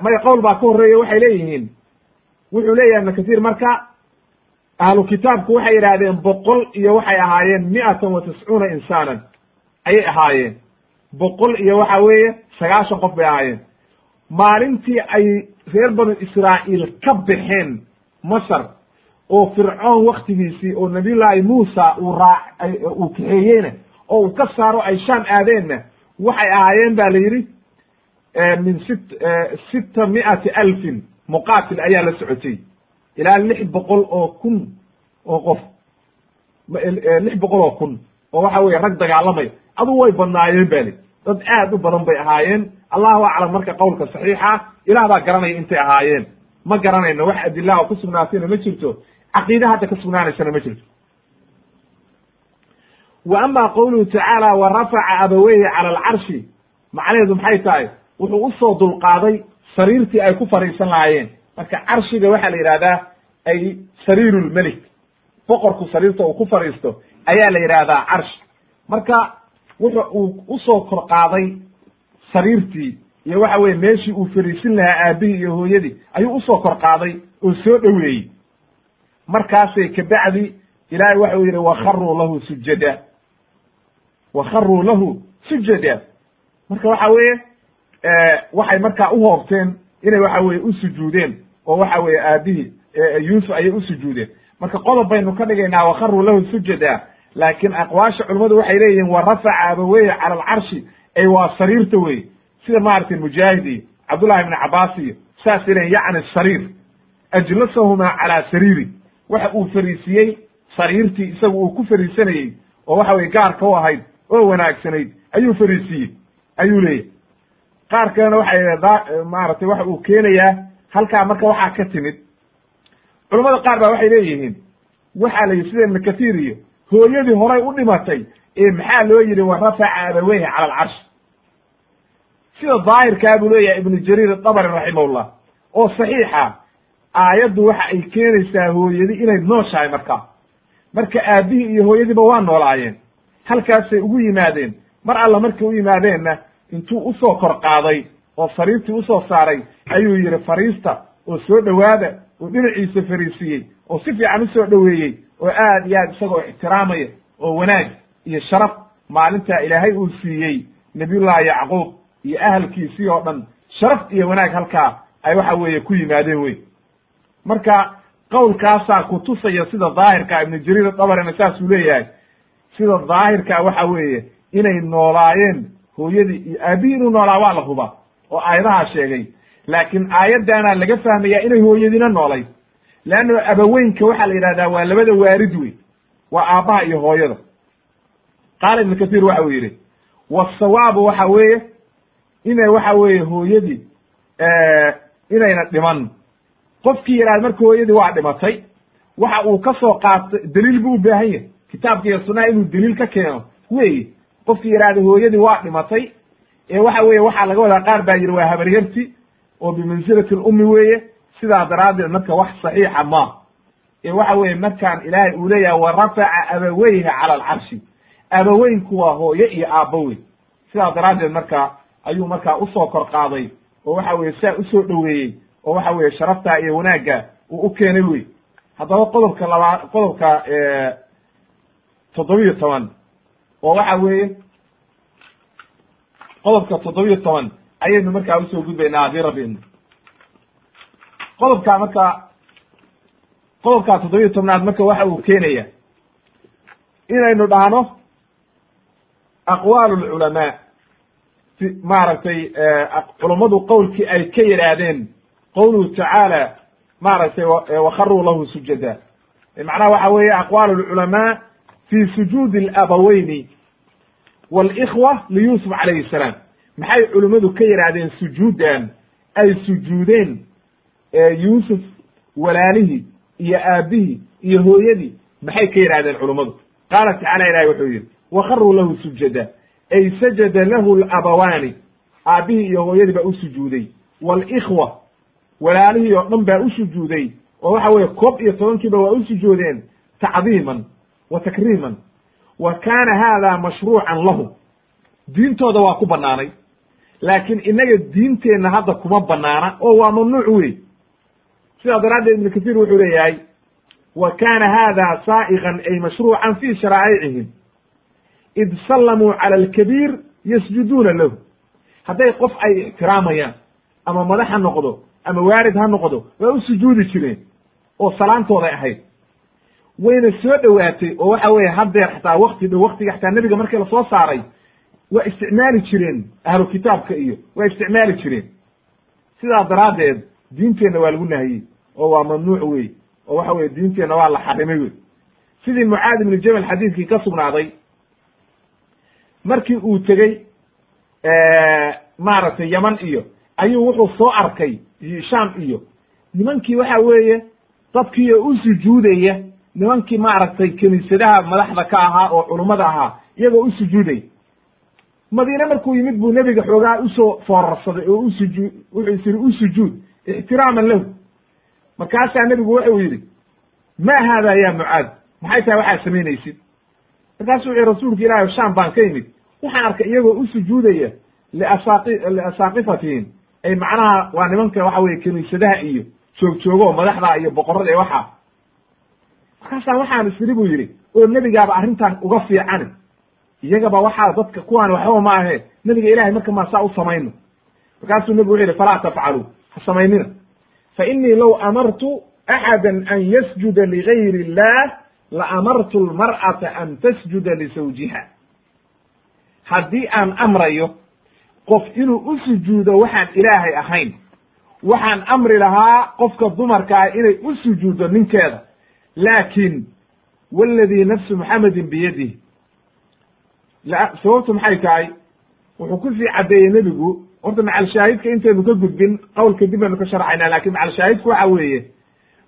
maya qowl baa ka horreeya waxay leeyihiin. Wuxuu leeyahay ibnu kathiir marka ahlu kitaabku waxay yidhaahdeen boqol iyo waxay ahaayeen mi'atan wa tiscuuna insaanan. Ayay ahaayeen. Boqol iyo waxa weeye sagaashan qof bay ahaayeen. Maalintii ay reer banu israa'iil ka baxeen masar oo fircoon waktigiisii oo nabiyullaahi muusa uu raa uu kaxeeyeyna oo uu ka saaro ay shaam aadeenna. Waxay ahaayeen ba la yidhi min sit sita mi'ati alfin muqaatil ayaa la socotay. Ilaa lix boqol oo kun oo qof. Lix boqol oo kun. Oo waxa weye rag dagaalamaya adu way badnaayeen ba li dad aad u badan bay ahaayeen. Allahu aclam marka qowlka saxiixa ilaah baa garanaya intay ahaayeen. Ma garanayno wax adilaha ku sugnaatayna ma jirto. Caqiide hadda ka sugnaanaysana ma jirto wa ama qowluhu tacaala wa rafaca abaweyhi cala alcarshi macnaheedu maxay tahay? Wuxuu u soo dulqaaday sariirtii ay ku fariisan lahaayeen. Marka carshiga waxaa la yidhahdaa ay sariiru lmelik boqorku sariirta uu ku fariisto ayaa la yidhaahdaa carshi marka wuxu uu u soo kor qaaday sariirtii iyo waxa weye meeshii uu fariisin lahaa aabihii iyo hooyadii ayuu u soo kor qaaday oo soo dhoweeyey. Markaasay kabacdi ilaahay waxau yidhi wakharuu lahu sujada wakharuu lahu sujada marka waxa weeye waxay markaa u hoobteen inay waxa weye u sujuudeen oo waxa weye aabihii yuusuf ayay u sujuudeen marka qodob baynu ka dhigaynaa wakharuu lahu sujada laakiin aqwaasha culimmadu waxay leeyihiin wa rafaca abaweye cala alcarshi ay waa sariirta wey sida maaragtay mujaahid iyo cabdullahi ibni cabaas iyo saasay leeyiin yacni sariir ajlasahumaa calaa sariiri waxa uu fariisiyey sariirtii isagu uu ku fariisanayey oo waxa weye gaarka u ahayd oo wanaagsanayd ayuu fariisiyey ayuu leeyahy qaar kalena waxay maaragtay waxa uu keenayaa halkaa marka waxaa ka timid. Culamada qaar baa waxay leeyihiin waxaa la yidhi sida ibnu kathiir iyo? Hooyadii horay u dhimatay ee maxaa loo yidhi wa rafaca abaweyhi cala alcarshi sida daahirkaa buu leeyahay ibnu jariir adabari raximahullah oo saxiixa aayaddu waxa ay keenaysaa hooyadi inay nooshahay markaa. Marka aabihii iyo hooyadiiba waa noolaayeen halkaasay ugu yimaadeen. Mar alla markay u yimaadeenna intuu u soo kor qaaday oo sariirtii u soo saaray ayuu yidhi fariista oo soo dhowaada oo dhinaciisa fariisiyey oo si fiican u soo dhoweeyey oo aad iyo aad isagoo ixtiraamaya oo wanaag iyo sharaf maalintaa ilaahay uu siiyey nabiyullahi yacquub iyo ahalkiisii oo dhan. Sharaf iyo wanaag halkaa ay waxa weeye ku yimaadeen wey. Marka qowlkaasaa kutusaya sida daahirka ibnu jariir dabarina saasuu leeyahay sida daahirka waxa weeye inay noolaayeen hooyadii iyo aabihii inuu noolaa waa la hubaa oo aayadahaa sheegay. Laakiin aayaddaana laga fahmayaa inay hooyadiina noolay leanna abaweynka waxaa la yidhahdaa waa labada waarid wey waa aabbaha iyo hooyada. Qaala ibnu kasiir waxa uu yidhi wasawaabu waxa weeye inay waxa weeye hooyadii inayna dhiman. Qofkii yidhahda marka hooyadii waa dhimatay waxa uu ka soo qaatay daliil buu u baahan yahay kitaabka iyo sunnaha inuu daliil ka keeno. Wey qofkii yidhahda hooyadii waa dhimatay ee waxa weeye waxaa laga wadaa qaar baa yidhi waa habaryarti oo bimansilati lummi weeye sidaa daraaddeed marka wax saxiixa ma. Ee waxa weeye markaan ilaahay uu leeyahay wa rafaca abaweyha cala alcarshi. Abaweynku waa hooye iyo aabbo wey. Sidaa daraaddeed marka ayuu markaa u soo kor qaaday oo waxa weye saa u soo dhoweeyey oo waxa weye sharaftaa iyo wanaagga uu u keenay wey. Haddaba qodobka labaa qodobka toddobiyo toban. Oo waxa weeye qodobka toddobiyo toban ayaynu markaa u soo gudbaynaa haddii rabbi qodobkaa marka qodobkaa toddobiyo tobnaad marka waxa uu keenaya inaynu dhahno aqwaal lculamaa si maaragtay culummadu qowlkii ay ka yidhaahdeen qowluhu tacaala maaragtay wakharuu lahu sujada macnaha waxa weeye aqwaal lculamaa fii sujuudi alabaweyni walikhwa liyuusuf calayhi asalaam maxay culimmadu ka yidhaahdeen sujuuddan ay sujuudeen yuusuf walaalihii iyo aabbihii iyo hooyadii maxay ka yidhahdeen culummadu qaala tacaala ilahi wuxuu yidhi wakharuu lahu sujada. Ay sajada lahu alabawaani aabbihii iyo hooyadii baa u sujuuday. Walikhwa walaalihii oo dhan baa u sujuuday. Oo waxa weeye koob iyo tobankiiba waa u sujuudeen tacdiiman wa wa kaana haada mashruucan lahu. Diintooda waa ku banaanay laakiin inaga diinteenna hadda kuma banaana oo waa mamnuuc wey sidaa daraaddeed ibnu kasiir wuxuu leeyahay wa kaana haada saa'iqan ay mashruucan fi sharaa'icihim. Id sallamuu cala alkabiir yasjuduuna lahu. Hadday qof ay ixtiraamayaan ama madax ha noqdo ama waarid ha noqdo waa u sujuudi jireen oo salaantooday ahayd wayna soo dhowaatay oo waxa weeye haddeer xataa wakti dhow waktiga xataa nebiga markii la soo saaray waa isticmaali jireen ahlu kitaabka iyo waa isticmaali jireen. Sidaa daraaddeed diinteenna waa lagu nahiyey oo waa mamnuuc wey oo waxa weye diinteenna waa la xarimay wey sidii mucaad ibnu jabal xadiidkii ka sugnaaday markii uu tegey maaragtay yaman iyo ayuu wuxuu soo arkay sham iyo. Nimankii waxa weeye dadkii oo u sujuudaya nimankii maaragtay kiniisadaha madaxda ka ahaa oo culummada ahaa iyagoo u sujuudaya madiine markuu yimid buu nebiga xoogaa u soo foorarsaday oo usujuu wuxuu is yidhi u sujuud ixtiraaman lahu. Markaasaa nebigu wuxuu yidhi ma haada ya mucaad? Maxay tahay waxaad samaynaysid? Markaasuu wuxu rasuulka ilahi sham baan ka yimid. Waxaan arkay iyagoo u sujuudaya liasaaqi liasaaqifatihim ay macnaha waa nimanka waxa weye kiniisadaha iyo joog joogo madaxda iyo boqorada ee waxaa markaasaa waxaan isiri buu yidhi oo nebigaaba arrintan uga fiicani iyagaba waxaa dadka kuwaan waxba ma ahe nebiga ilahay marka maa saa u samayno. Markaasuu nebigu wuxu yihi falaa tafcaluu ha samaynina. Fa inii low amartu axada an yasjuda ligayri illah la amartu lmar'ata an tasjuda lisawjiha. Haddii aan amrayo qof inuu u sujuudo waxaan ilaahay ahayn. Waxaan amri lahaa qofka dumarka ah inay u sujuuddo ninkeeda laakin waladii nafsu muxamedin biyadihi sababtu maxay tahay? Wuxuu ku sii caddeeyey nebigu horta macalshaahidka intaynu ka gudbin qowlka dib baynu ka sharxaynaa laakiin macalshaahidku waxa weeye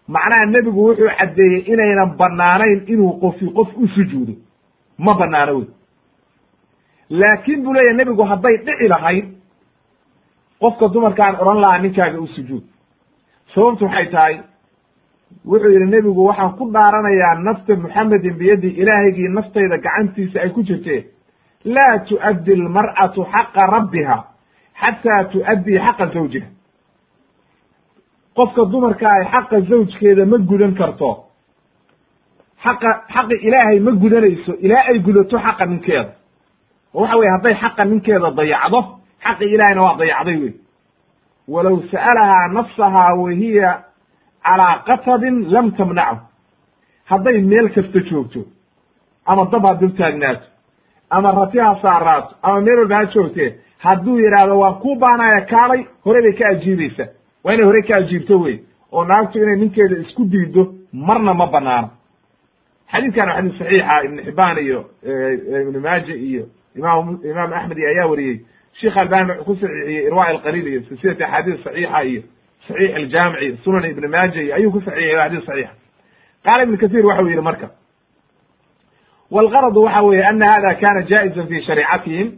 macnaha nebigu wuxuu caddeeyey inaynan banaanayn inuu qofi qof u sujuudo. Ma banaano wey. Laakin buu leeyahy nebigu hadday dhici lahayd qofka dumarkaan odhan lahaa ninkaaga u sujuud. Sababtu waxay tahay wuxuu yidhi nebigu waxaan ku dhaaranayaa nafta muxamedin biyadi ilaahaygii naftayda gacantiisa ay ku jirtee laa tu'addi almar'atu xaqa rabbiha xataa tu'addii xaqa zawjiha. Qofka dumarka ay xaqa zawjkeeda ma gudan karto. Xaqa xaqi ilaahay ma gudanayso ilaa ay gudato xaqa ninkeeda. Oo waxa weye hadday xaqa ninkeeda dayacdo xaqi ilaahayna waa dayacday wey walow sa'alahaa nafsahaa wahiya calaa qatabin lam tamnachu hadday meel kasta joogto ama dab ha dul taagnaato ama rati ha saaraato ama meel walba ha joogtee hadduu yidhaahdo waan kuu baanaya kaalay hore bay ka ajiibaysa waa inay hore ka ajiibto wey oo naagtu inay ninkeeda isku diido marna ma banaano xadiidkan waa xadiis saxiixa ibn xibaan iyo ibnu maaja iyo imam imaam axmed iyo ayaa wariyey sheikh albani wuxuu ku saxiixiyey irwa alqaliil iyo silsilati axaadiis saxiixa iyo saxiix aljaamici sunan ibn maaja iyo ayuu ku saxiixiyay xadis saxiixa qaala ibn kathir waxau yihi marka wاlgaradu waxa weeye ana hada kana jaaizan fi shariicatihim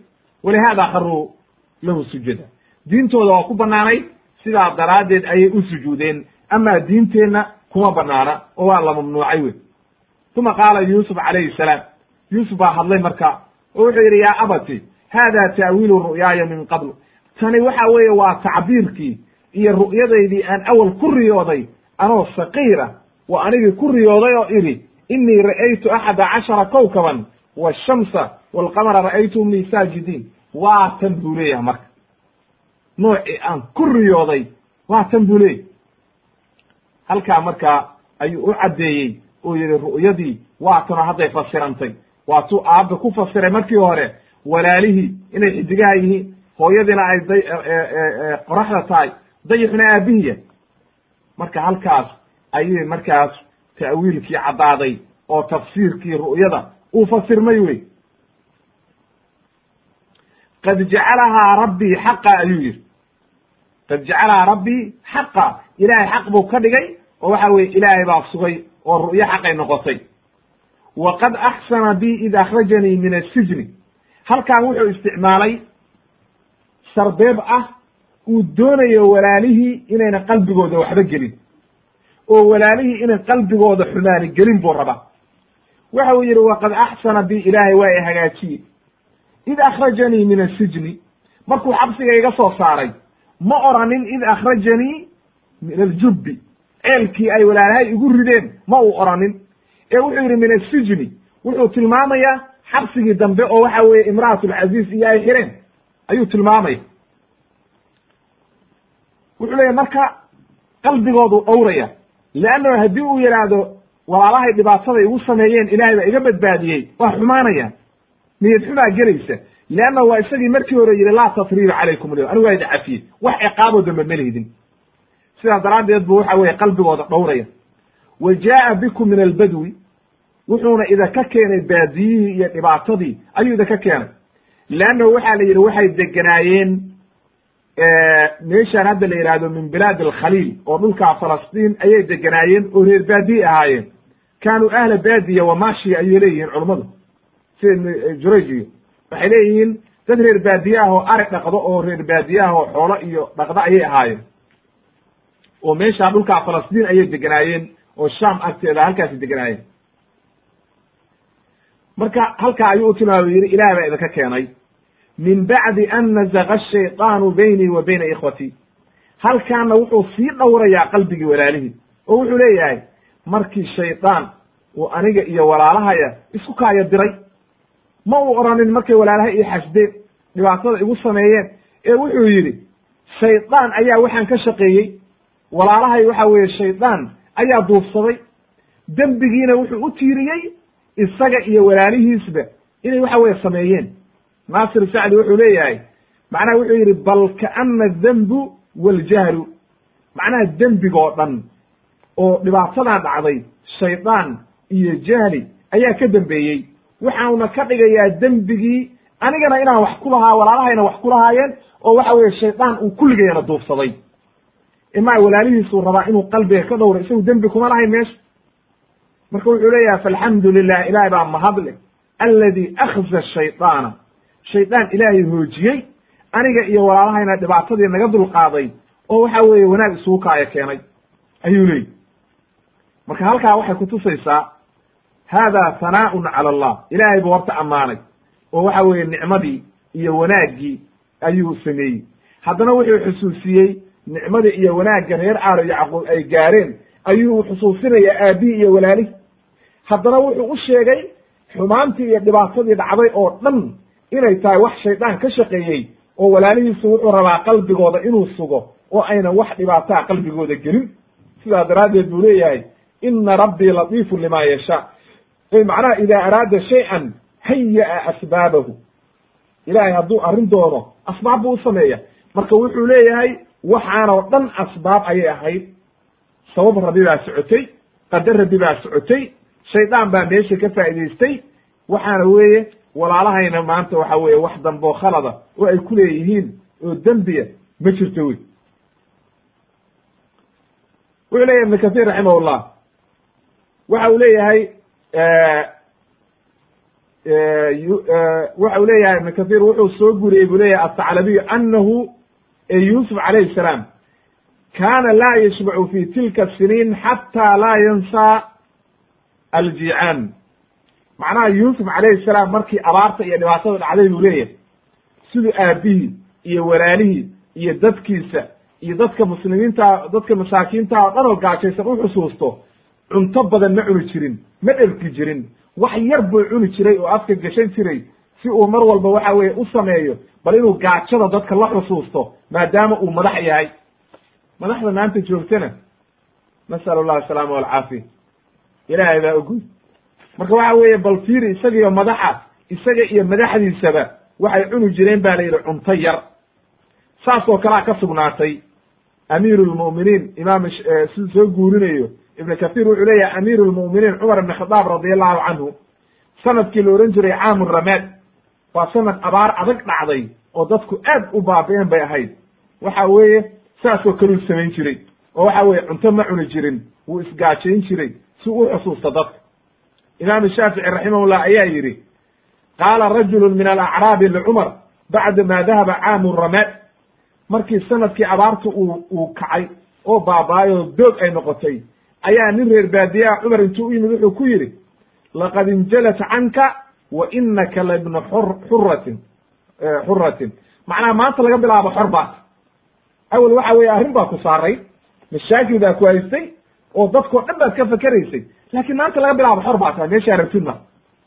walihada kharuu lahu sujada diintooda waa ku banaanay sidaa daraaddeed ayay u sujuudeen amaa diinteenna kuma banaana oo waa la mamnuucay wey uma qaala yuusuf calayhi salaam yuusuf baa hadlay marka oo wuxuu yidhi yaa abati hada ta'wiilu ru'yaaya min qabl tani waxa weeye waa tacbiirkii iyo ru'yadaydii aan awal ku riyooday anoo saqiira wa anigii ku riyooday oo idhi inii ra'aytu axada cashara kowkaban washamsa walqamara ra'aytuhum li saajidiin waa tan buu leeyahay marka. Noocii aan ku riyooday waa tan buu leeyahy halkaa markaa ayuu u caddeeyey oo yihi ru'yadii waa hadday fasirantay. Waatuu aabba ku fasiray markii hore walaalihii inay xidigaha yihiin. Hooyadiina ay day qoraxda tahay dayixuna aabihiya. Marka halkaas ayay markaas ta'wiilkii caddaaday oo tafsiirkii ru'yada uu fasirmay wey. Qad jacalahaa rabbii xaqa ayuu yihi qad jacalahaa rabbii xaqa. Ilaahay xaq buu ka dhigay oo waxa weye ilaahay baa sugay oo ru'yo xaqay noqotay. Wa axsana bi id akhrajanii min asijni halkan wuxuu isticmaalay sarbeeb ah uu doonayo walaalihii inayna qalbigooda waxba gelin oo walaalihii inay qalbigooda xumaani gelin buu rabaa. Waxa uu yidhi waqad axsana bi ilaahay waa i hagaajiye. Id akhrajanii min asijni markuu xabsiga iga soo saaray ma oranin id akhrajanii min aljubbi ceelkii ay walaalahay igu rideen ma uu oranin. Ee wuxuu yidhi min asijni wuxuu tilmaamayaa xabsigii dambe oo waxa weeye imra'atulcaziiz iyo ay xireen. Ayuu tilmaamaya wuxuu leeyahy marka qalbigoodu dhowraya leanno haddii uu yidhaahdo walaalahay dhibaataday igu sameeyeen ilaahay baa iga badbaadiyey waa xumaanayaan niyad xumaa gelaysa. Leanna waa isagii markii hore yidhi laa tasriiba calaykum alyawm. Anigu waa idi cafiyey wax ciqaabo dambe ma lihidin sidaas daraaddeed bu waxa weeye qalbigooda dhowraya. Wa jaa'a bikum min albadwi. Wuxuuna idinka keenay baadiyihii iyo dhibaatadii. Ayuu idinka keenay. Leannahu waxaa la yidhi waxay deganaayeen meeshaan hadda la yidhaahdo min bilaad alkhaliil oo dhulkaa falastiin ayay deganaayeen oo reer baadiye ahaayeen. Kaanuu ahla baadiya wa maashiya ayay leeyihiin culummadu sida ibn jurayj iyo waxay leeyihiin dad reer baadiye ah oo ari dhaqdo oo reer baadiye ah oo xoolo iyo dhaqdo ayay ahaayeen. Oo meeshaa dhulkaa falastiin ayay deganaayeen oo sham agteeda halkaasi deganaayeen. Marka halkaa ayuu u tilmaamay yidhi ilaah baa idinka keenay min bacdi an nazaga ashayطaanu baynii wa bayna ikhwatii halkaana wuxuu sii dhowrayaa qalbigii walaalihii oo wuxuu leeyahay markii shaydaan uu aniga iyo walaalahaya isku kaaya diray ma uu oranin markay walaalahay ii xasdeen dhibaatada igu sameeyeen. Ee wuxuu yidhi shaydaan ayaa waxaan ka shaqeeyey walaalahay waxa weeye shaydaan ayaa duufsaday dembigiina wuxuu u tiiriyey isaga iyo walaalihiisba inay waxa weye sameeyeen naasir sacdi wuxuu leeyahay macnaha wuxuu yidhi bal kaana adembu waljahlu macnaha dembigoo dhan oo dhibaatadan dhacday shaydaan iyo jahli ayaa ka dembeeyey waxauna ka dhigayaa dembigii anigana inaan wax ku lahaa walaalahayna wax ku lahaayeen oo waxa weeye shaydaan uu kulligayana duufsaday imaa walaalihiisuu rabaa inuu qalbiga ka dhowro isagu dembi kuma lahayn meesha. Marka wuxuu leeyahay falxamdu lilah ilahay baa mahadle aladi akhza shaydaana shaydaan ilaahay hoojiyey aniga iyo walaalahayna dhibaatadii naga dulqaaday oo waxa weeye wanaag isugu kaaya keenay ayuu leeyi marka halkaa waxay kutusaysaa hada hanaa'un cala allah. Ilaahay buu horta ammaanay oo waxa weeye nicmadii iyo wanaaggii ayuu sameeyey. Haddana wuxuu xusuusiyey nicmadii iyo wanaagga reer aalo yacquub ay gaareen ayuu xusuusinayaa aabihii iyo walaalihi haddana wuxuu u sheegay xumaantii iyo dhibaatadii dhacday oo dhan inay tahay wax shaydaan ka shaqeeyey oo walaalihiisu wuxuu rabaa qalbigooda inuu sugo oo aynan wax dhibaataa qalbigooda gelin. Sidaa daraaddeed buu leeyahay ina rabbii latiifun lima yashaa. Ay macnaha ida araada shay-an haya'a asbaabahu. Ilaahay hadduu arrin doono asbaab buu u sameeya marka wuxuu leeyahay waxaanoo dhan asbaab ayay ahayd. Sabab rabbi baa socotay qadar rabbi baa socotay shaydaan baa meesha ka faa'idaystay. Waxaana weeye walaalahayna maanta waxa weeye wax dambe oo khalada oo ay ku leeyihiin oo dembiya ma jirto wey. Wuxuu leyahy ibn kathir raximahullah. Waxa uu leeyahay waxa uu leeyahay ibn kathir wuxuu soo guriyey buu leeyahay ataclabiyu anahu yusuf calayhi salaam kana laa yashbacu fi tilka siniin xata laa yansa aljicaan macnaha yuusuf calayhi salaam markii abaarta iyo dhibaatada dhacday buu leeyahay siduu aabihii iyo walaalihii iyo dadkiisa iyo dadka muslimiinta dadka masaakiinta oo dhan oo gaajaysan u xusuusto cunto badan ma cuni jirin ma dherki jirin. Wax yar buu cuni jiray oo afka gashan jiray si uu mar walba waxa weeye u sameeyo bal inuu gaajada dadka la xusuusto maadaama uu madax yahay. Madaxda maanta joogtana nasal allah asalaama walcaafiya ilaahay baa ogol marka waxa weeye bal fiiri isagiyo madaxa isaga iyo madaxdiisaba waxay cuni jireen ba la yidhi cunto yar. Saas oo kalea ka sugnaatay. Amiiru lmu'miniin imaam siduu soo guurinayo ibn kathir wuxuu leeyahay amiiru lmu'miniin cumar ibn khadaab radi allahu canhu sannadkii la ohan jiray caamu ramaad waa sanad abaar adag dhacday oo dadku aad u baabi'een bay ahayd. Waxa weeye saasoo kaluu samayn jiray oo waxa weeye cunto ma cuni jirin wuu isgaajayn jiray si u xusuusta dadka imaam shaafici raximahullah ayaa yidhi qaala rajulu min alacraabi licumar bacda ma dahaba caamu ramaad. Markii sannadkii abaartu uu uu kacay oo baabaayo doog ay noqotay ayaa nin reer baadiyaa cumar intuu u yimid wuxuu ku yidhi laqad injalat canka wa inaka labnu xur xuratin xuratin macnaha maanta laga bilaabo xor baat awel waxa weeye arrin baa ku saaray mashaakil baa ku haystay oo dadkoo dhan baad ka fakeraysay. Laakiin maanta laga bilaabo xor baa tahay meeshaa rabtid ma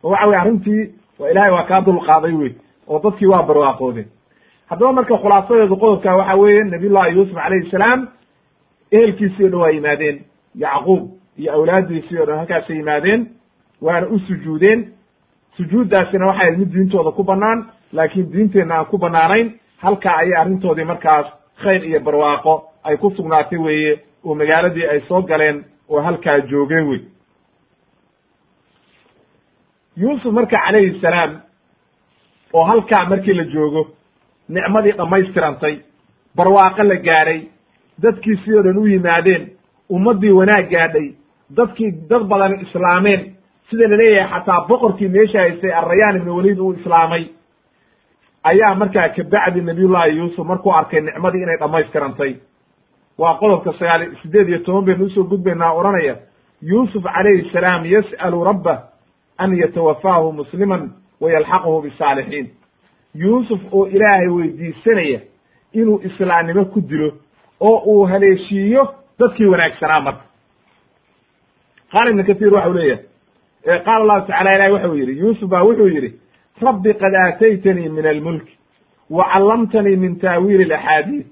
oo waxa weye arrintii waa ilahay waa kaa dulqaaday wey oo dadkii waa barwaaqoodeen haddaba marka khulaasadeedu qodobka waxa weeye nabiyullahi yuusuf calayhi salaam ehelkiisii o dhan waa yimaadeen. Yacquub iyo awlaaddiisii o dhan halkaasay yimaadeen waana u sujuudeen. Sujuuddaasina waxay mid diintooda ku bannaan laakiin diinteenna aan ku bannaanayn halkaa ayay arrintoodii markaas khayr iyo barwaaqo ay ku sugnaatay weeye oo magaaladii ay soo galeen oo halkaa joogeen wey. Yuusuf marka calayhi salaam oo halkaa markii la joogo nicmadii dhammaystirantay barwaaqo la gaadhay dadkiisii oo dhan u yimaadeen ummaddii wanaag gaadhay dadkii dad badan islaameen sida la leeyahay xataa boqorkii meesha haystay arrayaan ibnu waliid uu islaamay ayaa markaa kabacdi nabiyullahi yuusuf markuu arkay nicmadii inay dhammaystirantay waa qodobka sagaal sideed iyo toban baynu u soo gudbaynaa odhanaya yuusuf calayhi salaam yas'alu rabbah an yatawafaahu musliman wa yalxaqahu bisaalixiin. Yuusuf oo ilaahay weydiisanaya inuu islaamnimo ku dilo oo uu haleeshiiyo dadkii wanaagsanaa marka. Qaala ibnu katiir waxau leeyahay qaala allahu tacala ilahi waxau yidhi yuusuf baa wuxuu yidhi rabbi qad aataytanii min almulki wa min taawiili alaxaadiid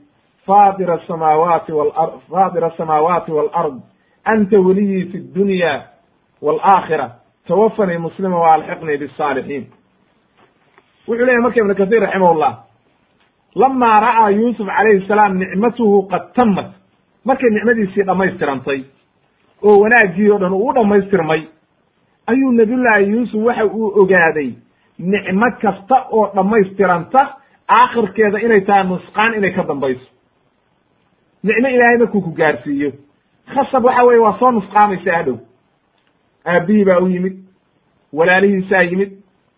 faatira asamaawaati walar faatira asamaawaati walard anta weliyii fi dunya waalaakhira tawafanii muslima wa alxiqnii bisaalixiin wuxuu leyahy marka ibnu kahiir raximahullah lamaa ra'aa yuusuf calayhi salaam nicmatuhu qad tamat markay nicmadiisii dhammaystirantay oo wanaaggii o dhan uu dhammaystirmay ayuu nabiyullaahi yuusuf waxa uu ogaaday nicmo kasta oo dhammaystiranta aakhirkeeda inay tahay nusqaan inay ka dambayso nicmo ilaahay markuu ku gaarsiiyo. Khasab waxa weye waa soo nusqaamaysa hadhow aabbihii baa u yimid walaalihiisaa yimid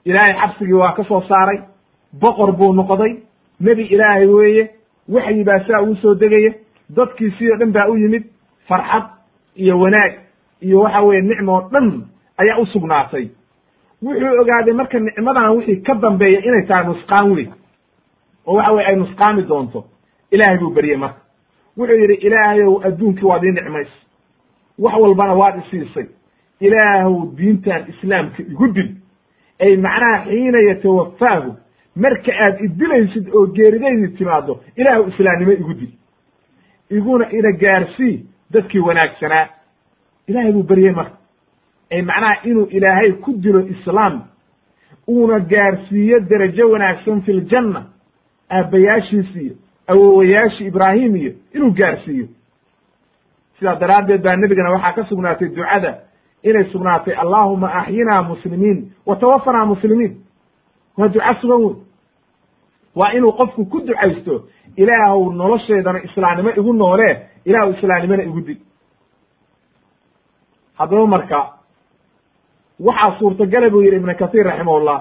ilaahay xabsigii waa ka soo saaray boqor buu noqday nebi ilaahay weeye waxyi baa saa ugu soo degaya dadkiisii o dhan baa u yimid farxad iyo wanaag iyo waxa weeye nicmo o dhan ayaa u sugnaatay. Wuxuu ogaaday marka nicmadan wixii ka dambeeya inay tahay nusqaan wey oo waxa weye ay nusqaami doonto ilaahay buu beryey marka wuxuu yidhi ilaahayow adduunkii waad ii nicmays. Wax walbana waad isiisay ilaahow diintan islaamka igu dil. Ay macnaha xiina yatawafaahu marka aad idilaysid oo geeridaydi timaado ilaahu islaamnimo igu dil. Iguna ina gaarsii dadkii wanaagsanaa ilaahay buu beryey marka ay macnaha inuu ilaahay ku dilo islaam uuna gaarsiiyo derajo wanaagsan fi ljanna aabbayaashiis iyo awowayaashii ibraahim iyo inuu gaarsiiyo. Sidaa daraaddeed baa nebigana waxaa ka sugnaatay ducada inay sugnaatay allahuma axyinaa muslimiin wa tawafanaa muslimiin. Waa duca sugan wey waa inuu qofku ku ducaysto ilaahw nolosheedana islaamnimo igu noolee ilaahw islaamnimona igu dil haddaba marka waxaa suurtagala buu yidhi ibnu kasiir raximahullah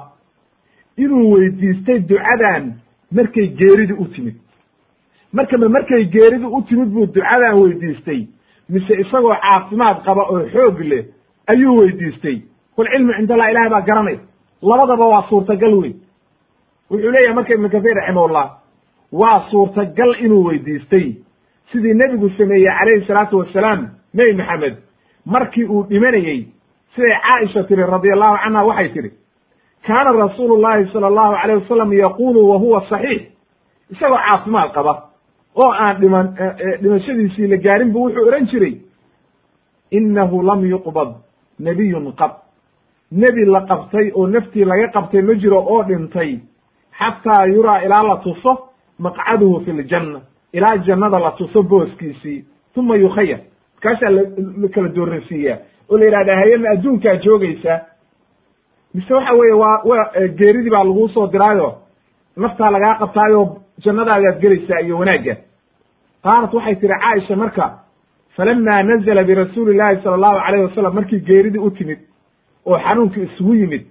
inuu weydiistay ducadan markay geeridu u timid marka ma markay geeridu u timid buu ducadan weydiistay mise isagoo caafimaad qaba oo xoog leh ayuu weydiistay. Kul cilmu cind allah ilahay baa garanay. Labadaba waa suurtagal wey wuxuu leeyahay marka ibnu kasiir raximahullah waa suurtagal inuu weydiistay sidii nebigu sameeyey calayhi salaatu wasalaam nebi maxamed markii uu dhimanayey siday caaisha tiri radi allahu canha waxay tidhi kaana rasuulu llahi sala allahu alayh wasalam yaqulu wa huwa saxiix. Isagoo caafimaad qaba oo aan dhiman dhimashadiisii la gaarin bu wuxuu odhan jiray innahu lam yuqbad nebiyun qab. Nebi la qabtay oo naftii laga qabtay ma jiro oo dhintay. Xataa yuraa ilaa la tuso maqcaduhu fi ljanna ilaa jannada la tuso booskiisii. Uma yukhayar markaasaa la kala dooransiiyaa oo la yidhahda hayama adduunkaa joogaysaa? Mise waxa weeye waa wa geeridii baa laguu soo diraayo. Naftaa lagaa qabtaayo jannadaadaad gelaysaa iyo wanaagga. Qaalat waxay tihi caaisha marka falama nazla birasuuli llahi sala allahu alayh wasalam markii geeridii u timid oo xanuunkii isugu yimid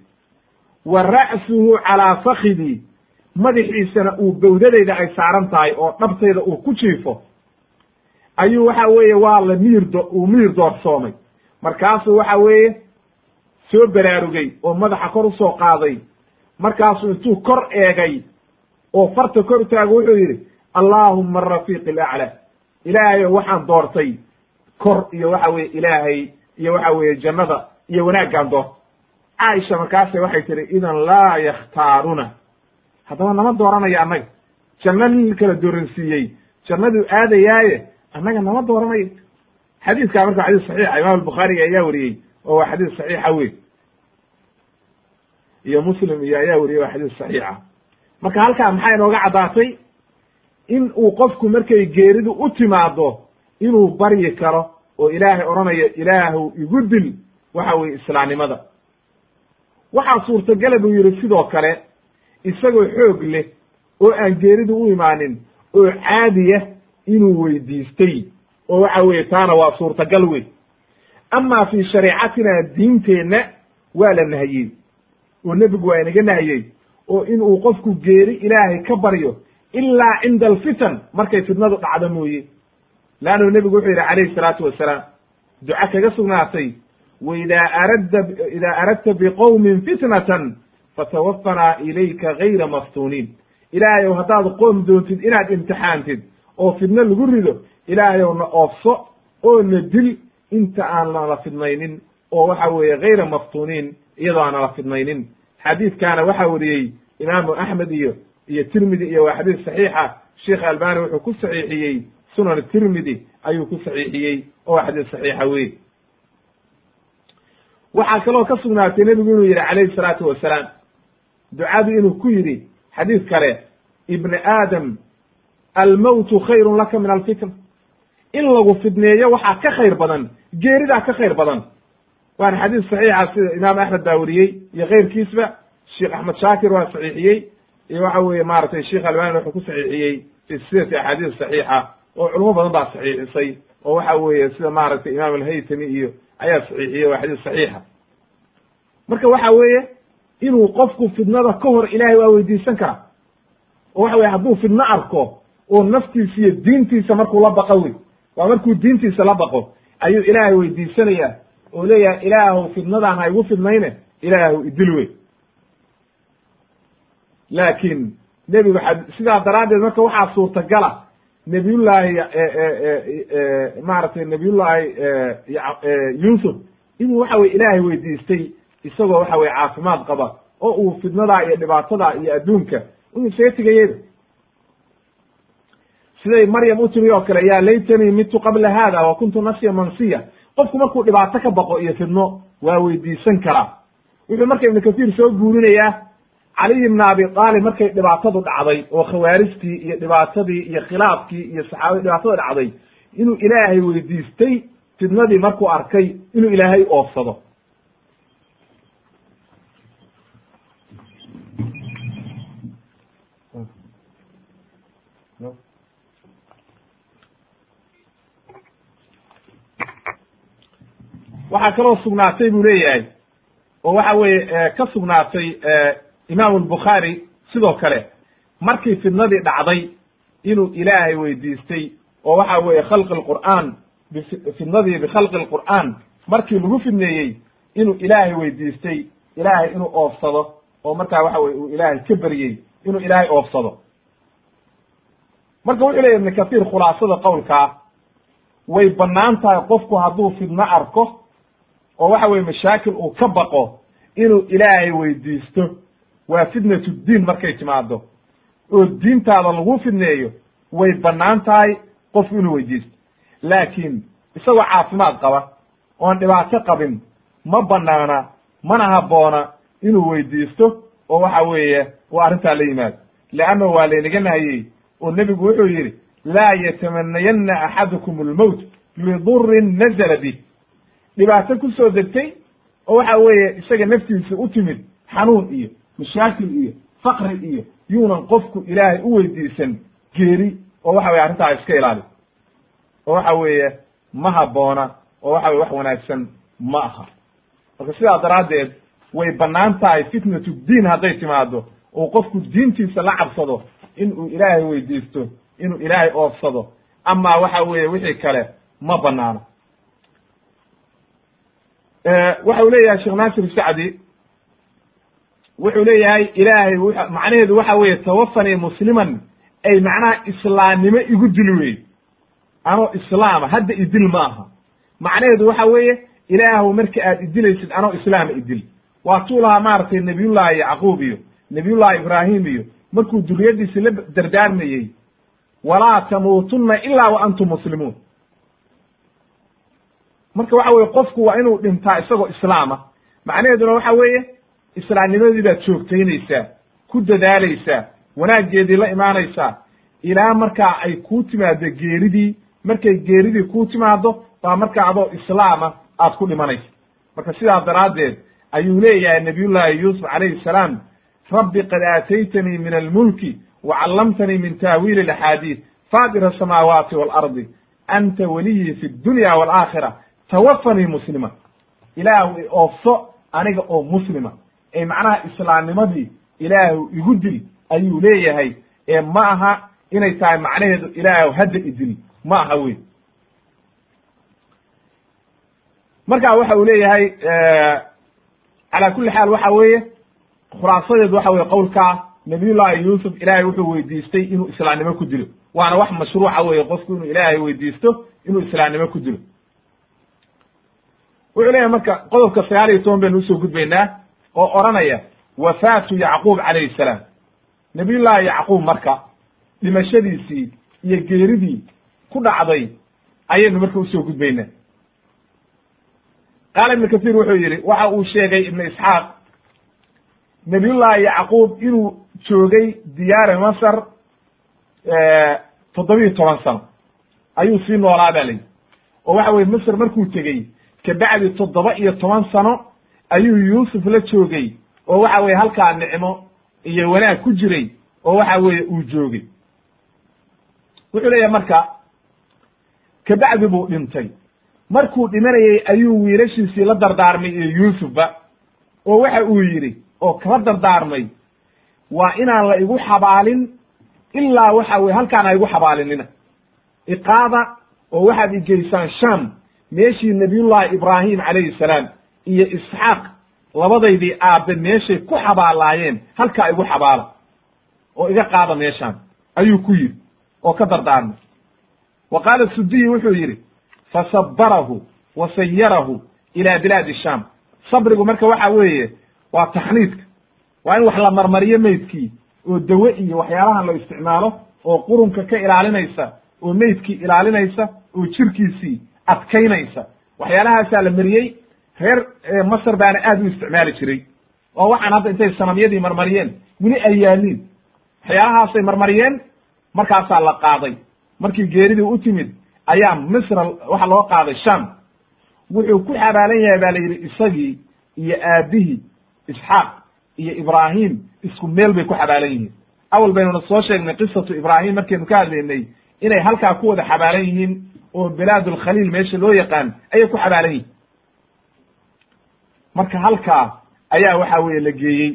wa ra'suhu calaa fakidii madaxiisana uu bawdadayda ay saaran tahay oo dhabtayda uu ku jiifo. Ayuu waxa weeye waa la miir do uu miir doorsoomay. Markaasuu waxa weeye soo baraarugay oo madaxa kor u soo qaaday. Markaasuu intuu kor eegay oo farta kor taago wuxuu yidhi allaahuma arafiiq alaclaa ilaahayo waxaan doortay kor iyo waxa weye ilaahay iyo waxa weeye jannada iyo wanaaggaan doorta caaisha markaase waxay tihi idan laa yakhtaaruna. Haddaba nama dooranayo annaga. Janno nin kala dooransiiyey. Jannaduu aadayaaye annaga nama dooranayo xadiiskaa marka xadiis saxiixa imaam albukhaari ayaa wariyey oo waa xadiis saxiixa wey iyo muslim iyo ayaa wariyey waa xadiis saxiixa marka halkaa maxaa inooga caddaatay? In uu qofku markay geeridu u timaado inuu baryi karo oo ilaahay odhanayo ilaahu igu dil waxa weye islaamnimada. Waxaa suurtagala buu yidhi sidoo kale isagoo xoog leh oo aan geeridu u imaanin oo caadiya inuu weydiistay. Oo waxa weeye taana waa suurtagal wey amaa fii shareecatina diinteenna waa la nahiyey oo nebigu waa inaga nahiyey oo inuu qofku geeri ilaahay ka baryo ilaa cinda alfitan markay fitnadu dhacdo mooye. Leannu nebigu wuxuu yidhi calayhi salaatu wasalaam duca kaga sugnaatay waidaa aradda idaa aradta biqowmin fitnatan fatawaffanaa ilayka gayra maftuuniin. Ilaahay ow haddaad qoom doontid inaad imtixaantid oo fidno lagu rido ilaahay ow na oofso oo na dil inta aan nala fidnaynin oo waxa weeye gayra maftuuniin iyadoo aan nala fidnaynin xadiidkaana waxaa wariyey imaamu axmed iyo iyo tirmidi iyo waa xadiis saxiixa. Sheekh albani wuxuu ku saxiixiyey sunan tirmidi ayuu ku saxiixiyey oo waa xadiis saxiixa wey waxaa kaloo ka sugnaatay nebigu inuu yidhi calayhi salaatu wasalaam ducadu inuu ku yidhi xadiis kale ibni aadam almowtu khayrun laka min alfitna in lagu fidneeyo waxaa ka khayr badan geeridaa ka khayr badan waana xadiis saxiixa sida imaam axmed baa weriyey iyo keyrkiisba sheekh axmed shaakir waa saxiixiyey iyo waxa weeye maaragtay sheekh albani wuxuu ku saxiixiyey fi silsilati axaadiis saxiixa oo culamo badan baa saxiixisay oo waxa weeye sida maaragtay imaam alhaytami iyo ayaa saxiixiyey waa xadiis saxiixa. Marka waxa weeye inuu qofku fidnada ka hor ilaahay waa weydiisan karaa oo waxa weye hadduu fidno arko oo naftiisa iyo diintiisa markuu la baqo wey waa markuu diintiisa la baqo ayuu ilaahay weydiisanaya oo leeyahay ilaahu fidnadaan ha igu fidnayne ilaahu idil wey. Laakiin nebigu sidaa daraaddeed marka waxaa suurtagala nebiyullaahi maaragtay nebiyullaahi yuusuf inuu waxa weye ilaahay weydiistay isagoo waxa weye caafimaad qaba oo uu fidnadaa iyo dhibaatadaa iyo adduunka inuu isaga tegayeda siday maryam u timi oo kale yaa laytanii mitu qabla hada wa kuntu nasiya mansiya qofku markuu dhibaato ka baqo iyo fidno waa weydiisan karaa. Wuxuu marka ibnu kasiir soo guurinayaa caliy ibna abi aalib markay dhibaatadu dhacday oo khawaarijtii iyo dhibaatadii iyo khilaafkii iyo saxaabadii dhibaatada dhacday inuu ilaahay weydiistay fidnadii markuu arkay inuu ilaahay oofsado waxaa kaloo sugnaatay buu leeyahay. Oo waxa weeye ka sugnaatay imaamu albukhaari sidoo kale. Markii fidnadii dhacday inuu ilaahay weydiistay oo waxa weeye khalqi lqur'aan fidnadii bikhalqi lqur'aan markii lagu fidneeyey inuu ilaahay weydiistay ilaahay inuu oofsado oo markaa waxa weye uu ilaahay ka beryey inuu ilaahay oofsado. Marka wuxuu leyahy ibnu kathiir khulaasada qowlkaa way bannaan tahay qofku hadduu fidno arko oo waxa weye mashaakil uu ka baqo inuu ilaahay weydiisto waa fitnatu diin markay timaado oo diintaada lagu fidneeyo way bannaan tahay qofku inuu weydiisto. Laakiin isagoo caafimaad qaba oon dhibaato qabin ma banaana mana habboona inuu weydiisto oo waxa weeye uu arrintaa la yimaado. Leanna waa laynaga nahayey oo nebigu wuxuu yidhi laa yatamanayanna axadukum almowt lidurin nazala bih dhibaato ku soo degtay oo waxa weeye isaga naftiisa u timid xanuun iyo mashaakil iyo fakri iyo yuunan qofku ilaahay u weydiisan geeri oo waxa weye arrintaa iska ilaali oo waxa weeye ma habboona oo waxa weye wax wanaagsan ma aha. Marka sidaa daraaddeed way bannaan tahay fitnatu diin hadday timaado oo qofku diintiisa la cabsado in uu ilaahay weydiisto inuu ilaahay oofsado. Ama waxa weeye wixii kale ma banaano waxa uu leeyahay sheekh naasir sacdi. Wuxuu leeyahay ilaahay macnaheedu waxa weeye tawafanii musliman ay macnaha islaamnimo igu dil wey anoo islaama hadda idil ma aha macnaheedu waxa weeye ilaahu marka aad idilaysid anoo islaama idil. Waa tuu lahaa maaragtay nabiyullahi yacquub iyo nabiyullahi ibraahim iyo markuu duriyadiisi la dardaarmayey. Walaa tamuutunna ilaa wa antum muslimuun marka waxa weye qofku waa inuu dhintaa isagoo islaama macnaheeduna waxa weeye islaamnimadii baad joogtaynaysaa ku dadaalaysaa wanaaggeedii la imaanaysaa ilaa markaa ay kuu timaado geeridii. Markay geeridii kuu timaado baa markaa adoo islaama aad ku dhimanaysa. Marka sidaa daraaddeed ayuu leeyahay nabiyullaahi yuusuf calayhi salaam rabbi qad aataytanii min almulki wa callamtanii min taawiili alaxaadiid faatira asamaawaati waalardi anta weliyii fi dunya waalaakhira tawafanii muslima ilaahu i oofso aniga oo muslima. Ee macnaha islaamnimadii ilaahu igu dil ayuu leeyahay. Ee ma aha inay tahay macnaheedu ilaahu hadda idil ma aha wey marka waxa uu leeyahay calaa kulli xaal waxa weeye khulaasadeedu waxa weye qowlkaa nabiyullahi yuusuf ilaahay wuxuu weydiistay inuu islaamnimo ku dilo. Waana wax mashruuca weye qofku inuu ilaahay weydiisto inuu islaamnimo ku dilo wuxuu leeyahay marka qodobka sagaal iyo toban baynu u soo gudbaynaa oo odhanaya wafaatu yacquub calayhi salaam. Nabiyullahi yacquub marka dhimashadiisii iyo geeridii ku dhacday ayaynu marka u soo gudbaynaa. Qaala ibnu kasiir wuxuu yidhi waxa uu sheegay ibnu isxaaq nabiyullahi yacquub inuu joogay diyaari masar toddobiyo toban sano. Ayuu sii noolaa ba layihi oo waxa weye masr markuu tegey kabacdi toddoba iyo toban sano ayuu yuusuf la joogay oo waxa weye halkaa nicmo iyo wanaag ku jiray oo waxa weeye uu joogay. Wuxuu leeyahay marka kabacdi buu dhintay. Markuu dhimanayey ayuu wiilashiisii la dardaarmay iyo yuusufba oo waxa uu yidhi oo kala dardaarmay. Waa inaan la igu xabaalin ilaa waxa weye halkaan ha igu xabaalinina. Iqaada oo waxaad igeysaan sham meeshii nabiyullahi ibraahim calayhi salaam iyo isxaaq labadaydii aabe meeshay ku xabaalaayeen halkaa igu xabaala. Oo iga qaada meeshaan. Ayuu ku yidhi oo ka dardaarmay wa qaala sudiyi wuxuu yidhi fasabarahu wa sayarahu ila bilaadi sham sabrigu marka waxa weeye waa taxniidka. Waa in wax la marmariyo meydkii oo dawe iyo waxyaalahan la isticmaalo oo qurunka ka ilaalinaysa oo meydkii ilaalinaysa oo jirkiisii adkaynaysa. Waxyaalahaasaa la mariyey reer masr baana aad u isticmaali jiray. Oo waxaan hadda intay sanamyadii marmariyeen weli ay yaaliin waxyaalahaasay marmariyeen markaasaa la qaaday. Markii geeridii u timid ayaa misra waxa loo qaaday sham. Wuxuu ku xabaalan yahay baa la yidhi isagii iyo aabihii isxaaq iyo ibraahim isku meel bay ku xabaalan yihiin. Awal baynuna soo sheegnay qisatu ibraahim markaynu ka hadlaynay inay halkaa ku wada xabaalan yihiin oo bilaad alkhaliil meesha loo yaqaan ayay ku xabaalan yihiin. Marka halkaa ayaa waxa weeye la geeyey.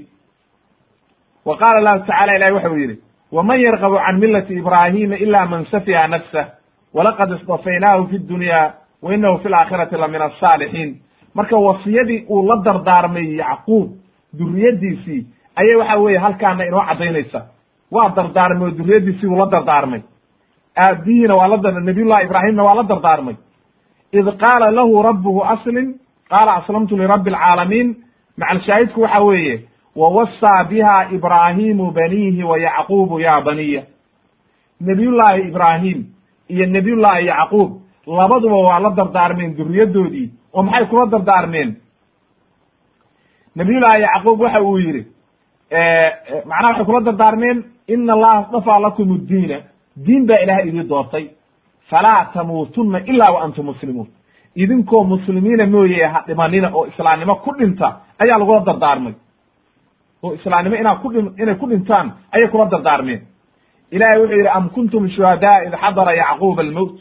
Wa qaala allahu tacala ilahi waxau yidhi waman yarqabu can millati ibraahima ila man safiha nafsah walaqad istafaynaahu fi dunya wa inahu fi laakhirati la min asaalixiin marka wasiyadii uu la dardaarmay yacquub duriyadiisii ayay waxa weeye halkaana inoo caddaynaysa. Waa dardaarmay oo duriyadiisii uu la dardaarmay aabihiina waa la nabiyullahi ibraahimna waa la dardaarmay id qaala lahu rabbuhu aslim qaala aslamtu lirabbi alcaalamiin macalshaahidku waxa weeye wawasaa biha ibraahimu baniihi wa yacquubu ya baniya nebiyullaahi ibraahim iyo nebiyullaahi yacquub labaduba waa la dardaarmeen duriyaddoodii oo maxay kula dardaarmeen nabiyullaahi yacquub waxa uu yidhi macnaha waxay kula dardaarmeen ina allaha astafaa lakum uddiina diin baa ilahay idii doortay falaa tamuutunna ilaa wa antum muslimuun. Idinkoo muslimiina mooye ha dhimanina oo islaamnimo ku dhinta ayaa lagula dardaarmay. Oo islaamnimo inaa kudhin inay ku dhintaan ayay kula dardaarmeen. Ilahay wuxuu yidhi am kuntum shuhadaa id xadara yacquuba almowt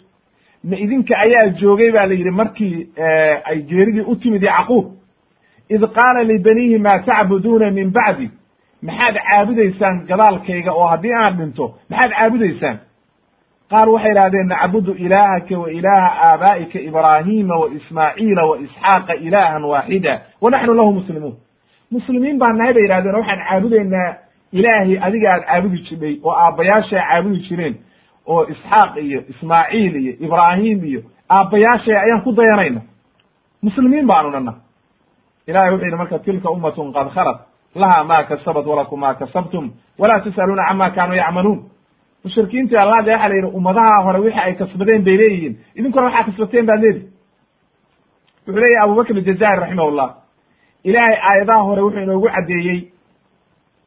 ma idinka ayaa joogay ba la yidhi markii ay geeridii u timid yacquub. Id qaala libaniihi maa tacbuduuna min bacdi? Maxaad caabudaysaan gadaalkayga oo haddii aan dhinto maxaad caabudaysaan qaar waxay idhahdeen nacbudu ilaahaka wa ilaaha aabaa'ika ibraahima wa ismaaciila wa isxaaqa ilaahan waaxida wa naxnu lahu muslimuun. Muslimiin baan nahay bay yihahdeen oo waxaan caabudaynaa ilaahay adiga aad caabudi jidhay oo aabbayaashay caabudi jireen oo isxaaq iyo ismaaciil iyo ibraahim iyo aabbayaashay ayaan ku dayanayna. Muslimiin baanu nana ilahay wuxuu yidhi marka tilka ummatun qad khalat laha ma kasabat walakum ma kasabtum walaa tus'aluuna cama kaanuu yacmaluun mushrikiintii allah de waxa la yidhi ummadaha hore wixi ay kasbadeen bay leeyihiin. Idinkuna waxaa kasbateen baad leedi wuxuu leeyahy abubakr aljazairi raximahullah ilaahay aayadaha hore wuxuu inoogu caddeeyey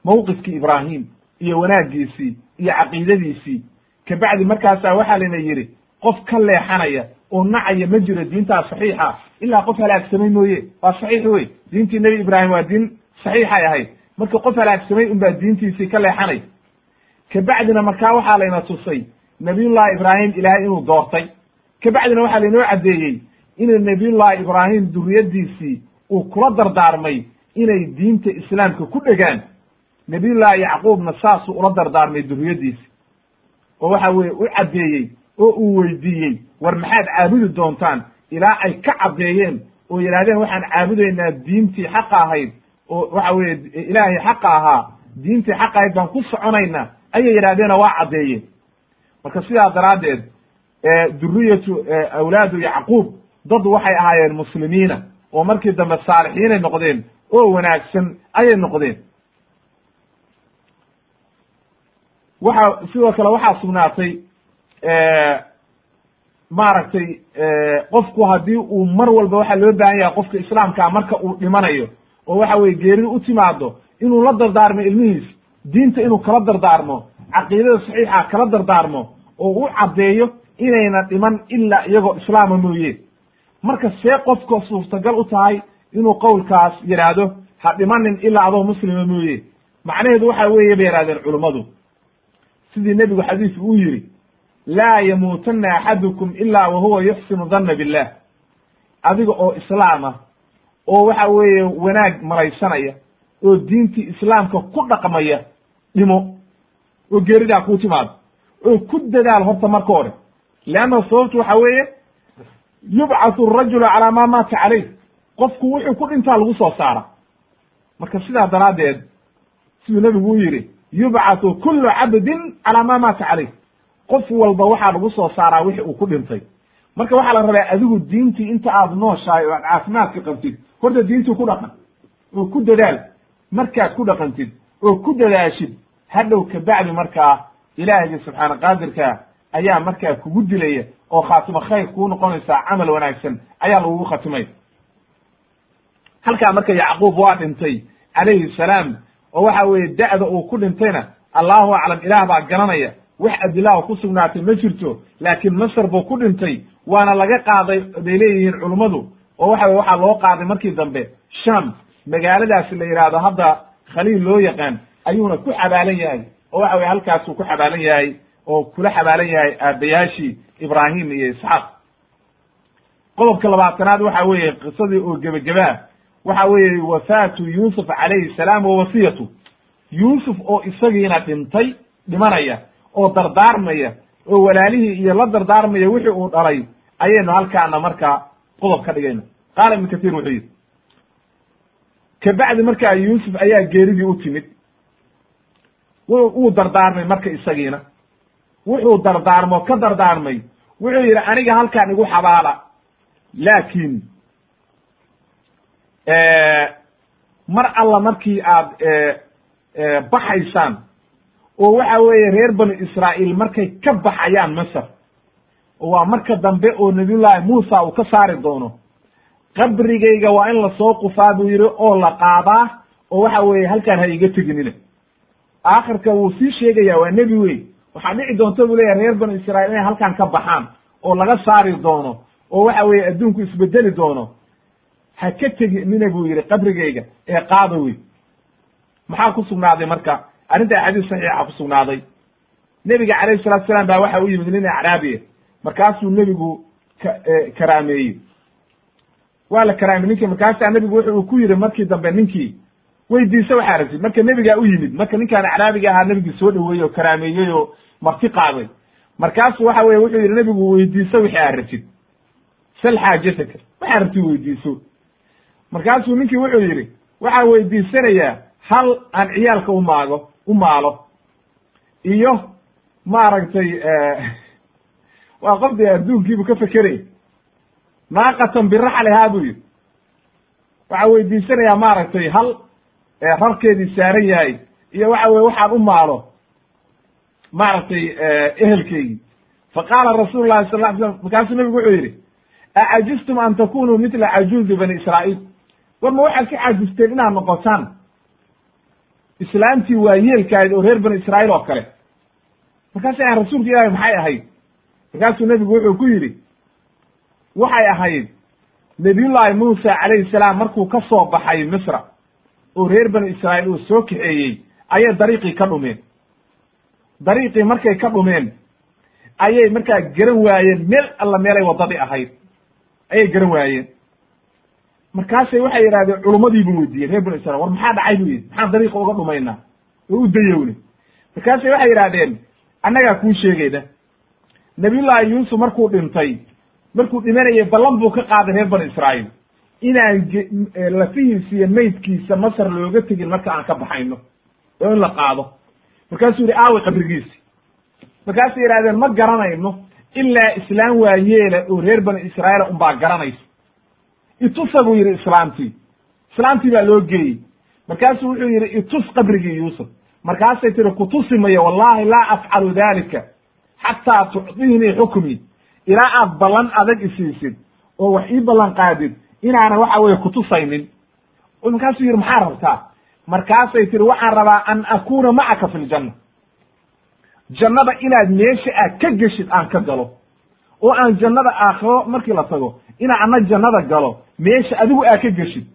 mawqifkii ibraahim iyo wanaaggiisii iyo caqiidadiisii. Kabacdi markaasaa waxaa layna yidhi qof ka leexanaya oo nacaya ma jiro diintaa saxiixa. Ilaa qof halaagsamay mooye waa saxiix wey diintii nebi ibraahim waa diin saxiixay ahayd. Marka qof halaagsamay unbaa diintiisii ka leexanay kabacdina markaa waxaa layna tusay nabiyullahi ibraahim ilaahay inuu doortay. Kabacdina waxaa laynoo caddeeyey inuu nabiyullahi ibraahim duriyaddiisii uu kula dardaarmay inay diinta islaamka ku dhegaan. Nabiyullahi yacquubna saasuu ula dardaarmay duriyaddiisi oo waxa weeye u caddeeyey oo uu weydiiyey war maxaad caabudi doontaan? Ilaa ay ka caddeeyeen oo yidhahdeen waxaan caabudaynaa diintii xaqa ahayd oo waxa weeye ilaahay xaqa ahaa diintii xaqa ahayd baan ku soconaynaa ayay yidhahdeenoo waa caddeeyeen marka sidaa daraaddeed duriyatu awlaadu yacquub dad waxay ahaayeen muslimiina oo markii dambe saalixiinay noqdeen oo wanaagsan ayay noqdeen. Waxa sidoo kale waxaa sugnaatay maaragtay qofku haddii uu mar walba waxaa loo baahan yahay qofka islaamkaa marka uu dhimanayo oo waxa weye geeri u timaado inuu la dardaarmo ilmihiis diinta inuu kala dardaarmo caqiidada saxiixa kala dardaarmo oo u caddeeyo inayna dhiman ilaa iyagoo islaama mooye. Marka see qofka suurtagal u tahay inuu qowlkaas yidhaahdo ha dhimanin ilaa adoo muslima mooye. Macnaheedu waxa weeye bay yihahdeen culummadu sidii nebigu xadiis uu yidhi laa yamuutanna axadukum ilaa wa huwa yuxsinu danna billah. Adiga oo islaama oo waxa weeye wanaag maraysanaya oo diintii islaamka ku dhaqmaya dhimo oo geeridaa kuu timaado oo ku dadaal horta marka hore. Leanna sababtu waxa weeye yubcathu arajulu calaa maa maata calayh. Qofku wuxuu ku dhintaa lagu soo saara. Marka sidaa daraaddeed siduu nebigu u yidhi yubcathu kullu cabdin calaa maa maata calayh. Qof walba waxaa lagu soo saaraa wixi uu ku dhintay. Marka waxaa la rabaa adigu diintii inta aad nooshahay oo aad caafimaadka qabtid horta diintii ku dhaqan oo ku dadaal markaad ku dhaqantid oo ku dadaashid hadhow kabacdi markaa ilaahiyga subxaana qaadirka ayaa markaa kugu dilaya oo khaatimo khayr kuu noqonaysaa camal wanaagsan ayaa lagugu khatimay. Halkaa marka yacquub waa dhintay calayhi salaam oo waxa weeye da'da uu ku dhintayna allahu aclam ilaah baa garanaya wax adilaha ku sugnaatay ma jirto laakiin masr buu ku dhintay waana laga qaaday bay leeyihiin culummadu oo waxa weye waxaa loo qaaday markii dambe sham. Magaaladaasi la yidhaahdo hadda khaliil loo yaqaan ayuuna ku xabaalan yahay oo waxa weye halkaasuu ku xabaalan yahay oo kula xabaalan yahay aabayaashii ibraahim iyo isxaaq. Qodobka labaatanaad waxa weeye qisadii oo gebagabaa waxa weeye wafaatu yuusuf calayhi salaam wa wasiyatu. Yuusuf oo isagiina dhintay dhimanaya oo dardaarmaya oo walaalihii iyo la dardaarmaya wixii uu dhalay ayaynu halkaana markaa qodob ka dhigayna qaala ibnu kathiir wuxuu yidhi kabacdi markaa yuusuf ayaa geeridii u timid. Wuu dardaarmay marka isagiina. Wuxuu dardaarmo ka dardaarmay. Wuxuu yidhi aniga halkaan igu xabaala. Laakiin mar alla markii aad baxaysaan oo waxa weeye reer banu israa'iil markay ka baxayaan masar oo waa marka dambe oo nabiyullaahi muusa uu ka saari doono qabrigayga waa in la soo qufaa buu yidhi oo la qaadaa oo waxa weeye halkaan ha iga teginina aakhirka wuu sii sheegaya waa nebi wey waxaa dhici doonta buu leeyahy reer banu israa'iil inay halkaan ka baxaan oo laga saari doono oo waxa weeye adduunku isbedeli doono. Ha ka teginina buu yidhi qabrigayga ee qaada wey maxaa ku sugnaaday marka? Arrinta xadiis saxiixa ku sugnaaday. Nebiga calayhi salatu salaam baa waxa u yimid nin acraabiya markaasuu nebigu ka karaameeyey waa la karaamey ninkii markaasaa nebigu wuxu ku yidhi markii dambe ninkii weydiisa waxaa rabtid marka nebigaa u yimid marka ninkaan acraabiga ahaa nebigii soo dhoweeyey oo karaameeyey oo marti qaaday markaasu waxa weye wuxuu yidhi nebigu weydiiso wixii aad rabtid sal xaajataka. Waxaa rabtid weydiiso. Markaasuu ninkii wuxuu yidhi waxaan weydiisanayaa hal aan ciyaalka u maago u maalo. Iyo maaragtay waa qof dee adduunkiibu ka fekeraya naaqatan biraxlihaa buu yidhi. Waxaa weydiisanayaa maaragtay hal rarkeedii saaran yahay iyo waxa weye waxaan u maalo maaragtay ehelkeygii. Fa qaala rasuulu llahi sal ly slam markaasuu nebigu wuxuu yidhi acajistum an takunuu mitla cajuuzi bani israa'iil? War ma waxaad ka caajisteen inaad noqotaan islaamtii waa yeelkahayd oo reer bani israa'iil oo kale? Markaasay ahan rasuulka ilaahi maxay ahayd? Markaasuu nebigu wuxuu ku yidhi waxay ahayd nebiyullaahi muusa calayhi salaam markuu ka soo baxay misra oo reer bani israa'iil uu soo kaxeeyey ayay dariiqii ka dhumeen. Dariiqii markay ka dhumeen ayay markaa garan waayeen meel alla meelay waddadii ahayd ayay garan waayeen. Markaasay waxay yidhahdeen culummadii buu weydiiyey reer banu israil war maxaa dhacay? buu yidhi. Maxaan dariiqa uga dhumaynaa oo u dayowne. Markaasay waxay yidhahdeen annagaa kuu sheegayda nabiyullaahi yuusuf markuu dhintay markuu dhimanayay ballan buu ka qaaday reer banu israa'iil. Inaan lafihiisa iyo maydkiisa masar looga tegin marka aan ka baxayno. Oo in la qaado. Markaasuu yidhi aawi qabrigiisi. Markaasay yidhahdeen ma garanayno ilaa islaam waayeela oo reer banu israa'iila unbaa garanaysa itusa buu yidhi islaamtii. Islaamtii baa loo geeyey. Markaasuu wuxuu yidhi itus qabrigii yuusuf. Markaasay tiri kutusi mayo wallahi laa afcalu dalika xataa tucdiinii xukmii ilaa aad ballan adag isiisid oo wax ii ballan qaadid inaana waxa weye kutusaynin markaasuu yidhi maxaa rabtaa? Markaasay tiri waxaan rabaa an akuna macaka fi ljanna jannada inaad meesha aad ka geshid aan ka galo oo aan jannada aakhiro markii la tago inaa ana jannada galo meesha adigu aad ka geshid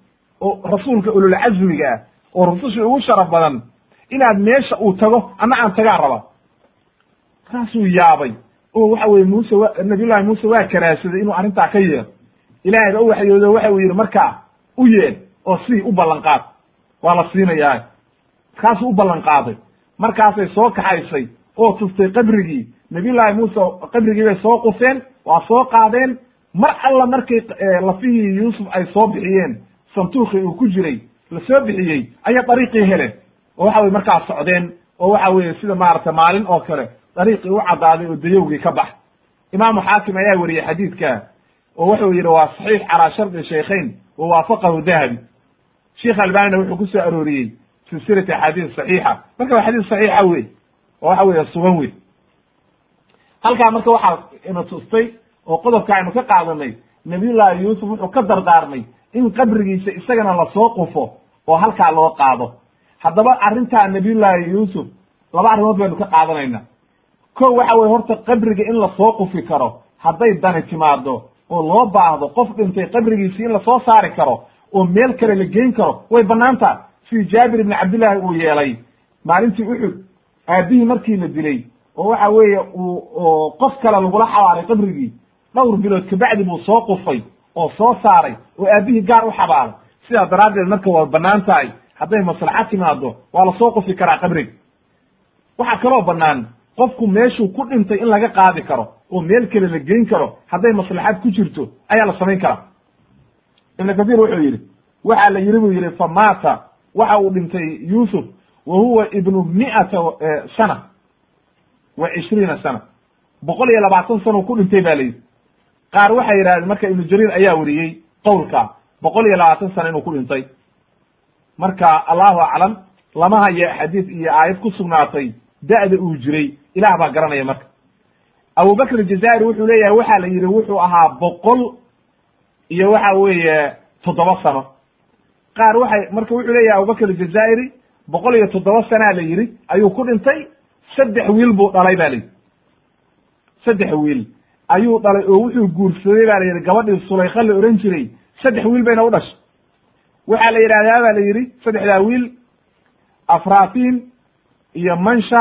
oo rasuulka ululcazmiga ah oo rususha ugu sharaf badan inaad meesha uu tago anna aan tagaa raba markaasuu yaabay oo waxa weye muuse nabiyullahi muuse waa karaasaday inuu arrintaa ka yeelo. Ilaahay ba u waxyoodo waxa uu yidhi markaa u yeel oo sii u ballan qaad. Waa la siinayaa. Markaasuu u ballan qaaday. Markaasay soo kaxaysay oo tustay qabrigii. Nabiyullaahi muuse qabrigii bay soo qufeen waa soo qaadeen. Mar alla markay lafihii yuusuf ay soo bixiyeen santuuqii uu ku jiray la soo bixiyey ayay dariiqii heleen oo waxa weye markaa socdeen oo waxa weeye sida maaragtay maalin oo kale dariiqii u caddaaday oo dayowgii ka bax. Imaamu xaakim ayaa weriyey xadiidka oo wuxuu yidhi waa saxiix calaa shardi shaykhayn wa waafaqahu dahabi. Sheikh albanina wuxuu ku soo arooriyey silsilati axaadiis saxiixa. Marka waa xadiis saxiixa wey oo waxa weeye sugan wey halkaa marka waxaa ina tustay oo qodobka aynu ka qaadanay nabiyullaahi yuusuf wuxuu ka dardaarmay in qabrigiisa isagana la soo qufo oo halkaa loo qaado. Haddaba arrintaa nabiyullaahi yuusuf laba arrimood baynu ka qaadanayna ko waxa weye horta qabriga in la soo qufi karo hadday dani timaado oo loo baahdo qof dhintay qabrigiisi in la soo saari karo oo meel kale la geyn karo way bannaan taha sidii jaabir ibni cabdillahi uu yeelay maalintii uxud aabihii markii la dilay oo waxa weeye uu qof kale lagula xabaaray qabrigii. Dhowr bilood kabacdi buu soo qufay oo soo saaray oo aabihii gaar u xabaaray. Sidaa daraaddeed marka waa bannaan tahay hadday maslaxa timaado waa la soo qufi karaa qabriga waxaa kaloo bannaan qofku meeshuu ku dhintay in laga qaadi karo oo meel kale la geyn karo hadday maslaxad ku jirto ayaa la samayn karaa. Ibnu kathiir wuxuu yidhi waxaa la yidhi buu yidhi fa maata. Waxa uu dhintay yuusuf wa huwa ibnu mi'ata sana wa cishriina sana. Boqol iyo labaatan sano ku dhintay ba la yidhi. Qaar waxay yidhahdeen marka ibnu jariir ayaa weriyey qowlka boqol iyo labaatan sano inuu ku dhintay. Marka allahu aclam lama hayo xadiis iyo aayad ku sugnaatay da'da uu jiray ilaah baa garanaya marka. Abubakr jazairi wuxuu leeyahay waxaa la yidhi wuxuu ahaa boqol iyo waxa weeye toddoba sano. Qaar waxay marka wuxuu leeyahay abubakr jazairi boqol iyo toddoba sanaa la yidhi ayuu ku dhintay saddex wiil buu dhalay ba la yidhi. Saddex wiil ayuu dhalay oo wuxuu guursaday ba la yidhi gabadhii sulaykha la ohan jiray saddex wiil bayna u dhashay. Waxaa la yidhahdaa ba la yidhi saddexdaa wiil afratin iyo mansha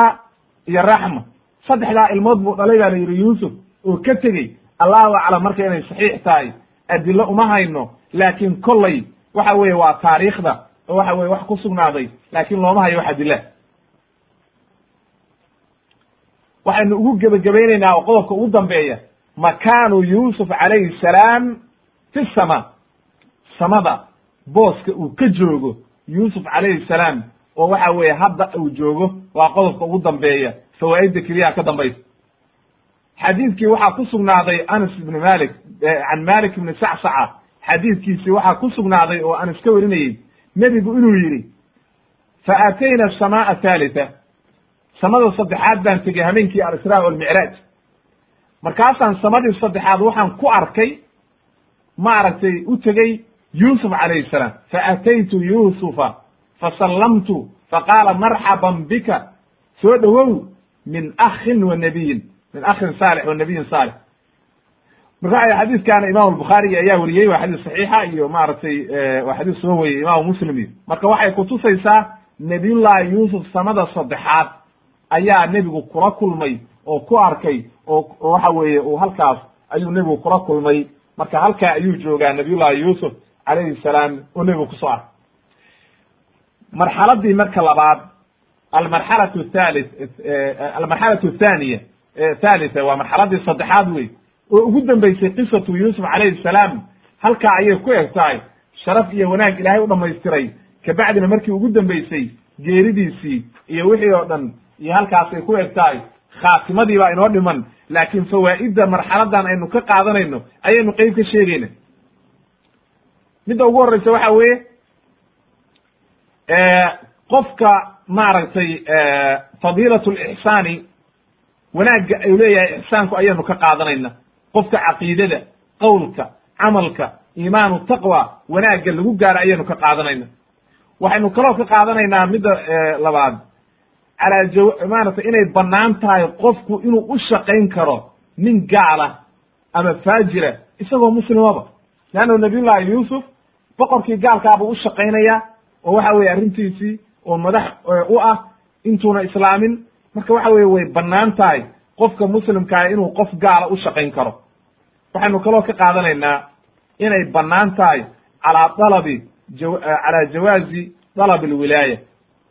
iyo raxma. Saddexdaa ilmood buu dhalay ba la yidhi yuusuf oo ka tegey allahu aclam marka inay saxiix tahay adilo uma hayno laakiin kollay waxa weeye waa taariikhda oo waxa weye wax ku sugnaaday laakiin looma hayo wax adila waxaynu ugu gebagabaynaynaa oo qodobka ugu dambeeya makaanu yuusuf calayhi salaam fi sama. Samada booska uu ka joogo yuusuf calayhi salaam oo waxa weeye hadda uu joogo waa qodobka ugu dambeeya fawaa'idda keliyaha ka dambaysa. Xadiidkii waxaa ku sugnaaday anas ibni malik can malik ibni sacsaca. Xadiidkiisi waxaa ku sugnaaday oo anas ka warinayey nebigu inuu yidhi fa aatayna asamaaa thalitha. Samada saddexaad baan tegey habeenkii alisraa walmicraaj markaasaan samadii saddexaad waxaan ku arkay ma aragtay u tegey yuusuf calayhi salaam. Fa ataytu yuusufa fasallamtu faqaala marxaban bika soo dhowow min akhin wa nabiyin min akhin saalix wa nabiyin saalix marka xadiiskaana imam albukhaarigi ayaa weriyey waa xadiis saxiixa iyo maaragtay waa xadiis soo weriyey imaamu muslim marka waxay kutusaysaa nebiyullahi yuusuf sanada saddexaad ayaa nebigu kula kulmay oo ku arkay oo waxa weeye uu halkaas ayuu nebigu kula kulmay marka halkaa ayuu joogaa nabiyullahi yuusuf calayhi salaam oo nebigu ku soo arkay marxaladii marka labaad almarxalatu thalith almarxalatu thaniya thalitha waa marxaladii saddexaad wey oo ugu dambeysay qisatu yuusuf calayhi salaam halkaa ayay ku eg tahay sharaf iyo wanaag ilaahay u dhamaystiray kabacdina markii ugu dambeysay geeridiisii iyo wixii oo dhan iyo halkaasay ku eg tahay khaatimadii baa inoo dhiman. Laakiin fawaa'idda marxaladan aynu ka qaadanayno ayaynu qeyb ka sheegayna. Midda ugu horreysa waxa weeye qofka maaragtay fadiilat lixsaani wanaagga ay leeyahay ixsaanku ayaynu ka qaadanayna. Qofka caqiidada qowlka camalka iimaanu taqwa wanaagga lagu gaaro ayaynu ka qaadanayna. Waxaynu kaloo ka qaadanaynaa midda labaad. Calaa ja maaragtay inay bannaan tahay qofku inuu u shaqayn karo nin gaala ama faajira isagoo muslimaba leanna nabiyullahi yuusuf boqorkii gaalkaabuu u shaqaynaya oo waxa weye arrintiisii oo madax u ah intuuna islaamin. Marka waxa weye way bannaan tahay qofka muslimkaa inuu qof gaala u shaqayn karo. Waxaynu kaloo ka qaadanaynaa inay bannaan tahay calaa dalabi calaa jawaazi dalab alwilaaya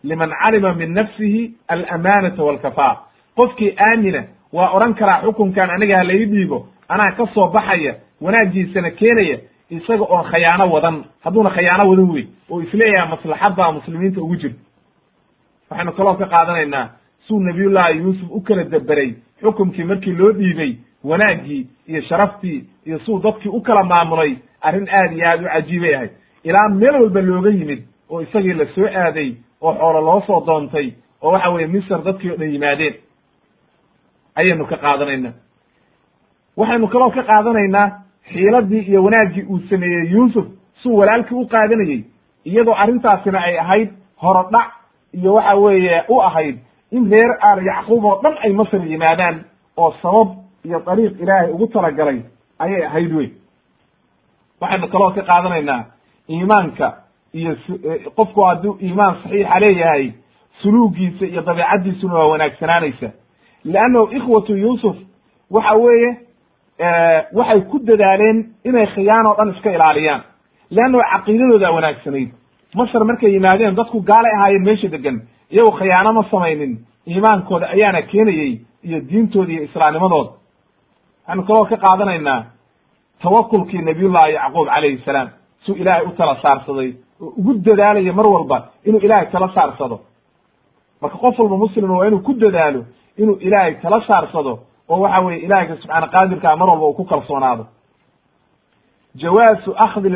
liman calima min nafsihi alamanata walkafaa qofkii aamina waa odhan karaa xukunkan aniga ha lai dhiibo anaa ka soo baxaya wanaaggiisana keenaya isaga oon khayaano wadan hadduuna khayaano wadan wey oo is leeyahay maslaxadbaa muslimiinta ugu jirto waxaynu kaloo ka qaadanaynaa suu nabiyullahi yuusuf u kala deberay xukumkii markii loo dhiibay wanaaggii iyo sharaftii iyo suu dadkii u kala maamulay arrin aad iyo aad u cajiibay ahayd. Ilaa meel walba looga yimid oo isagii la soo aaday oo xoolo loo soo doontay oo waxa weeye misr dadkii o dhan yimaadeen. Ayaynu ka qaadanaynaa. Waxaynu kaloo ka qaadanaynaa xiiladii iyo wanaaggii uu sameeyey yuusuf suu walaalkii u qaadanayey iyadoo arrintaasina ay ahayd horodhac iyo waxa weeye u ahayd in reer aal yacquub oo dhan ay masr yimaadaan oo sabab iyo dariiq ilaahay ugu talagalay ayay ahayd wey waxaynu kaloo ka qaadanaynaa iimaanka iyo qofku hadduu iimaan saxiixa leeyahay suluugiisa iyo dabeicaddiisuna waa wanaagsanaanaysa. Leannahu ikhwatu yuusuf waxa weeye waxay ku dadaaleen inay khiyaan oo dhan iska ilaaliyaan. Leannahu caqiidadoodaa wanaagsanayd. Masar markay yimaadeen dadku gaalay ahaayeen meesha degan iyagoo khiyaano ma samaynin. Iimaankooda ayaana keenayey iyo diintooda iyo islaamnimadooda waxaynu kaloo ka qaadanaynaa tawakulkii nabiyullahi yacquub calayhi salaam. Suu ilaahay u tala saarsaday oo ugu dadaalaya mar walba inuu ilaahay tala saarsado. Marka qof walba muslima waa inuu ku dadaalo inuu ilaahay tala saarsado oo waxa weye ilaahayka subxaana qaadirkaa mar walba uu ku kalsoonaado. Jawaasu akhdi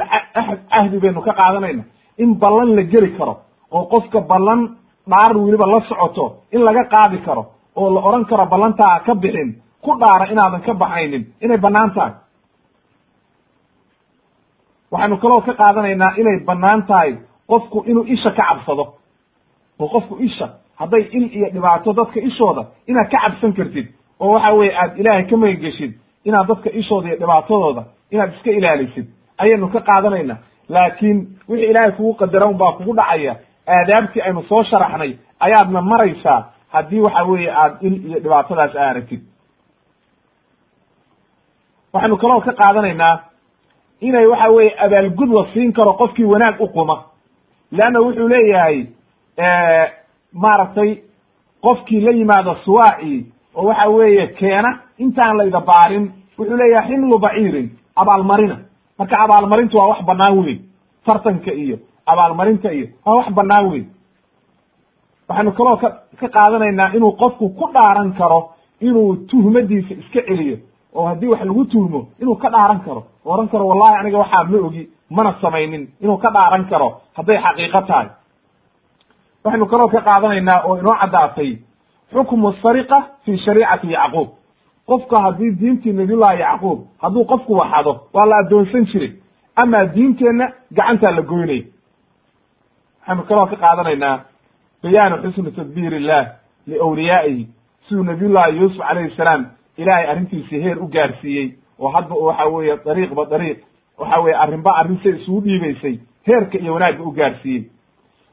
cahdi baynu ka qaadanayna. In ballan la geli karo oo qofka ballan dhaar weliba la socoto in laga qaadi karo oo la odhan karo ballantaa ka bixin ku dhaara inaadan ka baxaynin inay bannaan tahay. Waxaynu kaloo ka qaadanaynaa inay bannaan tahay qofku inuu isha ka cabsado. Oo qofku isha hadday il iyo dhibaato dadka ishooda inaad ka cabsan kartid oo waxa weye aad ilaahay ka magangeshid inaad dadka ishooda iyo dhibaatadooda inaad iska ilaalisid ayaynu ka qaadanayna. Laakiin wixii ilaahay kugu qadara un baa kugu dhacaya aadaabtii aynu soo sharaxnay ayaadna maraysaa haddii waxa weeye aad il iyo dhibaatadaas a aragtid waxaynu kaloo ka qaadanaynaa inay waxa weeye abaalgud la siin karo qofkii wanaag u quma. Leanna wuxuu leeyahay maaragtay qofkii la yimaado suwaaci oo waxa weeye keena intaan layda baarin wuxuu leeyahay ximlu baciirin abaalmarina. Marka abaalmarintu waa wax bannaan weyn tartanka iyo abaalmarinta iyo waa wax bannaan weyn. Waxaynu kaloo ka ka qaadanaynaa inuu qofku ku dhaaran karo inuu tuhmadiisa iska celiyo oo haddii wax lagu tuhmo inuu ka dhaaran karo. Odhan karo wallahi aniga waxaa ma ogi mana samaynin inuu ka dhaaran karo hadday xaqiiqo tahay. Waxaynu kaloo ka qaadanaynaa oo inoo caddaatay xukmu sariqa fi shariicati yacquub qofka haddii diintii nabiyullahi yacquub hadduu qofku waxado waa la addoonsan jiray amaa diinteenna gacantaa la goynaya waxaynu kaloo ka qaadanaynaa bayaanu xusni tadbiir illah liawliyaa'ihi siduu nabiyullahi yuusuf calayhi salaam ilaahay arrintiisii heer u gaarsiiyey oo hadba waxa weeye dariiqba dariiq waxa weye arrinba arrin say isugu dhiibaysay heerka iyo wanaagga u gaarsiiyey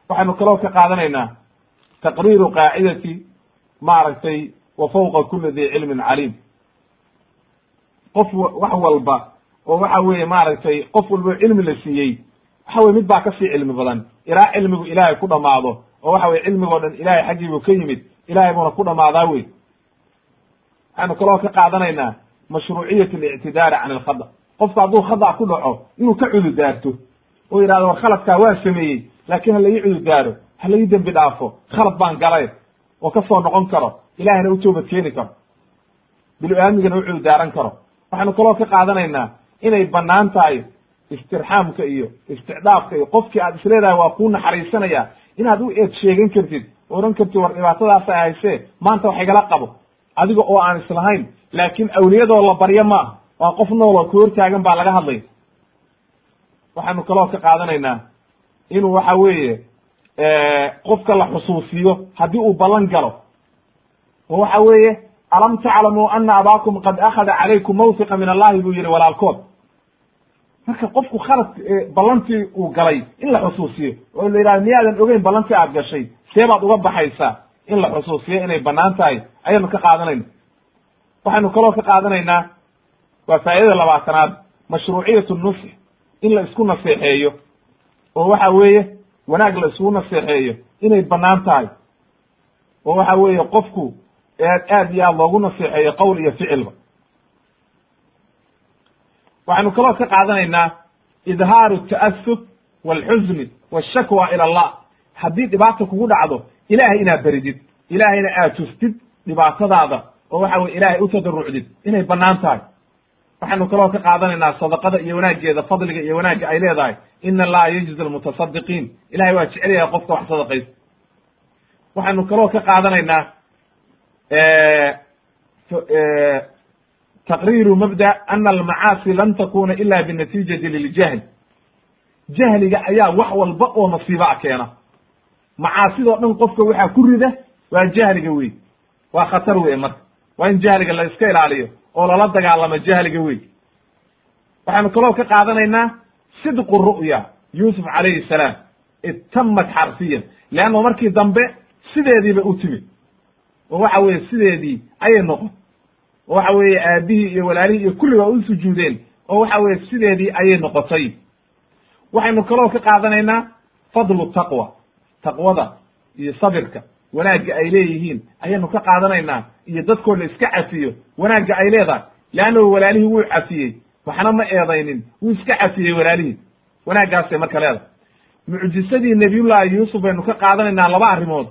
waxaynu kaloo ka qaadanaynaa taqriiru qaacidati maaragtay wa fawqa kuli di cilmin caliim. Qof wax walba oo waxa weeye maaragtay qof walba cilmi la siiyey waxa weye mid baa ka sii cilmi badan. Ilaa cilmigu ilaahay ku dhamaado oo waxa weye cilmigoo dhan ilahay xaggiibuu ka yimid ilahay buuna ku dhamaadaa wey waxaynu kaloo ka qaadanaynaa mashruuciyat alictidaari can alkhada. Qofku hadduu khada ku dhaco inuu ka cududaarto oo yidhahdo war khaladkaa waan sameeyey laakiin ha la ii cududaaro ha la ii dembi dhaafo khalad baan galay oo ka soo noqon karo ilahayna u toobad keeni karo. Bilo-aamigana u cududaaran karo. Waxaynu kaloo ka qaadanaynaa inay bannaan tahay istirxaamka iyo isticdaafka iyo qofkii aad isleedahay waa kuu naxariisanaya inaad u eed sheegan kartid odhan kartid war dhibaatadaasa haysee? Maanta wax igala qabo. Adiga oo aan islahayn laakiin awliyadoo la baryo maaha waa qof nool oo ku hortaagan baa laga hadlaya waxaynu kaloo ka qaadanaynaa inuu waxa weeye qofka la xusuusiyo haddii uu ballan galo. Oo waxa weeye alam taclamuu ana abaakum qad akhada calaykum mawtiqa min allahi? buu yihi walaalkood. Marka qofku khalad ballantii uu galay in la xusuusiyo oo la yidhahdo miyaadan ogeyn ballantii aad gashay? See baad uga baxaysaa in la xusuusiyo inay bannaan tahay. Ayaynu ka qaadanayna waxaynu kaloo ka qaadanaynaa waa faa'idada labaatanaad mashruuciyatu nusx in la isku naseexeeyo oo waxa weeye wanaag la isugu naseexeeyo inay bannaan tahay. Oo waxa weeye qofku aad iyo aad loogu naseexeeyo qowl iyo ficilba waxaynu kaloo ka qaadanaynaa idhaaru ta'asuf walxusni washakwa ila allah. Haddii dhibaata kugu dhacdo ilahay inaad beridid ilahayna aad tustid dhibaatadaada oo waxa weye ilaahay u tadarucdid inay bannaan tahay waxaynu kaloo ka qaadanaynaa sadaqada iyo wanaaggeeda fadliga iyo wanaagga ay leedahay. Ina allaha yajzi almutasadiqiin ilahay waa jecel yahay qofka wax sadaqaysa waxaynu kaloo ka qaadanaynaa taqriiru mabda ana almacaasi lan takuna ila binatiijati liljahl. Jahliga ayaa wax walba oo nasiiba a keena. Macaasidoo dhan qofka waxaa ku rida waa jahliga wey waa khatar wey marka. Waa in jahliga la iska ilaaliyo oo lala dagaalamo jahliga wey waxaanu kaloo ka qaadanaynaa sidqu ru'ya yuusuf calayhi salaam itamad xarfiyan leanna markii dambe sideediiba u timid. Oo waxa weeye sideedii ayay noqon. Oo waxa weeye aabihii iyo walaalihii iyo kulli waa u sujuudeen. Oo waxa weeye sideedii ayay noqotay. Waxaynu kaloo ka qaadanaynaa fadlu taqwa taqwada iyo sabirka wanaagga ay leeyihiin ayaynu ka qaadanaynaa iyo dadkoo la iska cafiyo wanaagga ay leedahay. Leannahu walaalihii wuu cafiyey. Waxna ma eedaynin wuu iska cafiyey walaalihii wanaaggaasay marka leedahay. Mucjisadii nebiyullaahi yuusuf baynu ka qaadanaynaa laba arrimood.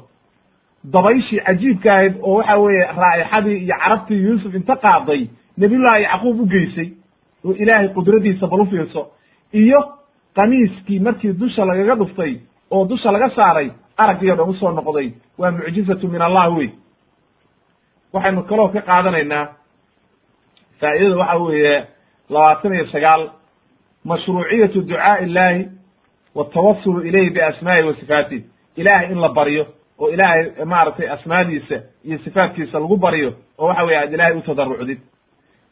Dabayshii cajiibka ahayd oo waxa weeye raa'ixadii iyo carabtii yuusuf inta qaaday nebiyullaahi yacquub u geysay oo ilaahay qudradiisa bal u fiirso iyo qamiiskii markii dusha lagaga dhuftay oo dusha laga saaray araggii o dhan u soo noqday waa mucjizatu min allah wey waxaynu kaloo ka qaadanaynaa faa'idada waxa weeye labaatan iyo sagaal mashruuciyatu ducaa'i illahi watawasulu ilayhi biasmaa'ihi wa sifaatih ilaahay in la baryo oo ilaahay maaragtay asmaadiisa iyo sifaatkiisa lagu baryo oo waxa weye aad ilaahay u tadarucdid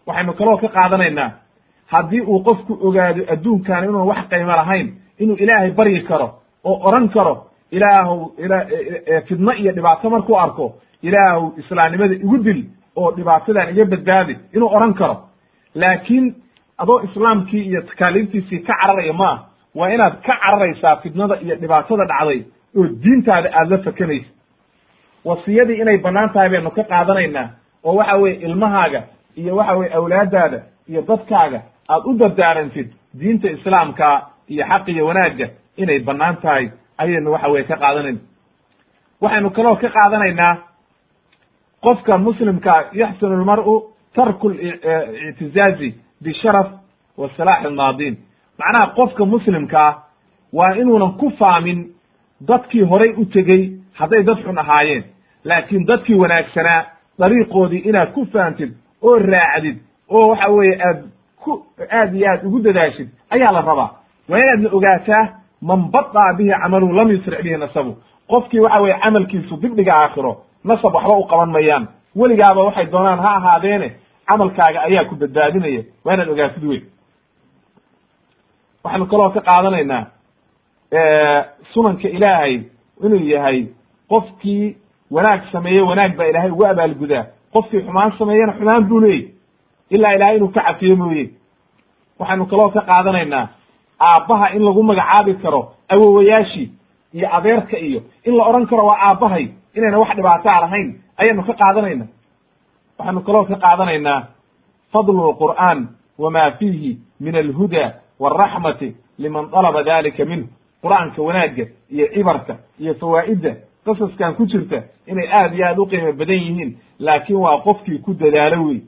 waxaynu kaloo ka qaadanaynaa haddii uu qofku ogaado adduunkan inuun wax qiimo lahayn inuu ilaahay baryi karo oo oran karo ilaahu fidno iyo dhibaato markuu arko ilaahu islaamnimada igu dil oo dhibaatadan iga badbaadi inuu oran karo. Laakiin adoo islaamkii iyo takaaliiftiisii ka cararaya ma ah waa inaad ka cararaysaa fidnada iyo dhibaatada dhacday oo diintaada aada la fakanaysa wasiyadii inay bannaan tahay baynu ka qaadanaynaa oo waxa weye ilmahaaga iyo waxa weye awlaadaada iyo dadkaaga aad u dardaarantid diinta islaamka iyo xaq iyo wanaagga inay bannaan tahay ayaynu waxa weye ka qaadanayna waxaynu kaloo ka qaadanaynaa qofka muslimkaa yaxsunu lmar'u tarku lictizaazi bisharaf wa salaax almaadiin macnaha qofka muslimkaa waa inuunan ku faamin dadkii horay u tegey hadday dad xun ahaayeen. Laakiin dadkii wanaagsanaa dariiqoodii inaad ku fahamtid oo raacdid oo waxa weeye aad ku aad iyo aad ugu dadaashid ayaa la rabaa. Waa inaadna ogaataa man badaa bihi camaluhu lam yusric bihi nasabu. Qofkii waxa weye camalkiisu dibdhiga aakhiro nasab waxba u qaban mayaan. Weligaaba waxay doonaan ha ahaadeene camalkaaga ayaa ku badbaadinaya waa ogaatid wey waxaanu kaloo ka qaadanaynaa sunanka ilaahay inuu yahay qofkii wanaag sameeye wanaag baa ilaahay ugu abaalgudaa. Qofkii xumaan sameeyena xumaan buu leeyay. Ilaa ilahay inuu ka cafiyo mooye. Waxaanu kaloo ka qaadanaynaa aabbaha in lagu magacaabi karo awowayaashii iyo adeerka iyo in la odhan karo waa aabbahay inayna wax dhibaataa lahayn ayaanu ka qaadanayna. Waxaanu kaloo ka qaadanaynaa fadlu lqur'aan wama fiihi min alhuda waraxmati liman dalaba dalika minhu. Qur'aanka wanaagga iyo cibarka iyo fawaa'idda qasaskan ku jirta inay aad iyo aad u qiimo badan yihiin laakiin waa qofkii ku dadaalo wey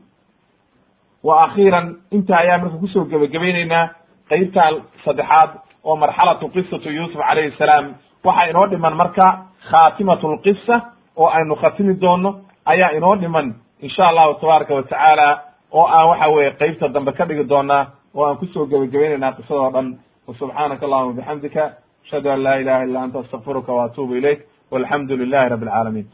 wa akhiiran inta ayaa marka ku soo gebagabaynaynaa qeybtaa saddexaad oo marxalatu qisatu yuusuf calayhi salaam. Waxaa inoo dhiman marka khaatimatu lqisa oo aynu khatimi doono ayaa inoo dhiman insha allahu tabaaraka wa tacaala oo aan waxa weye qeybta dambe ka dhigi doonaa oo aan ku soo gebagabaynaynaa qisadoo dhan. Wasubxaanaka allahuma bixamdika ashhadu an laa ilaha illa anta astaqfiruka wa atuubu ilayk walxamdu lilahi rabi alcaalamiin